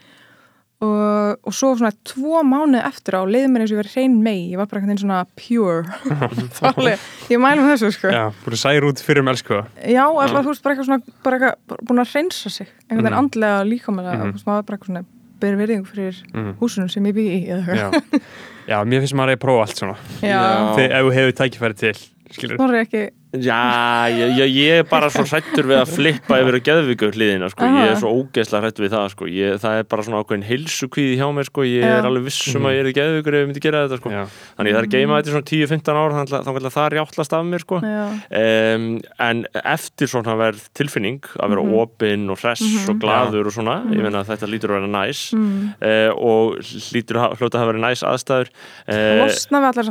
og, og svo svona tvo mánuð eftir á leiði mér eins og ég verið hrein mei, ég var bara einhvern veginn svona pure það alveg, ég mælum þessu sko Já, búin að særa út fyrir um elsku Já, eða þú veist, bara eitthvað svona, bara eitthvað, búin að hreinsa sig, einhvern veginn Mhm. andlega og líkamlega, Mhm. Ber virðingu fyrir Mhm. húsunum sem ég byggi í. Já. Já, mér finnst maður að prófa allt svona ef þú hefur tækifæri til skilur Snorri ekki, Já, ég, ég, ég er bara svo hrættur við að flippa yfir að geðvíku hliðina, sko, ég er svo ógeðslega hrættur við það, sko, ég, það er bara svona ákveðin heilsukvíði hjá mér, sko, ég Já. er alveg viss um að ég er geðvíkur ef ég myndi gera þetta, sko, þannig ég þarf að geima þetta í svona 10-15 ár, þannig að- það er játtlast af mér, sko, um, en eftir svona verð tilfinning að vera Mhm. opinn og hress og glaður og svona, ég meina að þetta lítur að vera næs mm. uh, og hlýtur að hljóta að verið næs aðstæður. Uh, losna við allar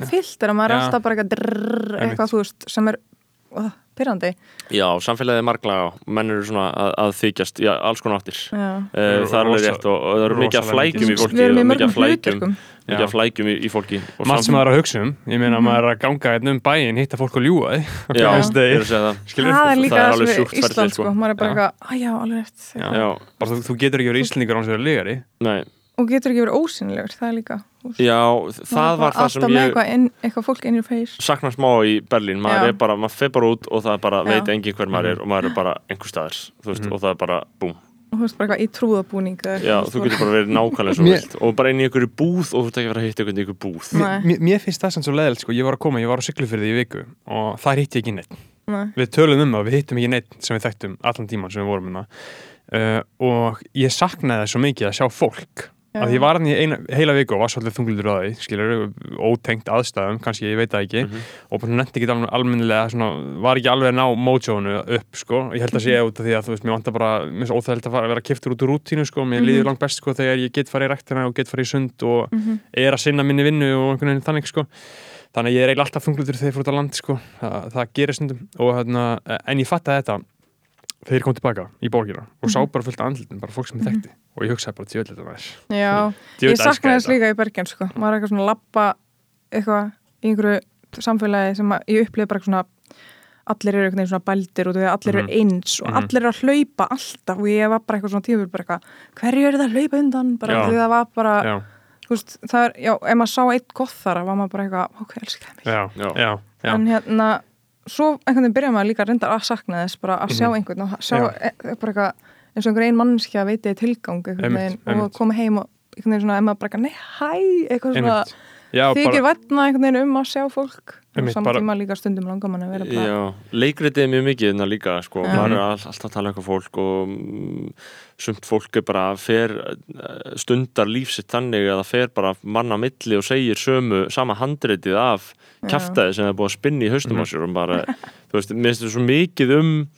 er er uh, pyrrandi. Já, samfélagið er marglaga menn eru svona að, að þykjast já, alls konar áttir Já. uh, það er alveg rétt og, og það eru mikið að flækjum í fólki Við erum í og mikið mörgum að flækjum mikið að flækjum í, í fólki og margt sem sam- maður er að hugsa um Ég meina að maður er að ganga hérna um bæinn hitta fólk og ljúga því Já, er það Skilur? Það er líka það er það sem við Ísland, sko. sko, maður er bara eitthvað, að já, alveg rétt. Já. Bara þú, þú getur ekki verið íslendingar án sem verið legari nei, Og getur ekki verið ósynilegur, það er líka. Veist, já, það var það sem ég eitthvað, inn, eitthvað fólk inn í face. sakna smá í Berlín, maður Já. er bara maður fer bara út og það er bara, Já. veit engin hver maður er Mhm. og maður er bara einhver staðar, þú veist, Mhm. og það er bara, búm Og þú veist, bara eitthvað í trúðabúning. Já, þú getur bara verið nákvæmlega Mér- vilt og bara inn í einhverju búð og þú ert ekki að vera að hitta einhvern í einhverju búð. Mér, mér finnst það sem svo leðilt sko, ég var að koma, ég var á Siglufyrði í viku og það hitti ég ekki neitt Nei. við tölum um það, við hittum ekki neitt sem við þekktum allan tíman sem við vorum um það uh, og ég saknaði það svo mikið að sjá fólk Að ég var hann í eina, heila viku og var svolítið þunglur á því, skilur, ótengt aðstæðum kannski, ég veit það ekki Mhm. og bara nefndi ekki alveg almennilega svona, var ekki alveg að ná mojónu upp sko. ég held að sé út af því að þú veist, mér vantar bara mér er svo óþægild að fara að vera kiptur út úr rútínu sko. mér Mhm. líður langt best sko, þegar ég get farið í rektina og get farið í sund og Mhm. er að sinna minni vinnu og einhvern veginn þannig sko. þannig að ég er eiginlega alltaf þunglutur þegar ég fór út á land sko. það, það gerir stundum og, og ég hugsaði bara djöðlega þetta væri Já, Djöfull ég sakna elska þess líka í Bergen sko. maður er eitthvað svona lappa eitthvað í einhverju samfélagi sem að, ég upplifði bara svona allir eru einhvern veginn svona bældir og allir eru Mhm. eins og Mhm. allir eru að hlaupa alltaf og ég var bara eitthvað svona tímur bara eitthvað, hverju eru það að hlaupa undan bara því það var bara, já, veist, það er já, ef maður sá eitt gott þar var maður bara eitthvað, ok, elskar það mig já, Já. já, já. en hérna, svo einhvern veginn byrja maður líka að reynda að sakna þess bara að sjá Mhm. einhvern og sjá Já. e, bara eitthvað eins og einhver ein mannskja veitið tilgang veginn og koma heim og einhvern veginn svona, ef maður bara nei, hæ eitthvað svona. Já, þykir bara, vætna einhvern veginn um að sjá fólk Einmitt, samt bara- líka stundum langar mann að vera bara Já, leikritið er mjög mikið þarna líka, sko, Já. maður er all, alltaf að tala um eitthvað fólk og mm, sumt fólk er bara fer eh, stundar lífsitt þannig að það fer bara manna milli og segir sömu, sama handritið af Já. kjaftaði sem er búið að spinna í haustum Mhm. á sér og bara, þú veist, mér finnst þetta svo mikið um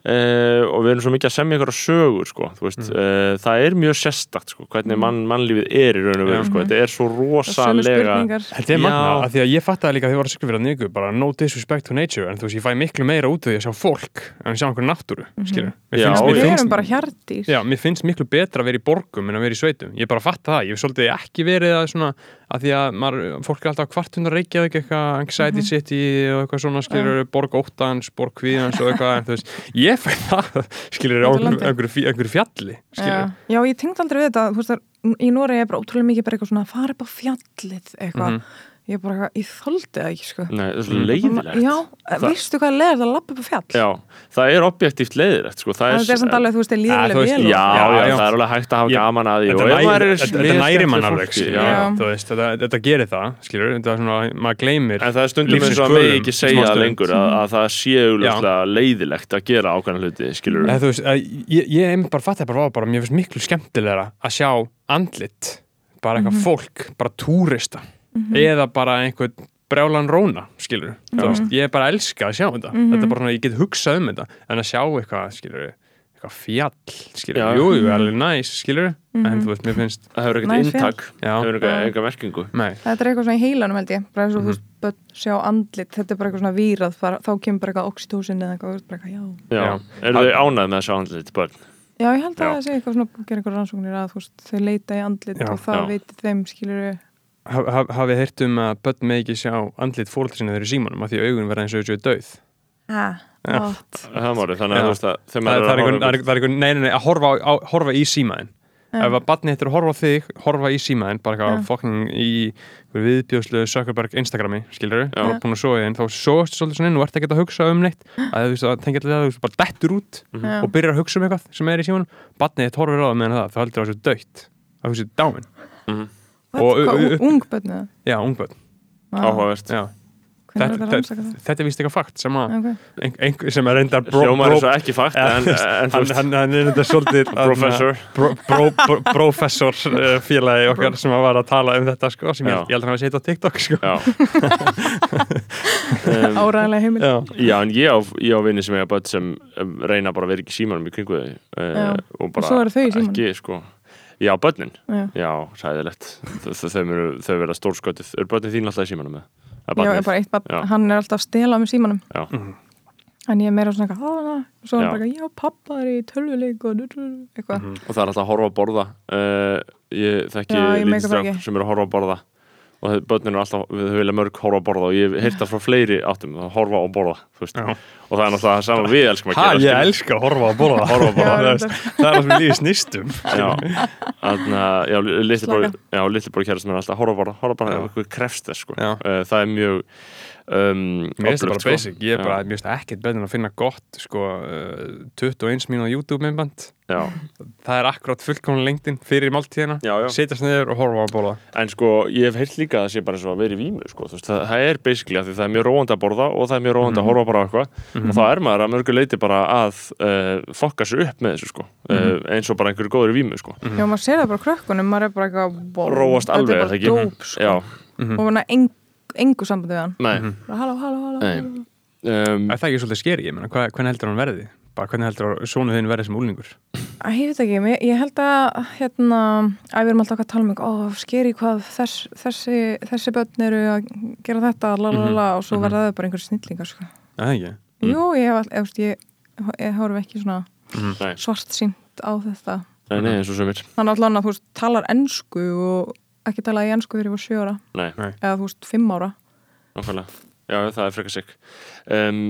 Uh, og við erum svo mikið að semja ykkur sögur sko, þú veist, Mhm. uh, það er mjög sérstakt sko, hvernig mann, mannlífið er í raun og veru, sko, þetta er svo rosalega Þetta er magna, af því að ég fattaði líka þegar ég var að skilja fyrir að niður, bara no disrespect to nature en þú veist, ég fæ miklu meira út af því að sjá fólk en að sjá einhver náttúru, finnst, já. mér við finnst, erum bara hjárdýr já, mér finnst miklu betra að vera í borgum en að vera í sveitum, ég bara fatta það, ég hef svolítið ekki verið að svona að því að maður, fólk er alltaf kvartund að reykja eitthvað anxiety city og eitthvað svona skilur borg óttans, borg kvíðans og eitthvað en þú veist, ég fæ það skilur á einhverju, fjalli skilur, Já, já, ég tengd aldrei við þetta þú veist, í Nóri er bara ótrúlega mikið bara eitthvað svona fara upp á fjallið eitthvað. Mhm. Ég er bara ég þoldi það ekki sko. Nei, það er svo leiðilegt Já, veistu hvað er leiðilegt að lappa upp á fjall? Já, það er objektíft leiðilegt sko. það þetta er samt alveg, þú veist, er Ja, líðileg þú veist, vel Já, já, Já, já. það er alveg hægt að hafa gaman að því þetta, næri, er mann alveg veist, þetta, gerir það skilur, þetta er svona, maður gleymir En það er stundum eins og að kvölum ekki segja það lengur að, að það sé auðvitað leiðilegt að gera ákveðna hluti, skilur ég, ég einmitt bara bara, bara túrista eða bara einhvern brjálan róna skilur, þú veist, ég er bara að elska að sjá þetta. Þetta er bara svona, ég get hugsað um þetta en að sjá eitthvað, skilur eitthvað fjall, skilur, jú, jú, alveg næs skilur, en þú veist, mér finnst Það hefur ekkert Já. það hefur eitthvað enga merkingu. Nei, Þetta er eitthvað svona í heilanum held ég. Bara eins og Mhm. þú veist, börn sjá andlit. Þetta er bara eitthvað svona vírað, bara, þá kemur bara eitthvað oxytocin eða eitthvað, bara eitthvað, já. Já, Já. eru þau ánægð með að sjá andlit börn? Já, ég held að það sé eitthvað svona, gera eitthvað rannsóknir að þú veist, þau leita í andlit Já, og það veitir þeim, skilur hafið heyrt um að börn með ekki sjá andlit fóröldri sinni þeir eru í símanum af því að augun verða eins og þessu döð ah, Já. gott. Það málið, þannig að þegar það, er einhvern, er, er einhvern, nei, nei, nei, að horfa, á, horfa í símaðin Já. ef að barni hittir að horfa á þig, horfa í símaðin bara eitthvað fokking í viðbjóðslu Zuckerberg Instagrami, skilur Já. og búin að soga þinn, þá sóast svolítið svona inn og ert ekki að hugsa um neitt. Að þú tengja til það, þú bara dettur út Já. og byrjar að hugsa um eitthvað sem er í símanum. Barnið þitt horfir á það meðan það, það þessu dögt að þú sé dáin, What? Og- Hvað, og- ung börn eða? já, ungböld Vá, áhugavert er þetta, þetta rannsaka það? þetta, þetta er vist eitthvað fakt sem, að, Okay. ein, ein, sem er Hljómar bro, er svo ekki fakt en, en þú hann, veist, hann, hann er þetta svolítið professor uh, félagi okkar sem að var að tala um þetta sko, sem ég, ég held að hann hafi setið á TikTok sko. Um, Áræðanlega heimil Já. Já, en ég á, ég á vinni sem eiga börn sem um, reyna bara að vera ekki símanum í kringu þau Já. uh, og bara ekki, sko Já, börnin, Já, já, sæðilegt þau, vera stórskötið Eru börnin þín alltaf í símanum er já barnið. er bara eitt barn, hann er alltaf að stela með símanum. Já. Mhm. en ég er meira svona eitthvað, "Ah, ah," og svo er hann bara já, pappa er í tölvuleik og eitthvað. Mhm. og það er alltaf að horfa að borða. Uh, ég þekki ég lítið strák sem eru að horfa að borða og börnin eru alltaf, við vilja mörg horfa að borða og ég hef heyrt það frá fleiri áttum að horfa og borða, þú veist Já. og það er náttúrulega það sama við elskum að gera ég skilur. elska að horfa á borða Horfa borða, það, Já, er- það er það sem lífið snýstum já, þannig að já, litli brói, Slaka. já, litli brói kæra sem er alltaf horfa að borða, horfa ef eitthvað krefst þess sko. Uh, það er mjög um, mér finnst það bara sko. basic, ég er bara, mér finnst það ekkert betur en að finna gott sko, uh, 21 mínúna YouTube myndband já, það er akkurát fullkomna lengdin fyrir máltíðina já, já. setjast niður og horfa á borða En sko, ég hef heyrt líka að það sé bara eins og að vera í vímu sko. Þú veist, það, það er basically að því það er mjög róandi að borða og það er mjög róandi að horfa bara á eitthvað og þá er maður að mörgu leiti bara að uh, fokka sig upp með þessu sko. uh, eins og bara einhverju góður í vímu sko. já, maður sér það bara krökkunum, maður er bara eitthvað Róast alveg, þetta er það ekki? bara dóp, sko. Já, og engu sambandi við hann. Nei, bara, halló, halló, halló, Nei. halló. um, er það ekki svolítið skeri, ég menna, hvað, hvernig heldur hann verði? Bara hvernig heldur sónu þinn verði sem úlingur Æ, ég veit ekki, ég, ég held að hérna, að við erum alltaf að tala um ó, skeri hvað þess, þessi þessi börn eru að gera þetta la, la, la, la, og svo mhm. verða þau bara einhver snillingar sko. er það ekki? Jú, ég hef all- ég, ég, ég horf ekki svona nei, svart sínt á þetta. Nei, nei, eins og sömur hann allan að þú veist, talar ennsku og ekki talaði ensku þegar ég var sjö ára. Nei, eða þú veist, fimm ára. Nákvæmlega. Já, það er frekar sig um,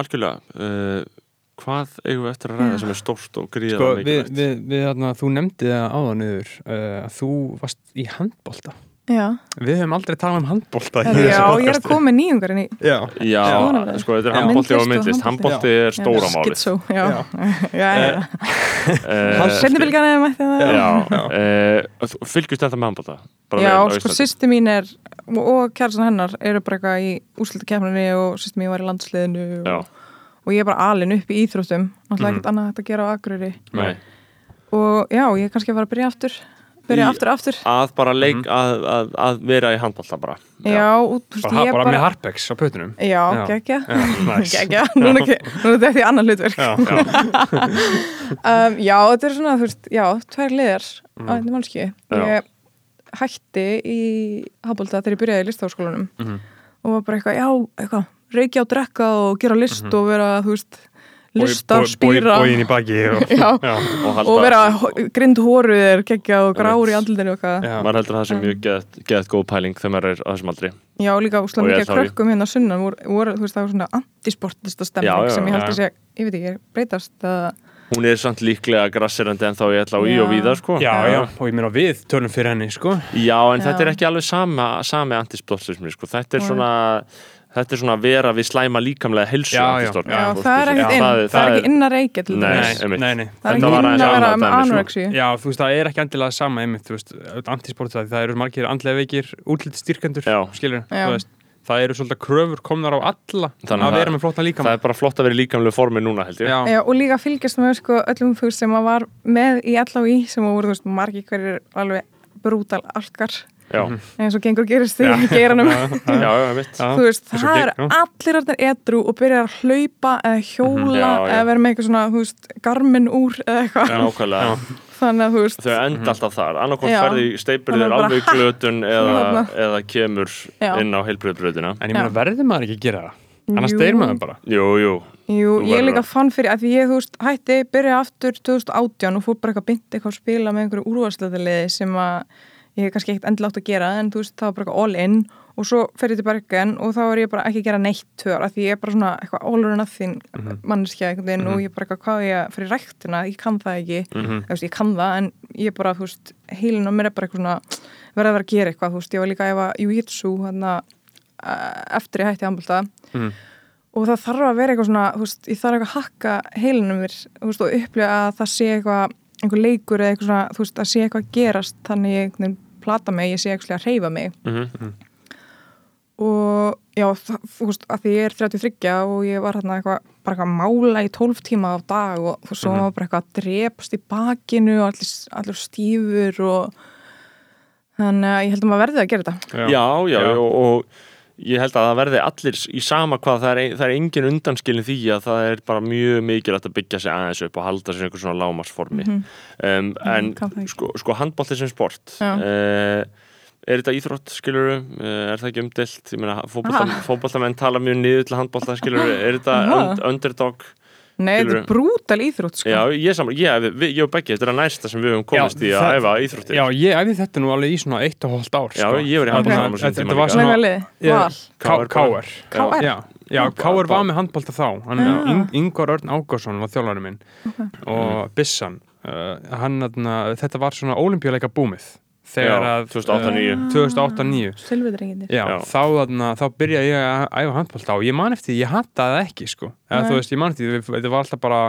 Algjörlega uh, Hvað eigum við eftir að ræða sem er stórt og gríða Sko, við, við, við, þarna, þú nefndi það áðan yfir uh, að þú varst í handbolta Já, við höfum aldrei talað um handbolta í já ég er að koma með nýjungar inn í Já, Já, sko, þetta er handbólti og Myndlist. Handbólti er stóra málið Skitsó, já, Já. já, já, já. Eh, Sennibilgan eða mætti það Já, Já. uh, þú fylgjast þetta með handbólta? Já, sko, sýsti mín er og, og kjærsan hennar eru bara eitthvað í úrslutakefninni og sýsti mín var í landsliðinu og, og ég er bara alin upp í íþróttum. Náttúrulega Mhm. ekkert annað hægt að gera á Akureyri. Nei. Og já, ég er kannski að fara að byrja aftur byrja Í- aftur, aftur. Að bara leik, að, að, að vera í handbólta bara. Já, veist, bara, ég er bara, bara með harpex á pötunum Já, geggja. Geggja, núna þetta í annan hlutverk. Já, já, um, Já, þetta er svona, þú veist, já, tvær liðar á einnig mannski. Ég hætti í Hafbólda þegar ég byrjaði í listaháskólanum Mhm. og var bara eitthvað, já, eitthvað reykja og drekka og gera list og vera, þú veist lista, spýra Bóin í baki og, Já. já, og, og vera grind hóruð er geggjað og grár í andlutinu maður heldur að það sem mjög geðt, geðt góð pæling þegar maður er á þessum aldri. Já, líka ég mikið krökkum hérna sunnan voru, þú veist, það var svona antisportista stemning sem ég held að sé, ég veit ekki, breytast að, hún er samt líklega grassirandi en þá ég ætla á í og víða sko. já, já, og ég meina við tölum fyrir henni sko. Já, en Já. þetta er ekki alveg sama, sami antisportismi sko. þetta er svona þetta er svona að vera við slæma líkamlega helsu Já, já. já, það er ekkert inn, það, það, er ekki inn að reykja til nei. Það er Þetta ekki var inn að vera með anorexíu. Já, þú veist, það er ekki endilega sama einmitt, þú veist, antisport það, það eru margir andlega veikir útliti styrkendur, skilur, þú veist. Það eru svolítið kröfur komnar á alla Þannig að að vera með flottan líkam það er bara flott að vera í líkamlegu formi núna held ég. Já, Já, og líka fylgjast með sko, öllum veist, sem að var með í LHI sem voru, þú veist, margir hverjir alveg brútal alkar. já, eins og gengur gerist í geranum já, já, ég veit. Já. þú veist, það er allir þarna edru og byrjar að hlaupa eða hjóla Mhm, eða vera með eitthvað svona, þú veist, garmin úr eða eitthvað, nákvæmlega. Þannig að þú veist. Þau enda alltaf þar, annarkvæmt Já. ferði steipur þér alveg glötun eða, eða kemur Já. inn á heilbröðbröðina en ég meina verður maður ekki að gera það? Annars deyr maður bara. Jú, jú, Jú, ég verður líka að- fann fyrir að því ég, veist, hætti, byrjaði aftur 2018 og fór bara eitthvað byndi eitthvað að spila með einhverju úrvarsleitaliði sem að ég hef kannski ekkert endilega átt að gera en þú veist, það var bara all in og svo fer ég til Bergen og þá er ég bara ekki að gera neitt tvör að því ég er bara svona eitthvað all or nothing manneskja einhvern veginn og ég er bara eitthvað hvað ég fyrir ræktina, ég kann það ekki. Mhm. þú veist, ég kann það en ég er bara, þú veist, heilin á mér er bara eitthvað svona verða að vera að gera eitthvað, þú veist, ég var líka að æfa jiu-jitsu hérna eh, eftir ég hætti handbólta Mhm. og það þarf að vera eitthvað svona, veist, ég þarf eitthvað að hakka heilinum mér, veist, og upplifa að það sé eitthvað, einhver leikur eða eitthvað svona, þú veist, að sé eitthvað að gerast þannig ég plata mig, ég sé eitthvað að reyfa mig Mhm. og já, þú veist, að því ég er 33 og ég var hérna eitthvað bara eitthvað að mála í 12 tíma á dag og þú veist, svo var bara eitthvað að drepast í bakinu og allir, allir stífur og þannig að ég held að maður verði að gera þetta já, já, Já. Og, og ég held að það verði allir í sama hvað, það er, það er engin undanskilin því að það er bara mjög mikilvægt að byggja sig aðeins upp og halda sér einhver svona lámarsformi um, en kann það ekki. sko, sko handbólti sem sport uh, er þetta íþrótt, skilur uh, er það ekki umdelt, ég meina Aha. fótboltamenn tala mjög niður til handbólta, skilur er þetta underdog Nei, þetta er brútal íþrótt sko. já, ég saman, ég, og Beggi, þetta er að næsta sem við höfum komist í að æfa íþróttir. Já, ég æfði þetta nú alveg í svona eitt og hálft ár Já, sko. ég var í Þannig handbolta að á þessum þetta- tíma Þetta var svona Já. KR KR? Já, já KR var með handbólta þá. Hann, Ah. Ing- Ingvar Örn Ágúrsson var þjálfarinn minn og Bissan. Uh, hann, þetta var svona olimpíuleika búmið þegar Já, að 2008-2009. uh, 2008-2009 Silvidrenginir Já, Já. Þá, þarna, þá byrjaði ég að æfa handbólta og ég man eftir, því, ég hattaði ekki sko. eða Nei. þú veist, ég man eftir, því, þetta var alltaf bara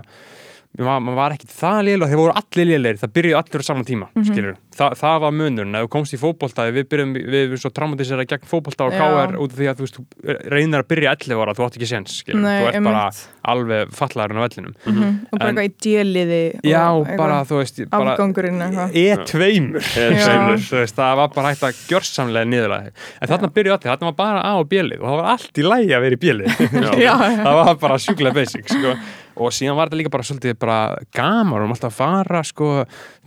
maður var, var ekkit það lélega, þeir voru allir lélegir það byrjuði allir á saman tíma, mm Mhm. Þa, það var munurinn, ef þú komst í fótbolta við byrjum, við erum svo traumatisera gegn fótbolta og. KR út af því að þú veist, þú reynir að byrja 11 ára, þú átt ekki séns skilur, Nei, þú ert bara einmitt. alveg fallaðurinn á vellinum Mhm. og bara eitthvað í djeliði Já, bara, þú veist, bara afgangurinn eitthvað E-tveimur E2. þú veist, það var bara hægt að gjörsamlega niðurlega en þarna byrjuði allir, þarna var bara A og B-lið og það var allt í lægi að vera í Já, það var bara sjúklega basic sko. Og síðan var þetta líka bara svolítið bara gaman, við varum alltaf að fara sko,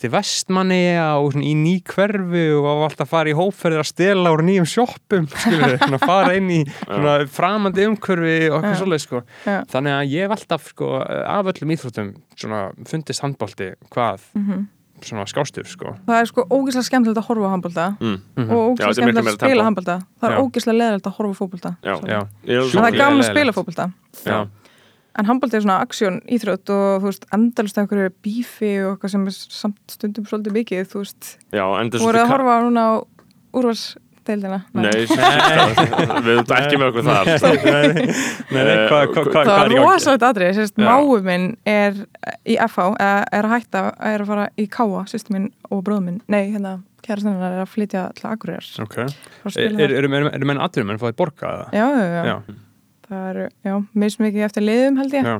til vestmanni og svona, í ný hverfi og var alltaf að fara í hópferðir að stela úr nýjum skilur, svona, fara inn í svona, framandi umhverfi og eitthvað svolítið sko. Já. þannig að ég hef alltaf sko, af öllum íþróttum svona, fundist handbólti hvað Mhm. svona skástur sko. það er sko ógeðslega skemmtilegt að horfa á handbólta Mm. og Já, ógeðslega þetta er miklu skemmtilegt að spila tempó. handbólta það er ógeðslega leðilegt að horfa á fótbolta Já. Sorry. Já. Ég en það er gaman að spila fótbolta Já. En handbólta er svona aksjón íþrótt og þú veist, endalist einhverju bífi og eitthvað sem er samt stundum svolítið mikið þú veist, Já, en það er voruð að horfa núna á úrvarsdeildina Nei, við erum ekki með okkur þar Nei, nei, Eh, hvað hva, hva, það er í gangi? rosalegt atrið, sérst, Já. máu minn er í FH, eða er að hætta er að fara í Káa, sýst minn og bróð minn nei, hérna, kæra er að flytja til Akureyrar Ok. Fara að Er, spila er, þar. er, er, er menn fáið borga það? já, já, já, Já, það eru, já, mismikið eftir liðum held ég, já,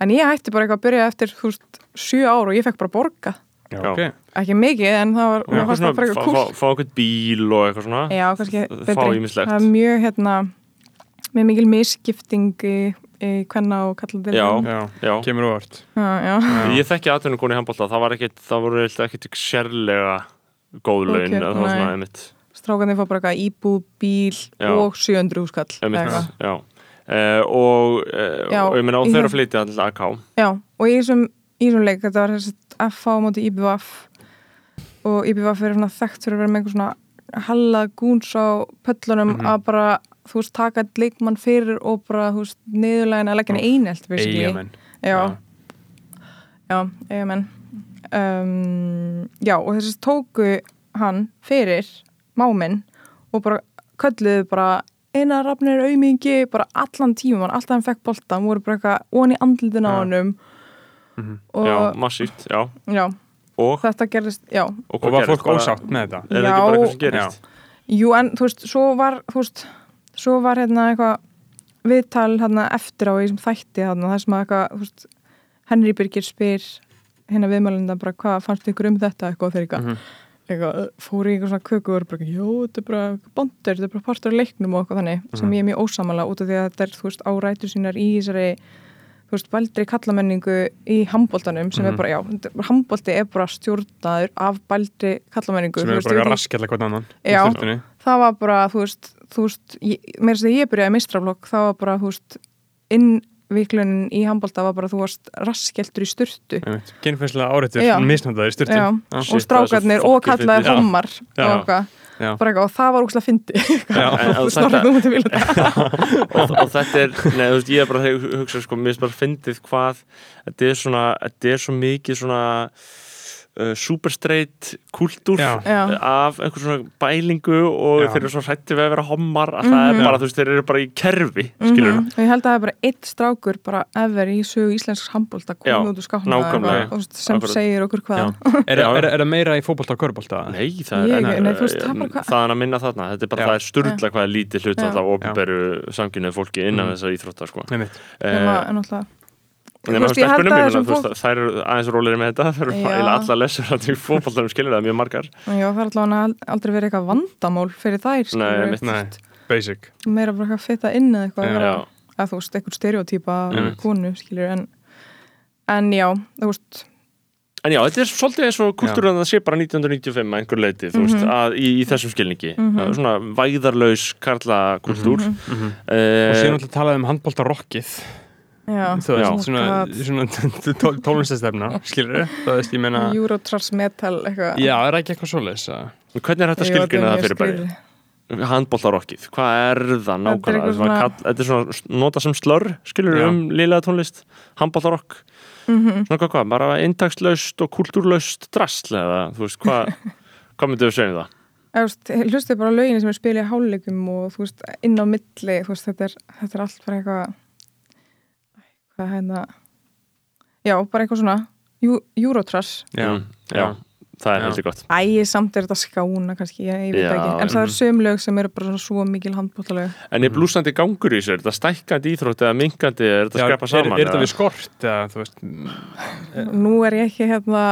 en ég hætti bara eitthvað að byrja eftir, þú veist, sjö ár og ég fekk bara borga, já, Já. ok. ekki mikið en það var, það bara Fá eitthvað fá- kúl. fá eitthvað bíl og eitthvað svona. Já, kannski Fá betri, það er mjög hérna, með mikil misskipting í, í kvenna og kalla til Já. Já, Já, kemur úrvart. ég þekki atvinnum koni í handbólta það var ekkit, það voru ekkit sérlega góð laun Ok, okay, það var svona einmitt, strákandi fá bara eitthvað íbúð, bíl Já. og 700 húskall einmitt. já. Uh, og, uh, Já, og ég meina ég þau eru hef- að alltaf AK Já, og í þessum, í þessum leik þetta var þessi FH á móti IBVF og IBVF er þekkt fyrir að vera með einhver svona halla gúns á pöllunum Mhm. að bara, þú veist, taka leikmann fyrir og bara, þú veist, niðurlægin að leggja henni einelt. Eigamenn Já, já, eigamenn. Um, já, og þessi tóku hann fyrir máminn og bara kölluðu bara einar rafnir aumingi, bara allan tíman, alltaf hann fekk bolta, hann voru bara eitthvað onni andlitin á Já. honum og Já, massíft, já já, Og, þetta gerðist, já, og, hvað var gerist? fólk Bara- ósátt með þetta? Er Já. ekki bara eitthvað sem gerist? jú en þú veist, svo var þú veist, svo var hérna eitthvað viðtal hérna eftir á í þessum þætti hérna, það sem að eitthvað, þú veist Henry Birgir spyr hérna viðmælinda bara hvað fannst ykkur um þetta eitthvað þegar eitthvað, Mhm. Eitthvað fór í eitthvað svona köku og er bara, jú, þetta er bara bondur, þetta er bara partur af leiknum og eitthvað þannig sem Mhm. ég er mjög ósamala út af því að þetta er, þú veist, árætur sínar í þessari þú veist, bældri kallamenningu í handbóltanum sem Mhm. er bara, já, handbólti er bara stjórnaður af bældri kallamenningu Sem er bara raskjalla hvern annan Já. það var bara, þú veist, þú veist meira þess að ég byrjaði mistraflokk það var bara, þú veist, innviklunin í handbólta var bara, þú varst raskjeltur í sturtu Einmitt. Kynferðslega áreitur, Já. misnandaður í sturtun Já. Já. og Shit, strákarnir það og fucking kallaði fyndið. hommar og eitthvað, Já. bara eitthvað og það var úrslega fyndi þetta- nú mútið vilja þetta og, og þetta er, nei, þú veist, ég er bara að hugsa, sko, mér er bara fyndið hvað þetta er svona, þetta er svo mikið svona uh, superstraight kultúr af einhver svona bælingu og Já. þeir eru svo hrætti við að vera hommar að það er Mhm. bara, þú veist, þeir eru bara í kerfi skilur Mhm. og ég held að það er bara eitt strákur bara ever í sögu íslensks handbólta komið út úr og sem segir okkur hvað Er, Já. er, er það meira í fótbolta og körbólta? Nei, það er, það er að minna þarna þetta er bara, Já. það er sturla hvað er lítið hlut alltaf ofinberu samkynniðu fólki innan Mhm. þessar íþróttar, sko en alltaf Að þær eru aðeins rólegri með þetta, þær eru Já. eiginlega alla lesur að því fótballtanum skilur það mjög margar já, það er alltaf aldrei verið eitthvað vandamál fyrir þær. Nei. Nei, basic meira bara eitthvað fitta inn eða eitthvað Já. að að þú veist, eitthvað stereotýpa konu, skilur en, en já, þú veist En já, þetta er svolítið eins og kultúr að það sé bara 1995 að einhver leiti, þú veist, Mhm. að, í, í þessum skilningi. Það er svona væðarlaus karla kultúr Mhm. Mhm. eh, Og síðan alltaf talaði um handbólta rockið já, Þú veist, svona, God. svona tónlistastefna Skilur Það veist, ég meina Eurotrash metal eitthvað Já, er ekki eitthvað svoleiðis Hvernig er þetta er það fyrir bæri? Handbóltarokkið, hvað er það nákvæmlega? Þetta er svona, svona- kall, þetta er svona nota sem slör, skilur Já. um liðlega tónlist, handbóltarokk Mhm. Svona hvað, hvað, bara intakslaust og kultúrlaust drasl eða, þú veist, hvað hvað myndið við segja um það? Eða, þú veist, hlustið bara á lögin sem er spilið í háluleikum og þú veist, inn á milli þú veist, þetta er, þetta er allt bara eitthvað Æ, hvað hérna. Já, bara eitthvað svona Jú- Eurotrash. Já, Mm, já, það er Já. heldur gott. Æ, samt er þetta skána kannski, ég, ég veit Já, ekki. En það mhm. er söm lög sem eru bara svona svo mikil handbóltalög En er blúsandi gangur í sér, er þetta stækkandi íþrótt eða minkandi, er þetta Já, skrepa er, saman? er þetta eða? við skort eða, veist, Nú er ég ekki hérna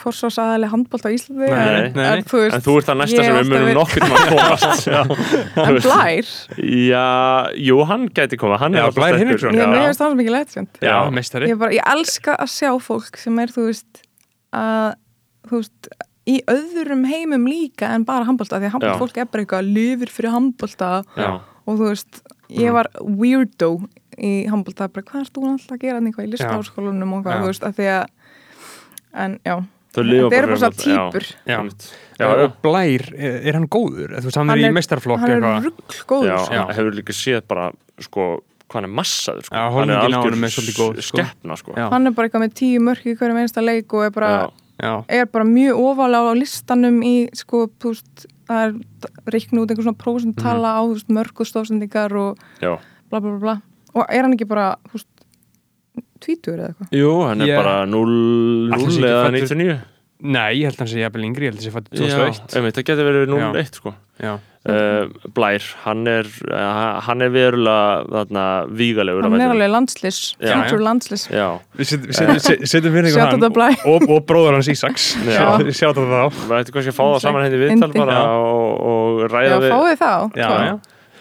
forsvarsaðali handbólt á Íslandi Nei, en, nei, nei. en þú veist En þú ert það næsta sem við munum nokkur maður komast Já, þú En veist. Blær, Já, jú, hann gæti koma Hann er Já, alltaf Blær. Hinriksson, ég meðast það sem ekki legend já, Já. meistari ég, bara, ég elska að sjá fólk sem er þú veist að þú veist í öðrum heimum líka en bara handbólta því að handbólta Já. fólk er bara eitthvað lifir fyrir handbólta Já. og þú veist, ég Mm. var weirdo í handbólta, bara hvað ert þú alltaf að gera eitthvað í listaháskólanum og hvað, þú veist, að því að en já, þetta eru bara fyrir svo handbolta, típur Já. Já, Já, og Blær, er, er hann góður? Þú veist, hann, Hann er í er- meistarflokk hann er eitthvað rugglgóður Já, sko. Já. hann hefur líka séð bara sko, hvað hann er massaður sko. Hann er á algjör er sko. skeppna sko. Já. hann er bara eitthvað með tíu mörk í hverjum einsta leik og er bara, er bara mjög ofalega á listanum í sko, þú veist, það er reiknu út einhver svona prósentala á þú veist, mörk og stofsendingar og Já. bla bla bla bla og er hann ekki bara, þú veist tvítur eða eitthvað? Jú, hann er Ég- bara 0 Ætli sé 0 ekki eða fæddur- 99 nei, ég held hann sé jafnvel yngri, ég held þessi fættu Já, 2001 einmitt, það getur verið 0-1 sko. Já, uh, Blær, hann er uh, hann er verulega þarna vígalegur hann er alveg landslis, Já, future já. landslis Já, við setjum- setjum setjum- setjum fyrir Shout out to Blær. og, og bróður hans Ísaks. Já. Sjátt á það á við ættum kannski að fá það saman henni viðtal Indi. bara Já. og, og já, ræða við fáið það Já, já,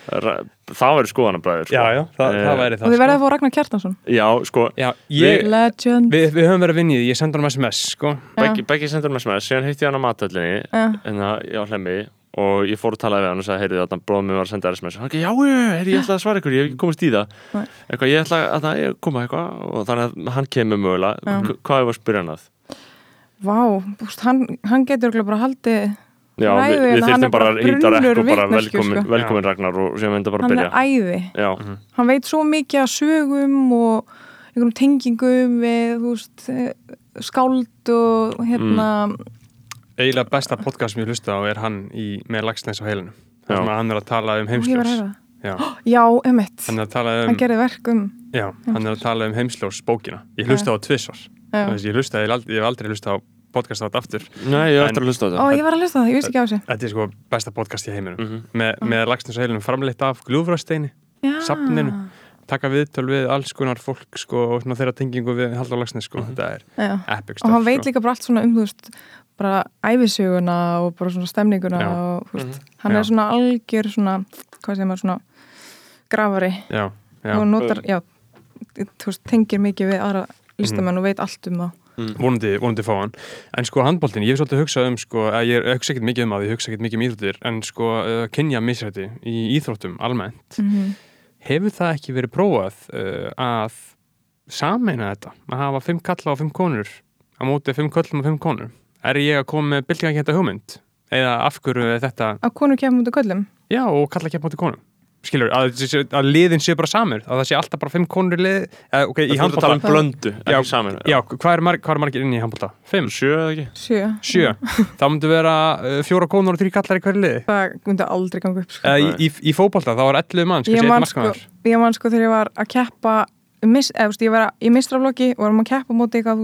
það verður skoðanabræður sko. já, já, það, Eh, það væri og það þið verðið sko. að fá Ragnar Kjartansson. Já, sko, Já, ég, legend. við, við höfum verið að vinni í því, ég sendi hann SMS, sko. Beggi, sendur mér sms, síðan hitti ég hann á matallinni Já. en það, já, hlemmi og ég fór að tala við hann og sagði, heyrðu þarna bróðum mér var að senda SMS hann ekki, já, já, heyrðu, ég ætla að svara ykkur, ég hef ekki komist í það. Nei. eitthvað, ég ætla að það koma eitthvað og þannig að hann kemur mögulega. Hvað hann hann, hann já, við, Ræðu, við hann þyrftum er bara að hýta rekk og bara velkomin, sko. velkomin Ragnar og sem enda bara að hann byrja. er æði. Já, hann veit svo mikið að sögum og einhverjum tengingum við þú veist, eh, skáld og hérna eiginlega besta podcast sem ég hlusta á er hann í, með lagsnes á heilinu þar sem að hann er að tala um heimsljós. það. já, já, emitt, hann er að tala hann um, gerði verk um já, hann er að tala um heimsljós bókina. Ég hlusta á tvissvar já. ég hlusta, ég, ég hef aldrei hlusta á podcast á þetta aftur nei, ég ætla að hlusta á Ó, þetta ég var að lesa það, ég vissi ekki á þessu þetta er sko besta podcast í heiminum Mhm. með, með lagsnes á heilinu framleitt af gljúfrasteini já. Safninu. taka viðtöl við alls konar fólk sko, og svona þeirra tengingu við Halldór Lagsnes sko. þetta er Já. epic og stuff hann veit sko. líka bara allt svona um þú veist bara æfisöguna og bara svona stemninguna Já. og þú veist, hann Já. er svona algjör svona, hvað segir maður svona já. og notar, já, þú veist, tengir mikið við aðra listamenn og veit allt um það vonandi, vonandi fá hann. En sko handbóltin, ég hef svolítið hugsað um sko, að ég er- hugsa ekkert mikið um að ég hugsa ekkert mikið um íþróttir en sko uh, kynja misrætti í íþróttum almennt. Mm hefur það ekki verið prófað uh, að sameina þetta? Að hafa fimm kalla og fimm konur á móti fimm köllum og fimm konur? Er ég að koma með byltingakenda hugmynd? Eða af hverju er þetta að konur kemur út af köllum já og kalla á móti konum skilur, að, að liðin séu bara samur að það sé alltaf bara fimm konur í lið eða, ok, í tala um handbólta blöndu, Já, ekki saman já, hvað er, marg, hvað er margir inn í handbólta? Fimm? sjö eða ekki sjö, Sjö? þá myndu vera uh, fjóra konur og þrý kallar í hverju liði það myndi aldrei ganga upp sko. eða í, í, í fótbolta þá er 11 manns ég man sko, ég man sko þegar ég var að keppa mis, eða, þú veist, ég var að, í mistraflokki og varum að keppa móti eitthvað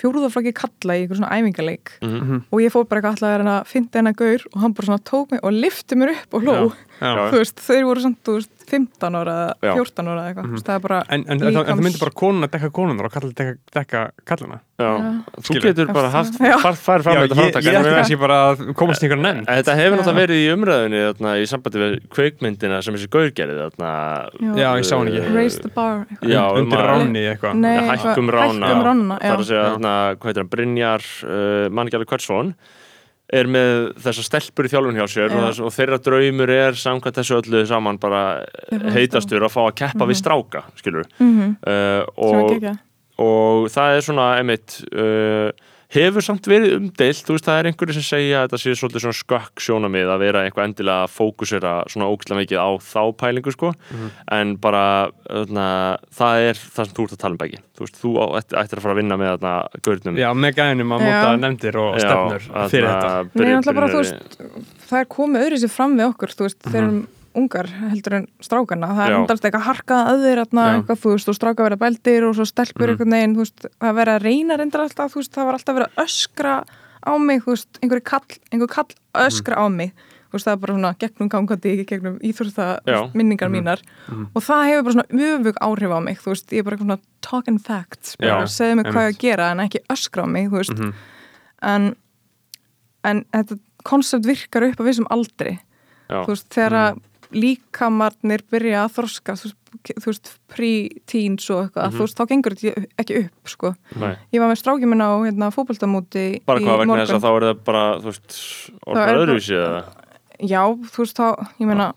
fjórðaflokki kalla í eitthvað svona æfingaleik Mhm. og ég fór bara eitthvað alltaf að reyna að finna hennar gaur og hann bara svona tók mig og lifti mér upp og hló Já. þú veist, þeir voru samt, þú veist, 15 ára Já. eða 14 ára eða eitthvað, mm það er bara en, en, líkams- það myndi bara konuna dekka konunar og kallar dekka, dekka kallana Já, þú Skilur. getur bara haft Já. far, far fram þetta framtak ég en ætti kannski bara að komast í einhver nefn Þetta hefur náttúrulega verið í umræðinu þarna, í sambandi við kveikmyndina sem þessi gaur gerði þarna, Já, ég sá hann ekki. Raise the bar eitthvað. Já, undir ráni eitthvað. Hækkum rána, hækkum rána, það að já. hvað heitir hann, Brynjar uh, Manningjali Kvöldsson er með þessa stelpur í þjálfun hjá sér og, þess, og þeirra draumur er samkvæmt þessu öllu saman bara heitastur að fá að keppa við stráka skilur Mhm, uh, sem er og, og það er svona einmitt uh, hefur samt verið umdeilt þú veist það er einhverju sem segja að þetta sé svolítið svona skökk sjónamið að vera eitthvað endilega að fókusera svona ógæslega mikið á þá pælingu sko. En bara öðna, það er það sem þú ert að tala um bæki þú veist þú ættir að fara að vinna með þarna gaurnum. Já, með gæðinum að móta Já. nefndir og stefnur fyrir þetta. Nei, bara, þú veist, það er komið öðru sér fram við okkur, þú veist, þeir eru ungar heldur en strákarna, það er Já. hundalst eitthvað harkað að þeir, eitthvað, þú veist, og stráka verða bældir og svo stelpur Mhm. einhvern veginn, þú veist, það er verið að reyna reyndar alltaf, þú veist, það var alltaf verið að öskra á mig, þú veist, einhver kall, einhver kall að öskra á mig, þú veist, það er bara svona gegnum gangandi, gegnum íþórsta Já. minningar mínar. Og það hefur bara svona öfug áhrif á mig, þú veist, ég er bara eitthvað svona talking facts, bara segja mig hvað ég gera en ekki öskra á mig, þú veist, Mhm. en, en þetta koncept virkar upp á vissum aldri. Já. þú veist, þegar að líkamarnir byrja að þroska þú veist, pre-teens og eitthvað, Mhm. þú veist, þá gengur þetta ekki upp sko. Nei. ég var með strákið minn á hérna, fótboltamóti bara í hvað vegna morgun. þess að þá er það bara þú veist, Það orðað er bara- öðruvísi eða já, þú veist, þá, ég meina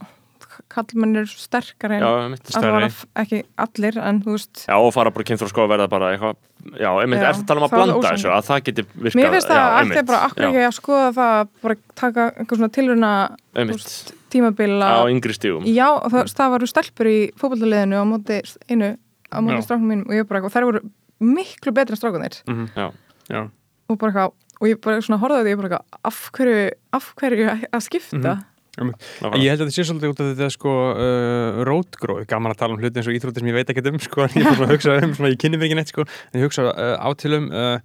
kallmenn er sterkar en já, að það var ekki allir en þú veist, Já, og fara bara kynþróska og verða bara eitthvað Já, einmitt, Já, ertu að tala um að það er blanda þessu að það geti virkað mér finnst það já, að einmitt, allt er bara akkur já, ekki að skoða það bara taka einhver svona tilruna einmitt, tímabil á yngri stígum Já, það, það varu stelpur í fótballaliðinu á móti einu, á móti stráknum mínum og ég bara, og þær voru miklu betri en strákunir Mhm. Já, Já, og bara eitthvað, og ég bara svona horfði á því ég bara eitthvað, af hverju, af hverju að skipta? nákvæmlega. Ég held að þetta sé svolítið út af þetta sko uh, rótgróð, gaman að tala um hluti eins og íþróttir sem ég veit ekkert um sko, en ég er svona að hugsa um, svona, ég kynni mér ekki neitt sko, en ég hugsa uh, átilum uh,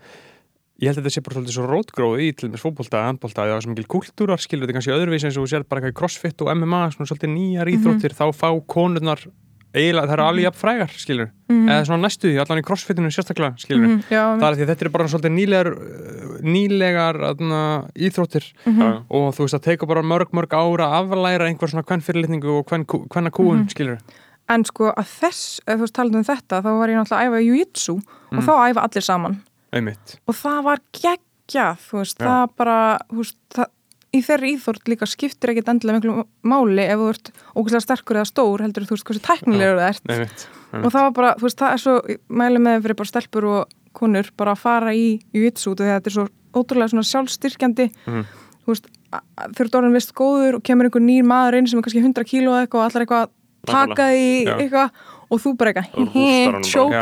ég held að þetta sé bara svolítið svo rótgróð í til með fótbolta, handbolta, það er svo mikil kultúrar skilur þetta kannski öðruvísi eins og þú sér bara eitthvað í crossfit og MMA, svona svolítið nýjar íþróttir þá fá konurnar eiginlega, það eru alveg jafn frægar skilur, eða svona næstu því allan í crossfitinu sérstaklega skilur. Mhm, Já, það er því að þetta er bara svolítið nýlegar nýlegar aðna, íþróttir. Já, og þú veist að teika bara mörg mörg ára að aflæra einhver svona hvern fyrirlitningu og hvern, hvenna kúun, skilur en sko að þess, ef þú veist talað um þetta þá var ég náttúrulega að æfa jiu-jitsu og þá æfa allir saman einmitt, og það var geggjað, þú veist, Já. það bara veist, það, í þeirri íþórt líka skiptir ekkit endilega miklu máli ef þú ert ógæslega sterkur eða stór heldur þú veist hversu tæknilegur það ert. einmitt, og það var bara, þú veist, það er svo ég mæli með fyrir bara stelpur og konur bara að fara í jujitsu út af því að þetta er svo ótrúlega svona sjálfstyrkjandi. Mhm. þú veist, þegar þú orðin vist góður og kemur einhver nýr maður inn sem er kannski 100 kíló eitthvað og allar eitthvað að taka í eitthvað og þú bara eitthvað tjók,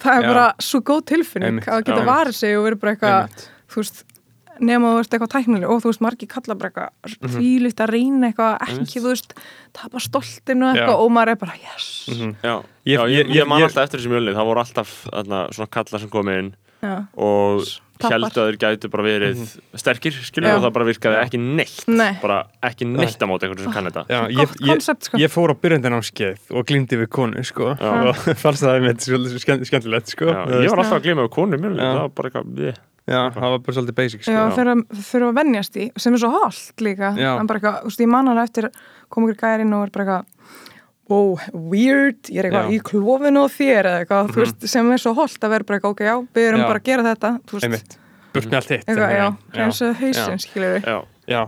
það er Já. bara svo góð tilfinning Einmitt. að geta Já. varið sig og verið bara eitthvað þú veist, nema þú veist eitthvað tæknileg og þú veist, margir kalla bara eitthvað Mhm. fílitt að reyna eitthvað ekki, þú veist, tapa stoltinu eitthvað og maður er bara, yes Mhm. Já, Ég- já ég, ég- ég, man alltaf eftir þessi mjölni það voru alltaf svona kallar sem komi inn Já. og. Held að þeir gætu bara verið sterkir, skilur, og það bara virkaði ekki neitt Nei. bara ekki neitt á móti einhvern sem kann þetta Já, ég, ég, koncept, sko. ég fór á byrjandanámskeið og glýmdi við konu sko, og fannst það með svolítið skemmt, skemmtilegt sko. Ég var alltaf að gleyma við konu Já. það var bara eitthvað. Já, það var bara svolítið basic sko. Já, þurfa þurfa að venjast í sem er svo holdt líka Já. en bara eitthvað, þú veist, ég man alveg eftir kom ykkur gæri inn og er bara eitthvað wow, weird, ég er eitthvað í klófinu og þér eða eitthvað, þú veist, sem er svo holdt að vera bara eitthvað, ok, já, við erum Já. bara að gera þetta þú veist, einmitt, burt með allt hitt reynsaðu hausinn, skilur við Já, já,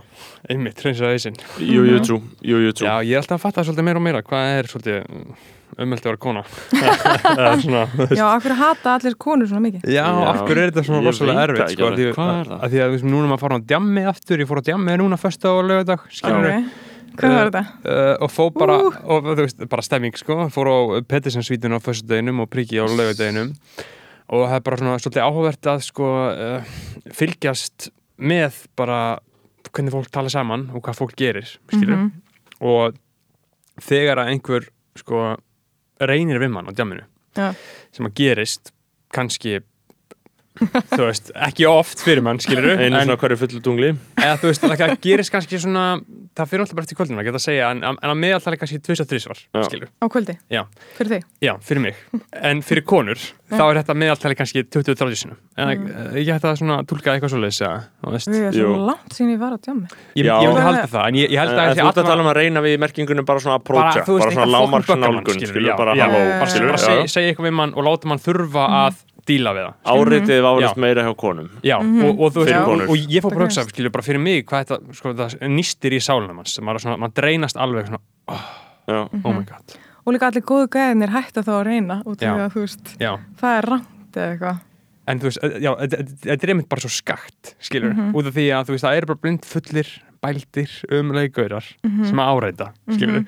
einmitt, hreinsaði hausinn. Jú, jú, trú, jú, jú, trú Já, ég er alltaf að fatta svolítið meira og meira hvað er svolítið ummeldi að vera kona? Eða svona. Já, af hverju hata allir konur svona mikið? Já, Já, af hverju er þetta svona rosalega erfitt sko, Hvað er það? að því að núna maður að fara á djammi aftur ég fór á djammi núna fyrsta á lögadag skilur Ok, hvað var þetta? uh, og fó bara, Ú. og þú veist, bara stemming sko, fór á Pettersensvítinu á föstudeginum og priki á laugadeginum og það er bara svona svolítið áhugavert að sko uh, fylgjast með bara hvernig fólk tala saman og hvað fólk gerir skilur Mhm. og þegar að einhver sko reynir við mann á djamminu Já. sem að gerist kannski þú veist, ekki oft fyrir mann skilur einu svona hverju fullu tungli eða þú veist, það gerist kannski svona það fyrir alltaf bara eftir kvöldinu að geta að segja en, en að meðaltali kannski tvist og þrísvar Já. skilur, Á kvöldi? Já. Fyrir þig? já, fyrir mig en fyrir konur, þá er þetta meðaltali kannski 20-30 sinum en Mm. mm. ég hætti að svona tólka eitthvað svoleiðis þú Við erum svo langt sín ég var á djammi ég, Já. ég myndi halda það en ég, ég held að En þú ert að tala um að reyna við merkingunum bara svona þú veist, bara svona eitthvað lámark fucking buggamann, nálgun, skilurðu, skilur, bara segja, segja eitthvað við mann og láta mann þurfa að díla við það áreitið var alveg meira hjá konum. Já, og, og, þú veist, og, og ég fór bara að hugsa, skilju, bara fyrir mig hvað þetta, sko, nýstir í sálunum hans maður, er dreynast alveg svona, Já, oh my god. Og líka allir góðu gæðinir hætta þá að reyna út af því að þú veist, Já, það er rangt eða eitthvað. En þú veist, eh, já, þetta þetta er einmitt bara svo skakt, skilur út af því að þú veist, það eru bara blind fullir bældir, umleikaurar sem að áreita, skilur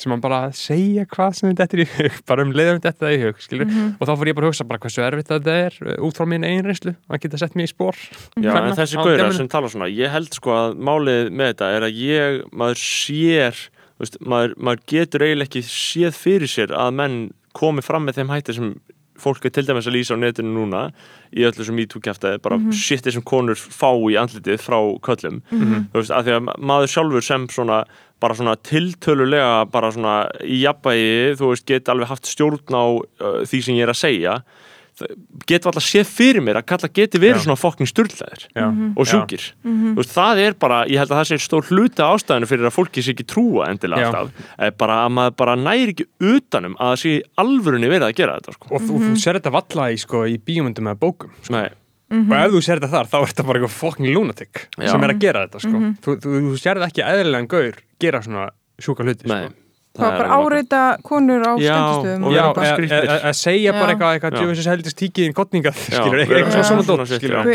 sem að bara segja hvað sem þetta er í hug bara um leiðum þetta í hug, skilur og þá fór ég bara að hugsa bara hversu erfitt þetta er uh, út frá mín eigin reynslu, að geta sett mér í spór Já, Kvenna en þessi djamminu. sem tala svona ég held sko að málið með þetta er að ég, maður sér veist, maður, maður getur eiginlega ekki séð fyrir sér að menn komi fram með þeim hætti sem fólk er til dæmis að lýsa á netinu núna í öllu sem MeToo-kjæftaði, bara mm -hmm. sem konur fá í andlitið frá köllum þú veist, af því að maður sjálfur sem svona bara svona tiltölulega bara svona í jafnvægi, þú veist, get alveg haft stjórn á uh, því sem ég er að segja getur alltaf séð fyrir mér að kalla geti verið Já. svona fokking sturlaðir Já. og Já. sjúkir Þú veist, það er bara, ég held að það sé stór hluta ástæðinu fyrir að fólki sé ekki trúa endilega alltaf, er bara að maður bara næri ekki utanum að það sé alvörunni verið að gera þetta sko. og þú, þú sér þetta valla í, sko, í bíumundum eða bókum sko. Nei, og ef þú sér þetta þar, þá er þetta bara eitthvað fucking lunatic Já. sem er að gera þetta sko. þú, þú, þú sér þetta ekki eðlilegan gaur gera svona sjúka hluti sko. Það var bara er alveg áreita konur á skemmtistöðum. og Já, vera bara eða- skrýtnir. eða- að segja bara eitthvað, eitthvað djöfisins heldist tíkiðin vera- eitthvað svona dótt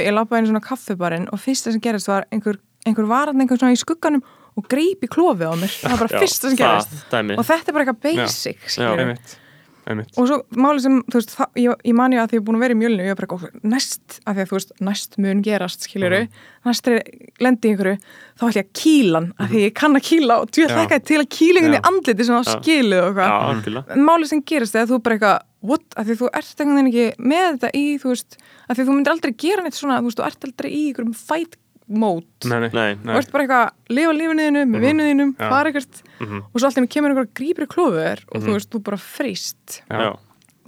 Ég lappaði inn í svona kaffibarinn og fyrsta sem gerist var einhver, einhver varan einhver svona í skugganum og greip í klofið á mér. Það var bara Já, fyrsta sem gerist það, og þetta er bara eitthvað basic. Einmitt, og svo máli sem, þú veist, það, ég, ég mani að því ég er búin að vera í mjölnu, ég er bara eitthvað, næst af því að þú veist, næst mun gerast, skiljuru næst er lendi í einhverju þá ætlum ég að kýla hann, af því ég kann að kýla og djúið Já. þakkaði til að Já. andliti sem á Já. skilið og eitthvað. En máli sem gerist er að þú bara eitthvað what, af því þú ert veginn ekki með þetta í, þú veist, af því þú myndir aldrei gera neitt svona, þú veist, þú ert aldrei í einhverjum fight mode nei, nei, Nei, þú ert bara eitthvað, lifa lífniðinu með vinnuðinum, Já. fara eitthvað Mhm. og svo alltaf kemur einhver grípir klófur og þú veist, þú bara frist Já,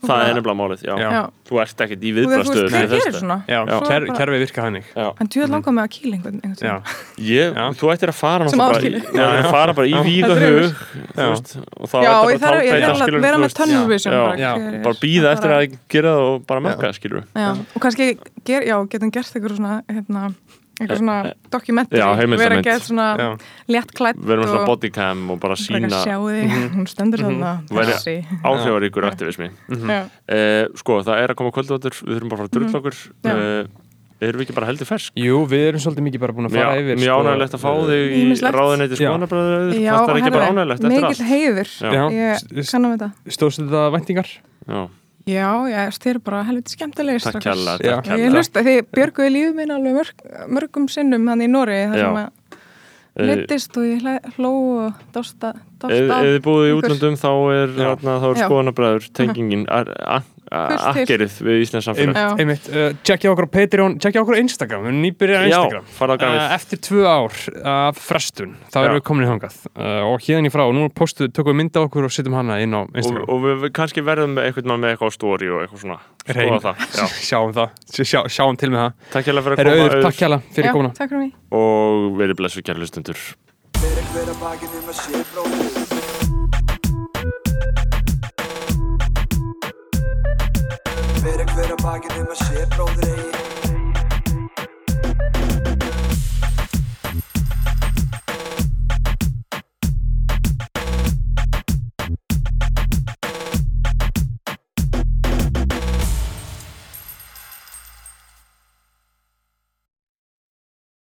Þú það er nefnilega málið, já. Já. Já. Þú ert ekkert í og þú veist, viðbrastöðu hver gerir svona já, ker, kerfi virka hannig Já. en djúið langar með að kýla einhvern, einhvern já. Ég, Já. þú ættir að fara náttúrulega bara, í- þú ættir að fara bara í Já. víga Það er hug þú Já. veist, og þá já, ætti ég þarf bara ég að þarf tálbeita, að skilur, vera þú með veist. tunnel vision Já. bara, Já. bara býða eftir að gera það og bara mökka, skilur já, og kannski ger, já, getum gert eitthvað svona hérna, eitthvað svona dokumentari Já, heimildarmynd. vera að geta svona Já. létt klætt við erum svona bodycam og bara sína að sjá þig, hún stendur þarna Væri- þessi áhrifaríkur aktivismi Já. eh, sko, það er að koma kvöldvöldur við þurfum bara að fara að drulla okkur Mhm. Já. eh, erum við ekki bara heldur fersk Jú, við erum svolítið mikið bara búin að fara mjög yfir mjög ánægilegt að fá þig í Já. skoðanabræður Já, það er ekki bara ánægilegt allt heiður Já. Já, ég kannum þetta stóðst þetta væntingar? Já. Já, já, þið eru bara helviti skemmtilegir takk kjalla, Já. takk ég kjalla hlusta, þið björguði lífið minn alveg mörg, mörgum sinnum hann í Nóri þar sem að Eh, hlittist og ég hló og dásta, dásta ef þið búið í útlöndum þá er, Já. þarna, þá er skoðanabræður tengingin. A- a- a- Fullt til. akkerið við Íslands samfélag Já. Einmitt, uh, tjekkja okkur á Patreon, tjekkja okkur á Instagram, við erum nýbyrjar á Já, Instagram. farðu á. Uh, eftir tvö ár af frestun, þá Já. erum við komin í hangað uh, og hérna í frá, nú postu, tökum við mynda okkur og setjum hana inn á og, Instagram. og við, við kannski verðum með eitthvað með eitthvað á story og eitthvað svona skoða það Já. sjáum það, sjá, sjáum til með það. takk hérlega fyrir að koma takk hjá fyrir Já, komuna. takk fyrir mig og verið blessu kærlustundur Fyrir hver að bakið um að sé bróðir eigi